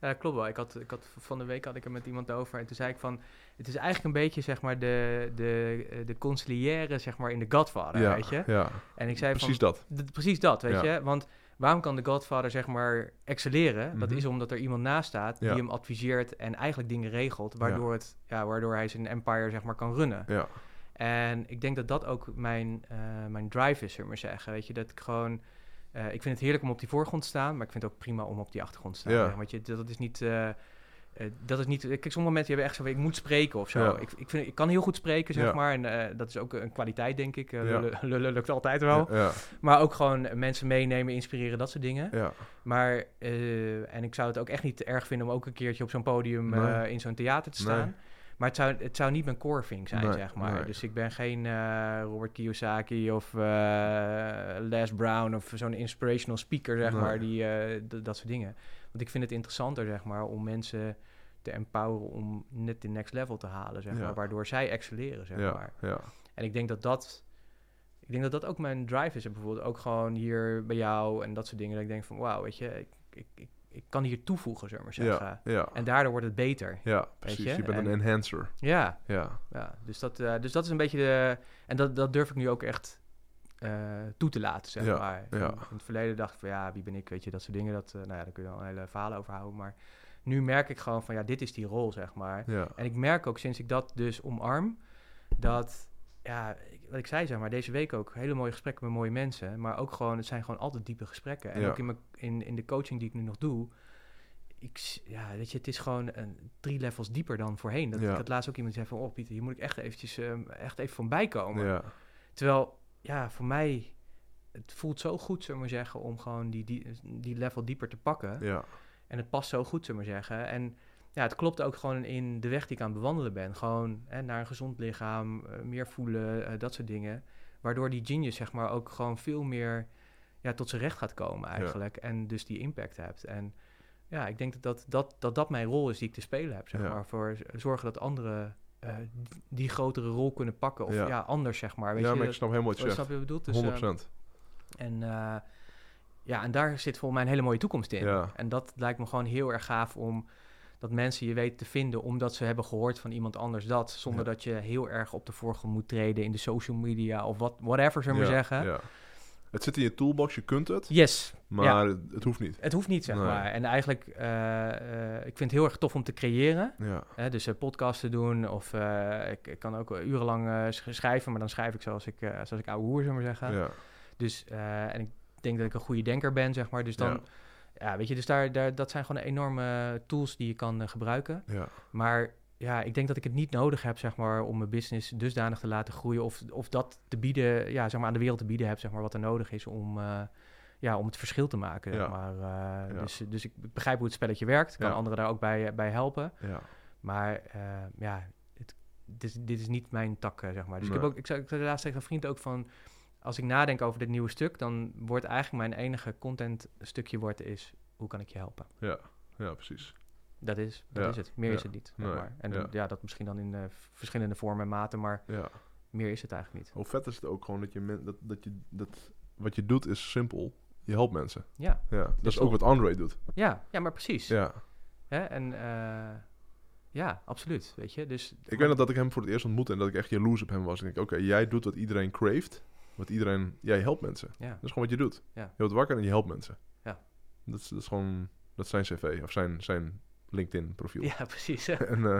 Ja, klopt wel. Ik had, ik had, van de week had ik er met iemand over en toen zei ik van... Het is eigenlijk een beetje, zeg maar, de, de, eh, de conciliaire, zeg maar, in de Godfather, ja, weet je? ja, En ik zei precies van... dat. precies dat, weet Ja. je? Want waarom kan de Godfather, zeg maar, excelleren? Dat Mhm. is omdat er iemand naast staat Ja. die hem adviseert en eigenlijk dingen regelt... waardoor, het, ja, waardoor hij zijn empire, zeg maar, kan runnen. Ja, En ik denk dat dat ook mijn, eh, mijn drive is, zullen we maar zeggen. Weet je, dat ik gewoon... eh, ik vind het heerlijk om op die voorgrond te staan, maar ik vind het ook prima om op die achtergrond te staan. Ja. Want je, dat, is niet... eh, eh, dat is niet... Kijk, sommige mensen hebben echt zo van, ik moet spreken of zo. Ja. Ik, ik, vind, ik kan heel goed spreken, zeg Ja. maar. En dat is ook een kwaliteit, denk ik. Lullen, lukt altijd wel. Maar ook gewoon mensen meenemen, inspireren, dat soort dingen. ja, Maar, en ik zou het ook echt niet erg vinden om ook een keertje op zo'n podium Nee. in zo'n theater te Nee. Maar het zou, het zou niet mijn core thing zijn, Nee, zeg maar. nee. Dus ik ben geen eh, Robert Kiyosaki of eh, Les Brown of zo'n inspirational speaker, zeg Nee. maar. Die, eh, dat soort dingen. Want ik vind het interessanter, zeg maar, om mensen te empoweren om net de next level te halen, zeg Ja. maar. Waardoor zij excelleren, zeg ja, maar. ja, En ik denk dat dat... Ik denk dat dat ook mijn drive is. En bijvoorbeeld ook gewoon hier bij jou en dat soort dingen. Dat ik denk van, wauw, weet je, ik, ik, ik, ik kan hier toevoegen, zullen we maar zeggen. ja, ja, En daardoor wordt het beter. ja, precies. je? Je bent En- een enhancer. Ja, Ja, ja. Dus, dat, eh, dus dat is een beetje de... En dat, dat durf ik nu ook echt eh, toe te laten, zeg Ja, maar. ja. In, het verleden dacht ik van, ja, wie ben ik, weet je, dat soort dingen. Dat, eh, nou ja, daar kun je al een hele verhalen over houden. Maar nu merk ik gewoon van, ja, dit is die rol, zeg maar. En ik merk ook sinds ik dat dus omarm, dat, ja, ik- wat ik zei zeg maar, deze week ook hele mooie gesprekken met mooie mensen, maar ook gewoon, het zijn gewoon altijd diepe gesprekken. En Ja. ook in, mijn, in, in de coaching die ik nu nog doe, ik, ja, weet je, het is gewoon een, drie levels dieper dan voorheen. Dat, Ja. Ik had laatst ook iemand zei van, oh Pieter, hier moet ik echt eventjes, ehm, echt even van bijkomen. ja, Terwijl, ja, voor mij, het voelt zo goed, zullen we zeggen, om gewoon die, die, die level dieper te pakken. ja, En het past zo goed, zullen we zeggen. En ja, het klopt ook gewoon in de weg die ik aan het bewandelen ben. Gewoon hè, naar een gezond lichaam, eh, meer voelen, eh, dat soort dingen. Waardoor die genius, zeg maar, ook gewoon veel meer ja, tot zijn recht gaat komen eigenlijk. En dus die impact hebt. En ja, ik denk dat dat, dat, dat, dat mijn rol is die ik te spelen heb, zeg Ja. maar. Voor zorgen dat anderen eh, die grotere rol kunnen pakken. Of ja, Ja. anders, zeg maar. Weet ja, je, maar ik snap helemaal wat je oh, snap je wat ik bedoel? Dus, 100%. eh, en ja, en daar zit volgens mij een hele mooie toekomst in. En dat lijkt me gewoon heel erg gaaf om dat mensen je weten te vinden omdat ze hebben gehoord van iemand anders dat. Zonder Ja. dat je heel erg op de voorgrond moet treden in de social media of wat, whatever, zullen we ja, maar zeggen. Ja. Het zit in je toolbox, je kunt het, Yes, maar het, het hoeft niet. het hoeft niet, zeg Nee. maar. En eigenlijk, eh, eh, ik vind het heel erg tof om te creëren. Ja, Hè, dus eh, podcasts te doen of ik, ik kan ook urenlang sch- schrijven, maar dan schrijf ik zoals ik, zoals ik ouwe hoer, zullen we maar zeggen. ja, Dus, en ik denk dat ik een goede denker ben, zeg maar. Dus dan, Ja. weet je, dus daar, daar, dat zijn gewoon enorme tools die je kan eh, gebruiken. ja, Maar ja, ik denk dat ik het niet nodig heb, zeg maar, om mijn business dusdanig te laten groeien. Of, of dat te bieden, ja, zeg maar, aan de wereld te bieden heb, zeg maar, wat er nodig is om, eh, ja, om het verschil te maken, zeg Ja. maar. Eh, Ja. dus, dus ik begrijp hoe het spelletje werkt. Kan Ja. anderen daar ook bij, bij helpen. ja, Maar ja, het, dit, is- dit is niet mijn tak, zeg maar. Dus ik, heb ook, ik, zei, ik zei laatst tegen een vriend ook van... Als ik nadenk over dit nieuwe stuk, dan wordt eigenlijk mijn enige content stukje wordt is... Hoe kan ik je helpen? ja, ja, precies. Dat is, dat Ja. is het. Meer Ja. is het niet. Nee. maar. En Ja. dat misschien dan in eh, verschillende vormen en maten, maar Ja. meer is het eigenlijk niet. Hoe vet is het ook gewoon dat je, men, dat, dat je dat, wat je doet is simpel. Je helpt mensen. Ja, Ja, dat is Dus ook wat Andre doet. ja, ja maar precies. Ja. Hè? En eh, ja, absoluut. Weet je, dus... Ik weet nog dat ik hem voor het eerst ontmoette en dat ik echt jaloers op hem was. En ik denk, oké, jij doet wat iedereen craeft. Wat iedereen... Jij helpt mensen. Ja, Dat is gewoon wat je doet. Ja. Je wordt wakker en je helpt mensen. Ja. Dat is, dat is gewoon... Dat is zijn cv of zijn, zijn LinkedIn profiel. ja precies. En, eh,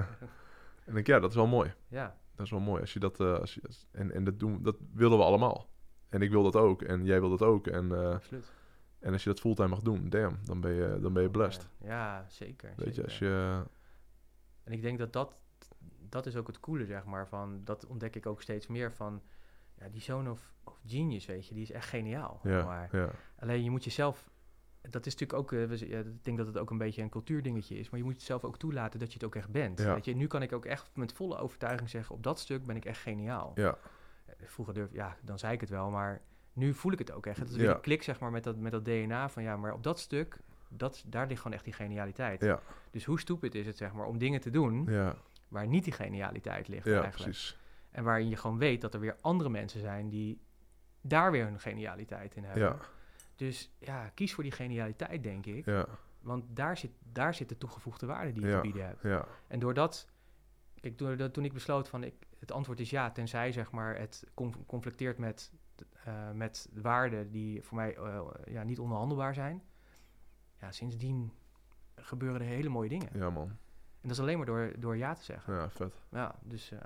en ik denk, ja, dat is wel mooi. ja, Dat is wel mooi. Als je dat... eh, als je, en en dat, doen, dat willen we allemaal. En ik wil dat ook. En jij wil dat ook. En, eh, absoluut. en als je dat fulltime mag doen, damn, dan ben je, dan ben je blessed. Ja, zeker. Weet je, als je... En ik denk dat dat, dat is ook het coole, zeg maar. Van, dat ontdek ik ook steeds meer van... Ja, die zoon of, of genius, weet je, die is echt geniaal. Ja, Maar. ja, Alleen je moet jezelf dat is natuurlijk ook, eh, we z- ja, ik denk dat het ook een beetje een cultuurdingetje is, maar je moet het zelf ook toelaten dat je het ook echt bent. Ja. Weet je, nu kan ik ook echt met volle overtuiging zeggen, op dat stuk ben ik echt geniaal. Ja, Eh, Vroeger durf, ja, dan zei ik het wel, maar nu voel ik het ook echt. Het is weer een klik, zeg maar, met dat, met dat DNA van, ja, maar op dat stuk, dat, daar ligt gewoon echt die genialiteit. ja, Dus hoe stupid is het, zeg maar, om dingen te doen waar niet die genialiteit ligt ja eigenlijk. precies. En waarin je gewoon weet dat er weer andere mensen zijn die daar weer hun genialiteit in hebben. Ja, Dus ja, kies voor die genialiteit, denk ik. ja, Want daar zit, daar zit de toegevoegde waarde die je Ja. te bieden hebt. ja, En doordat, kijk, doordat, toen ik besloot van, ik, het antwoord is ja, tenzij zeg maar het conf- conflicteert met, eh, met waarden die voor mij eh, ja, niet onderhandelbaar zijn. Ja, sindsdien gebeuren er hele mooie dingen. ja man. En dat is alleen maar door, door ja te zeggen. Ja, vet. Ja, dus eh,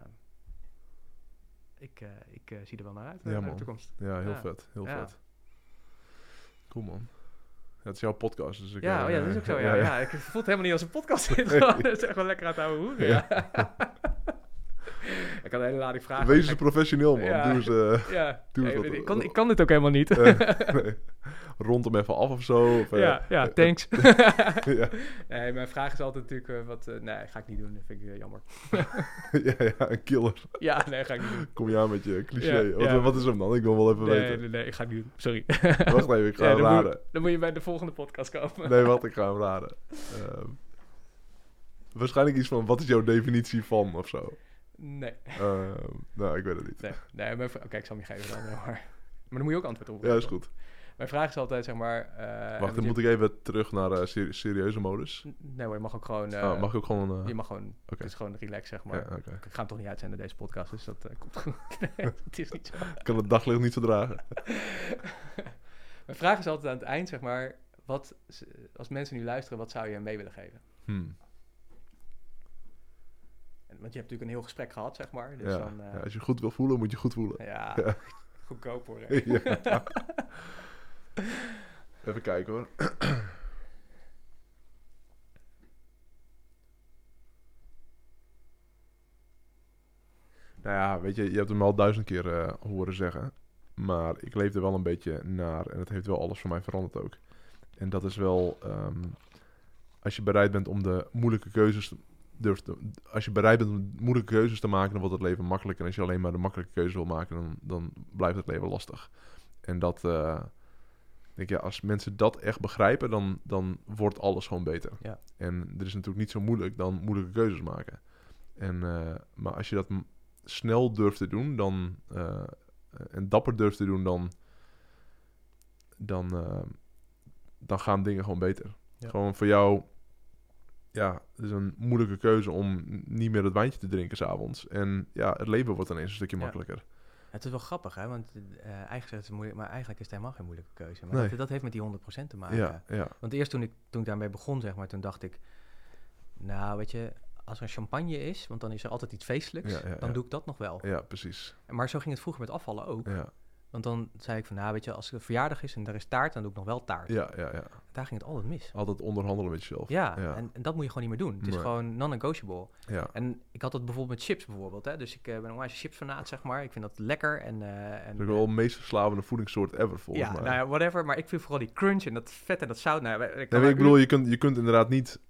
ik, eh, ik eh, zie er wel naar uit, eh, Ja, naar de toekomst. Ja, heel Ja. vet. Heel Ja. vet. Cool man. Het is jouw podcast, dus ik... Ja, oh ja, dat is ook zo. Ja, ja. ik voel het helemaal niet als een podcast. Het is echt wel lekker aan het ouwe hoeren. Ik had een hele lading vragen. Wees eens professioneel man. Ja. Doe eens... eh, Ja, Doe eens nee, wat- ik, kan, ik kan dit ook helemaal niet. eh, nee. Rond hem even af of zo. Of, eh, ja, ja, eh, thanks. ja. nee, mijn vraag is altijd natuurlijk eh, wat... eh, nee, ga ik niet doen. Dat vind ik eh, jammer. ja, ja, een killer. Ja, nee, ga ik niet doen. Kom je aan met je cliché. Wat, wat is hem dan? Ik wil wel even weten. nee, nee, ik ga het niet doen. Sorry. Wacht even, ik ga hem dan, raden. moet, dan moet je bij de volgende podcast komen. Nee, wat? Ik ga hem raden. Ehm, waarschijnlijk iets van, wat is jouw definitie van, of zo? Nee, Ehm, nou, ik weet het niet. nee. Oké, ik zal hem je geven dan. Maar, maar dan moet je ook antwoord op. Ja, is goed. Mijn vraag is altijd, zeg maar... eh, Wacht, dan moet ik even terug naar eh, seri- serieuze modus. Nee hoor, je mag ook gewoon... eh, Ah, mag ik ook gewoon... eh, Je mag gewoon... Oké. Het is gewoon relax, zeg maar. ja. Ik ga hem toch niet uitzenden, deze podcast, dus dat eh, komt goed. Nee, het is niet zo. Ik kan het daglicht niet verdragen. Mijn vraag is altijd aan het eind, zeg maar... Wat, als mensen nu luisteren, wat zou je hem mee willen geven? Hmm. Want je hebt natuurlijk een heel gesprek gehad, zeg maar. Dus Ja. dan... eh, ja, als je goed wil voelen, moet je goed voelen. ja, Ja. goedkoop hoor. Even kijken hoor. nou ja, weet je, je hebt hem al duizend keer eh, horen zeggen. Maar ik leef er wel een beetje naar. En het heeft wel alles voor mij veranderd ook. En dat is wel... ehm, als je bereid bent om de moeilijke keuzes... Durft te- als je bereid bent om moeilijke keuzes te maken, dan wordt het leven makkelijker. En als je alleen maar de makkelijke keuze wil maken, dan, dan blijft het leven lastig. En dat, ik denk ja, als mensen dat echt begrijpen, dan, dan wordt alles gewoon beter. Ja. En er is natuurlijk niet zo moeilijk dan moeilijke keuzes maken. En, eh, maar als je dat snel durft te doen, dan, eh, en dapper durft te doen, dan, dan, dan gaan dingen gewoon beter. Ja. Gewoon voor jou, ja, het is een moeilijke keuze om niet meer het wijntje te drinken s'avonds. En ja, het leven wordt ineens een stukje Ja. makkelijker. Het is wel grappig, hè? Want eh eigenlijk is het moeilijk, maar eigenlijk is het helemaal geen moeilijke keuze. Maar Nee. dat, dat heeft met die 100% te maken. Ja, ja, Want eerst toen ik, toen ik daarmee begon, zeg maar, toen dacht ik... Nou, weet je, als er champagne is, want dan is er altijd iets feestelijks, dan doe ik dat nog wel. ja, precies. Maar zo ging het vroeger met afvallen ook. Want dan zei ik van, nou, weet je, als er een verjaardag is en er is taart, dan doe ik nog wel taart. ja, ja, ja. Daar ging het altijd mis. Altijd onderhandelen met jezelf. Ja, ja. En, en dat moet je gewoon niet meer doen. Het is Nee. gewoon non-negotiable. ja. En ik had dat bijvoorbeeld met chips bijvoorbeeld. Hè? Dus ik eh, ben een onwijs chipsfanaat, zeg maar. Ik vind dat lekker. En, eh, en, Dat is wel de meest verslavende voedingssoort ever, volgens ja, mij. nou ja, whatever. Maar ik vind vooral die crunch en dat vet en dat zout. Nou, ik Nee, kan maar ik maar bedoel, je kunt, je kunt inderdaad niet...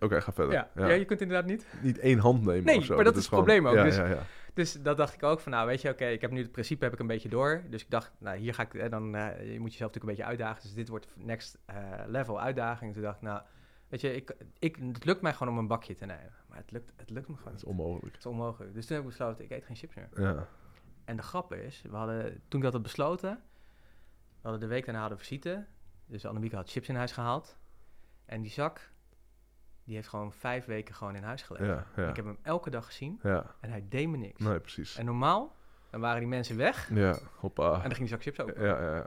Oké, ga verder. ja, ja. je kunt inderdaad niet. Niet één hand nemen Nee, maar dat is het gewoon- probleem ook. Ja, Dus- ja, ja. Dus dat dacht ik ook van, nou weet je, oké, ik heb nu het principe heb ik een beetje door. Dus ik dacht, nou hier ga ik, en dan, eh, je moet jezelf natuurlijk een beetje uitdagen. Dus dit wordt next eh, level uitdaging. Toen dacht ik, nou, weet je, ik, ik, het lukt mij gewoon om een bakje te nemen. Maar het lukt, het lukt me gewoon Dat is onmogelijk. Het is onmogelijk. Dus toen heb ik besloten, ik eet geen chips meer. Ja. En de grap is, we hadden, toen ik dat had besloten, we hadden de week daarna hadden we visite. Dus Annemieke had chips in huis gehaald. En die zak, die heeft gewoon vijf weken gewoon in huis gelegen. Ja, ja. Ik heb hem elke dag gezien Ja, en hij deed me niks. nee, precies. En normaal, dan waren die mensen weg Ja, hoppa. en dan ging die zak chips open. Ja, ja, ja.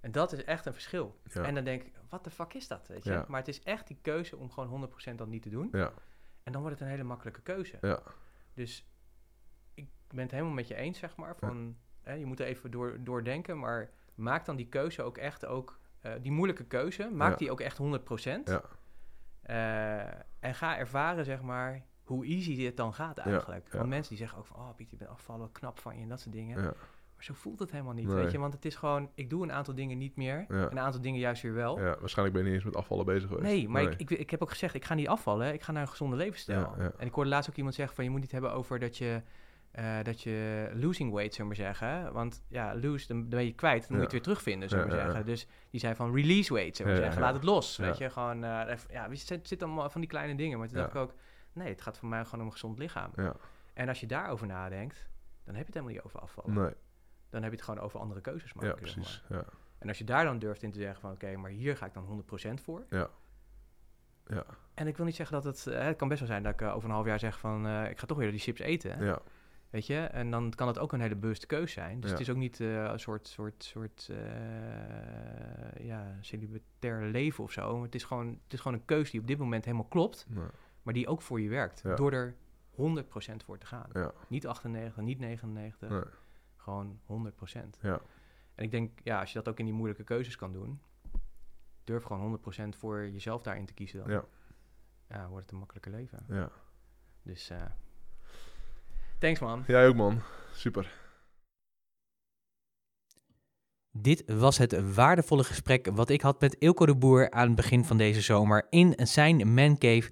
En dat is echt een verschil. Ja. En dan denk ik, wat de fuck is dat, weet je? Ja. Maar het is echt die keuze om gewoon 100% dat niet te doen. Ja, En dan wordt het een hele makkelijke keuze. ja. Dus ik ben het helemaal met je eens, zeg maar. Van, hè, je moet er even door, doordenken, maar maak dan die keuze ook echt ook... eh, die moeilijke keuze, maak die ook echt 100%. Ja. Eh, en ga ervaren, zeg maar, hoe easy dit dan gaat eigenlijk. ja. Want mensen die zeggen ook van... Oh, Piet, je bent afvallen, knap van je en dat soort dingen. Ja. Maar zo voelt het helemaal niet, Nee. weet je. Want het is gewoon, ik doe een aantal dingen niet meer. Een aantal dingen juist weer wel. Ja, waarschijnlijk ben je niet eens met afvallen bezig geweest. Nee, maar Ik, ik, ik heb ook gezegd, ik ga niet afvallen. Ik ga naar een gezonde levensstijl. En ik hoorde laatst ook iemand zeggen van, je moet niet hebben over dat je, eh, dat je losing weight, zullen we maar zeggen. Want ja, lose, dan ben je kwijt, dan moet je het weer terugvinden, zullen we Ja, maar ja, zeggen. Dus die zei van, release weight, zullen we zeggen. Laat het los, weet je. Gewoon, eh, ja, het zit, zit allemaal van die kleine dingen. Maar toen dacht ik ook, nee, het gaat voor mij gewoon om een gezond lichaam. Ja, En als je daarover nadenkt, dan heb je het helemaal niet over afvallen. nee. Dan heb je het gewoon over andere keuzes maken. Ja, zeg maar. precies. Ja. En als je daar dan durft in te zeggen van oké, maar hier ga ik dan 100% voor. Ja. Ja. En ik wil niet zeggen dat het, eh, het kan best wel zijn dat ik over een half jaar zeg van ik ga toch weer die chips eten. Ja. Weet je? En dan kan het ook een hele bewuste keus zijn. Dus Ja. het is ook niet eh, een soort, soort, soort eh, ja, celibatair leven of zo. Het is, gewoon, het is gewoon een keus die op dit moment helemaal klopt, maar die ook voor je werkt. Ja. Door er 100% voor te gaan. Niet 98, niet 99, Nee. gewoon 100%. Ja. En ik denk, ja, als je dat ook in die moeilijke keuzes kan doen, durf gewoon 100% voor jezelf daarin te kiezen dan. Ja. Ja, wordt het een makkelijker leven. Ja. Dus, eh thanks man. Jij ook, man. Super. Dit was het waardevolle gesprek wat ik had met Ilko de Boer aan het begin van deze zomer in zijn mancave.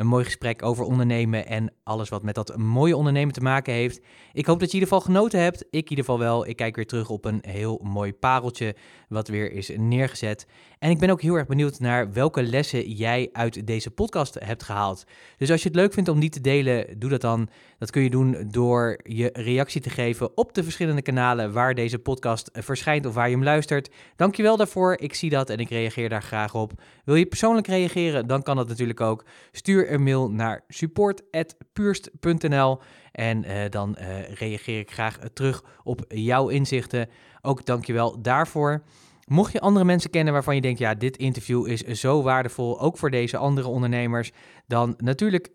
Een mooi gesprek over ondernemen en alles wat met dat mooie ondernemen te maken heeft. Ik hoop dat je in ieder geval genoten hebt. Ik in ieder geval wel. Ik kijk weer terug op een heel mooi pareltje wat weer is neergezet. En ik ben ook heel erg benieuwd naar welke lessen jij uit deze podcast hebt gehaald. Dus als je het leuk vindt om die te delen, doe dat dan. Dat kun je doen door je reactie te geven op de verschillende kanalen waar deze podcast verschijnt of waar je hem luistert. Dankjewel daarvoor. Ik zie dat en ik reageer daar graag op. Wil je persoonlijk reageren? Dan kan dat natuurlijk ook. Stuur een mail naar support@puurst.nl en eh, dan eh, reageer ik graag eh, terug op jouw inzichten. Ook dankjewel daarvoor. Mocht je andere mensen kennen waarvan je denkt, ja, dit interview is zo waardevol, ook voor deze andere ondernemers, dan natuurlijk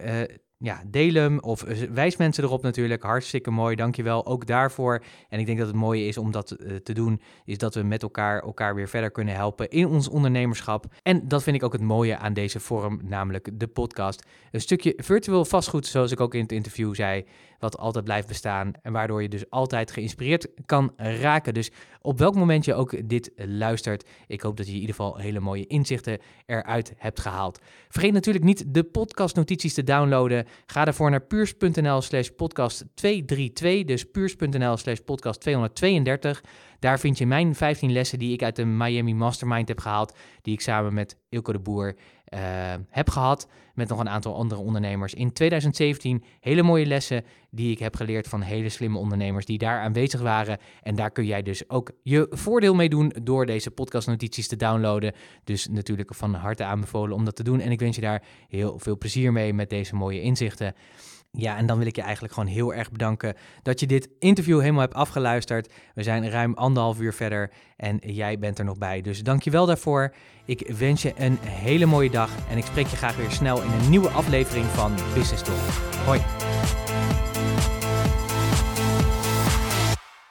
ja, deel hem of eh, wijs mensen erop natuurlijk. Hartstikke mooi, dankjewel ook daarvoor. En ik denk dat het mooie is om dat eh, te doen, is dat we met elkaar elkaar weer verder kunnen helpen in ons ondernemerschap. En dat vind ik ook het mooie aan deze vorm, namelijk de podcast. Een stukje virtueel vastgoed, zoals ik ook in het interview zei, wat altijd blijft bestaan en waardoor je dus altijd geïnspireerd kan raken. Dus op welk moment je ook dit luistert, ik hoop dat je in ieder geval hele mooie inzichten eruit hebt gehaald. Vergeet natuurlijk niet de podcastnotities te downloaden. Ga daarvoor naar puurs.nl slash podcast 232, dus puurs.nl slash podcast 232. Daar vind je mijn 15 lessen die ik uit de Miami Mastermind heb gehaald, die ik samen met Ilko de Boer eh, heb gehad, met nog een aantal andere ondernemers. In 2017 hele mooie lessen die ik heb geleerd van hele slimme ondernemers die daar aanwezig waren. En daar kun jij dus ook je voordeel mee doen door deze podcastnotities te downloaden. Dus natuurlijk van harte aanbevolen om dat te doen. En ik wens je daar heel veel plezier mee met deze mooie inzichten. Ja, en dan wil ik je eigenlijk gewoon heel erg bedanken dat je dit interview helemaal hebt afgeluisterd. We zijn ruim anderhalf uur verder en jij bent er nog bij. Dus dank je wel daarvoor. Ik wens je een hele mooie dag en ik spreek je graag weer snel in een nieuwe aflevering van Business Talk. Hoi.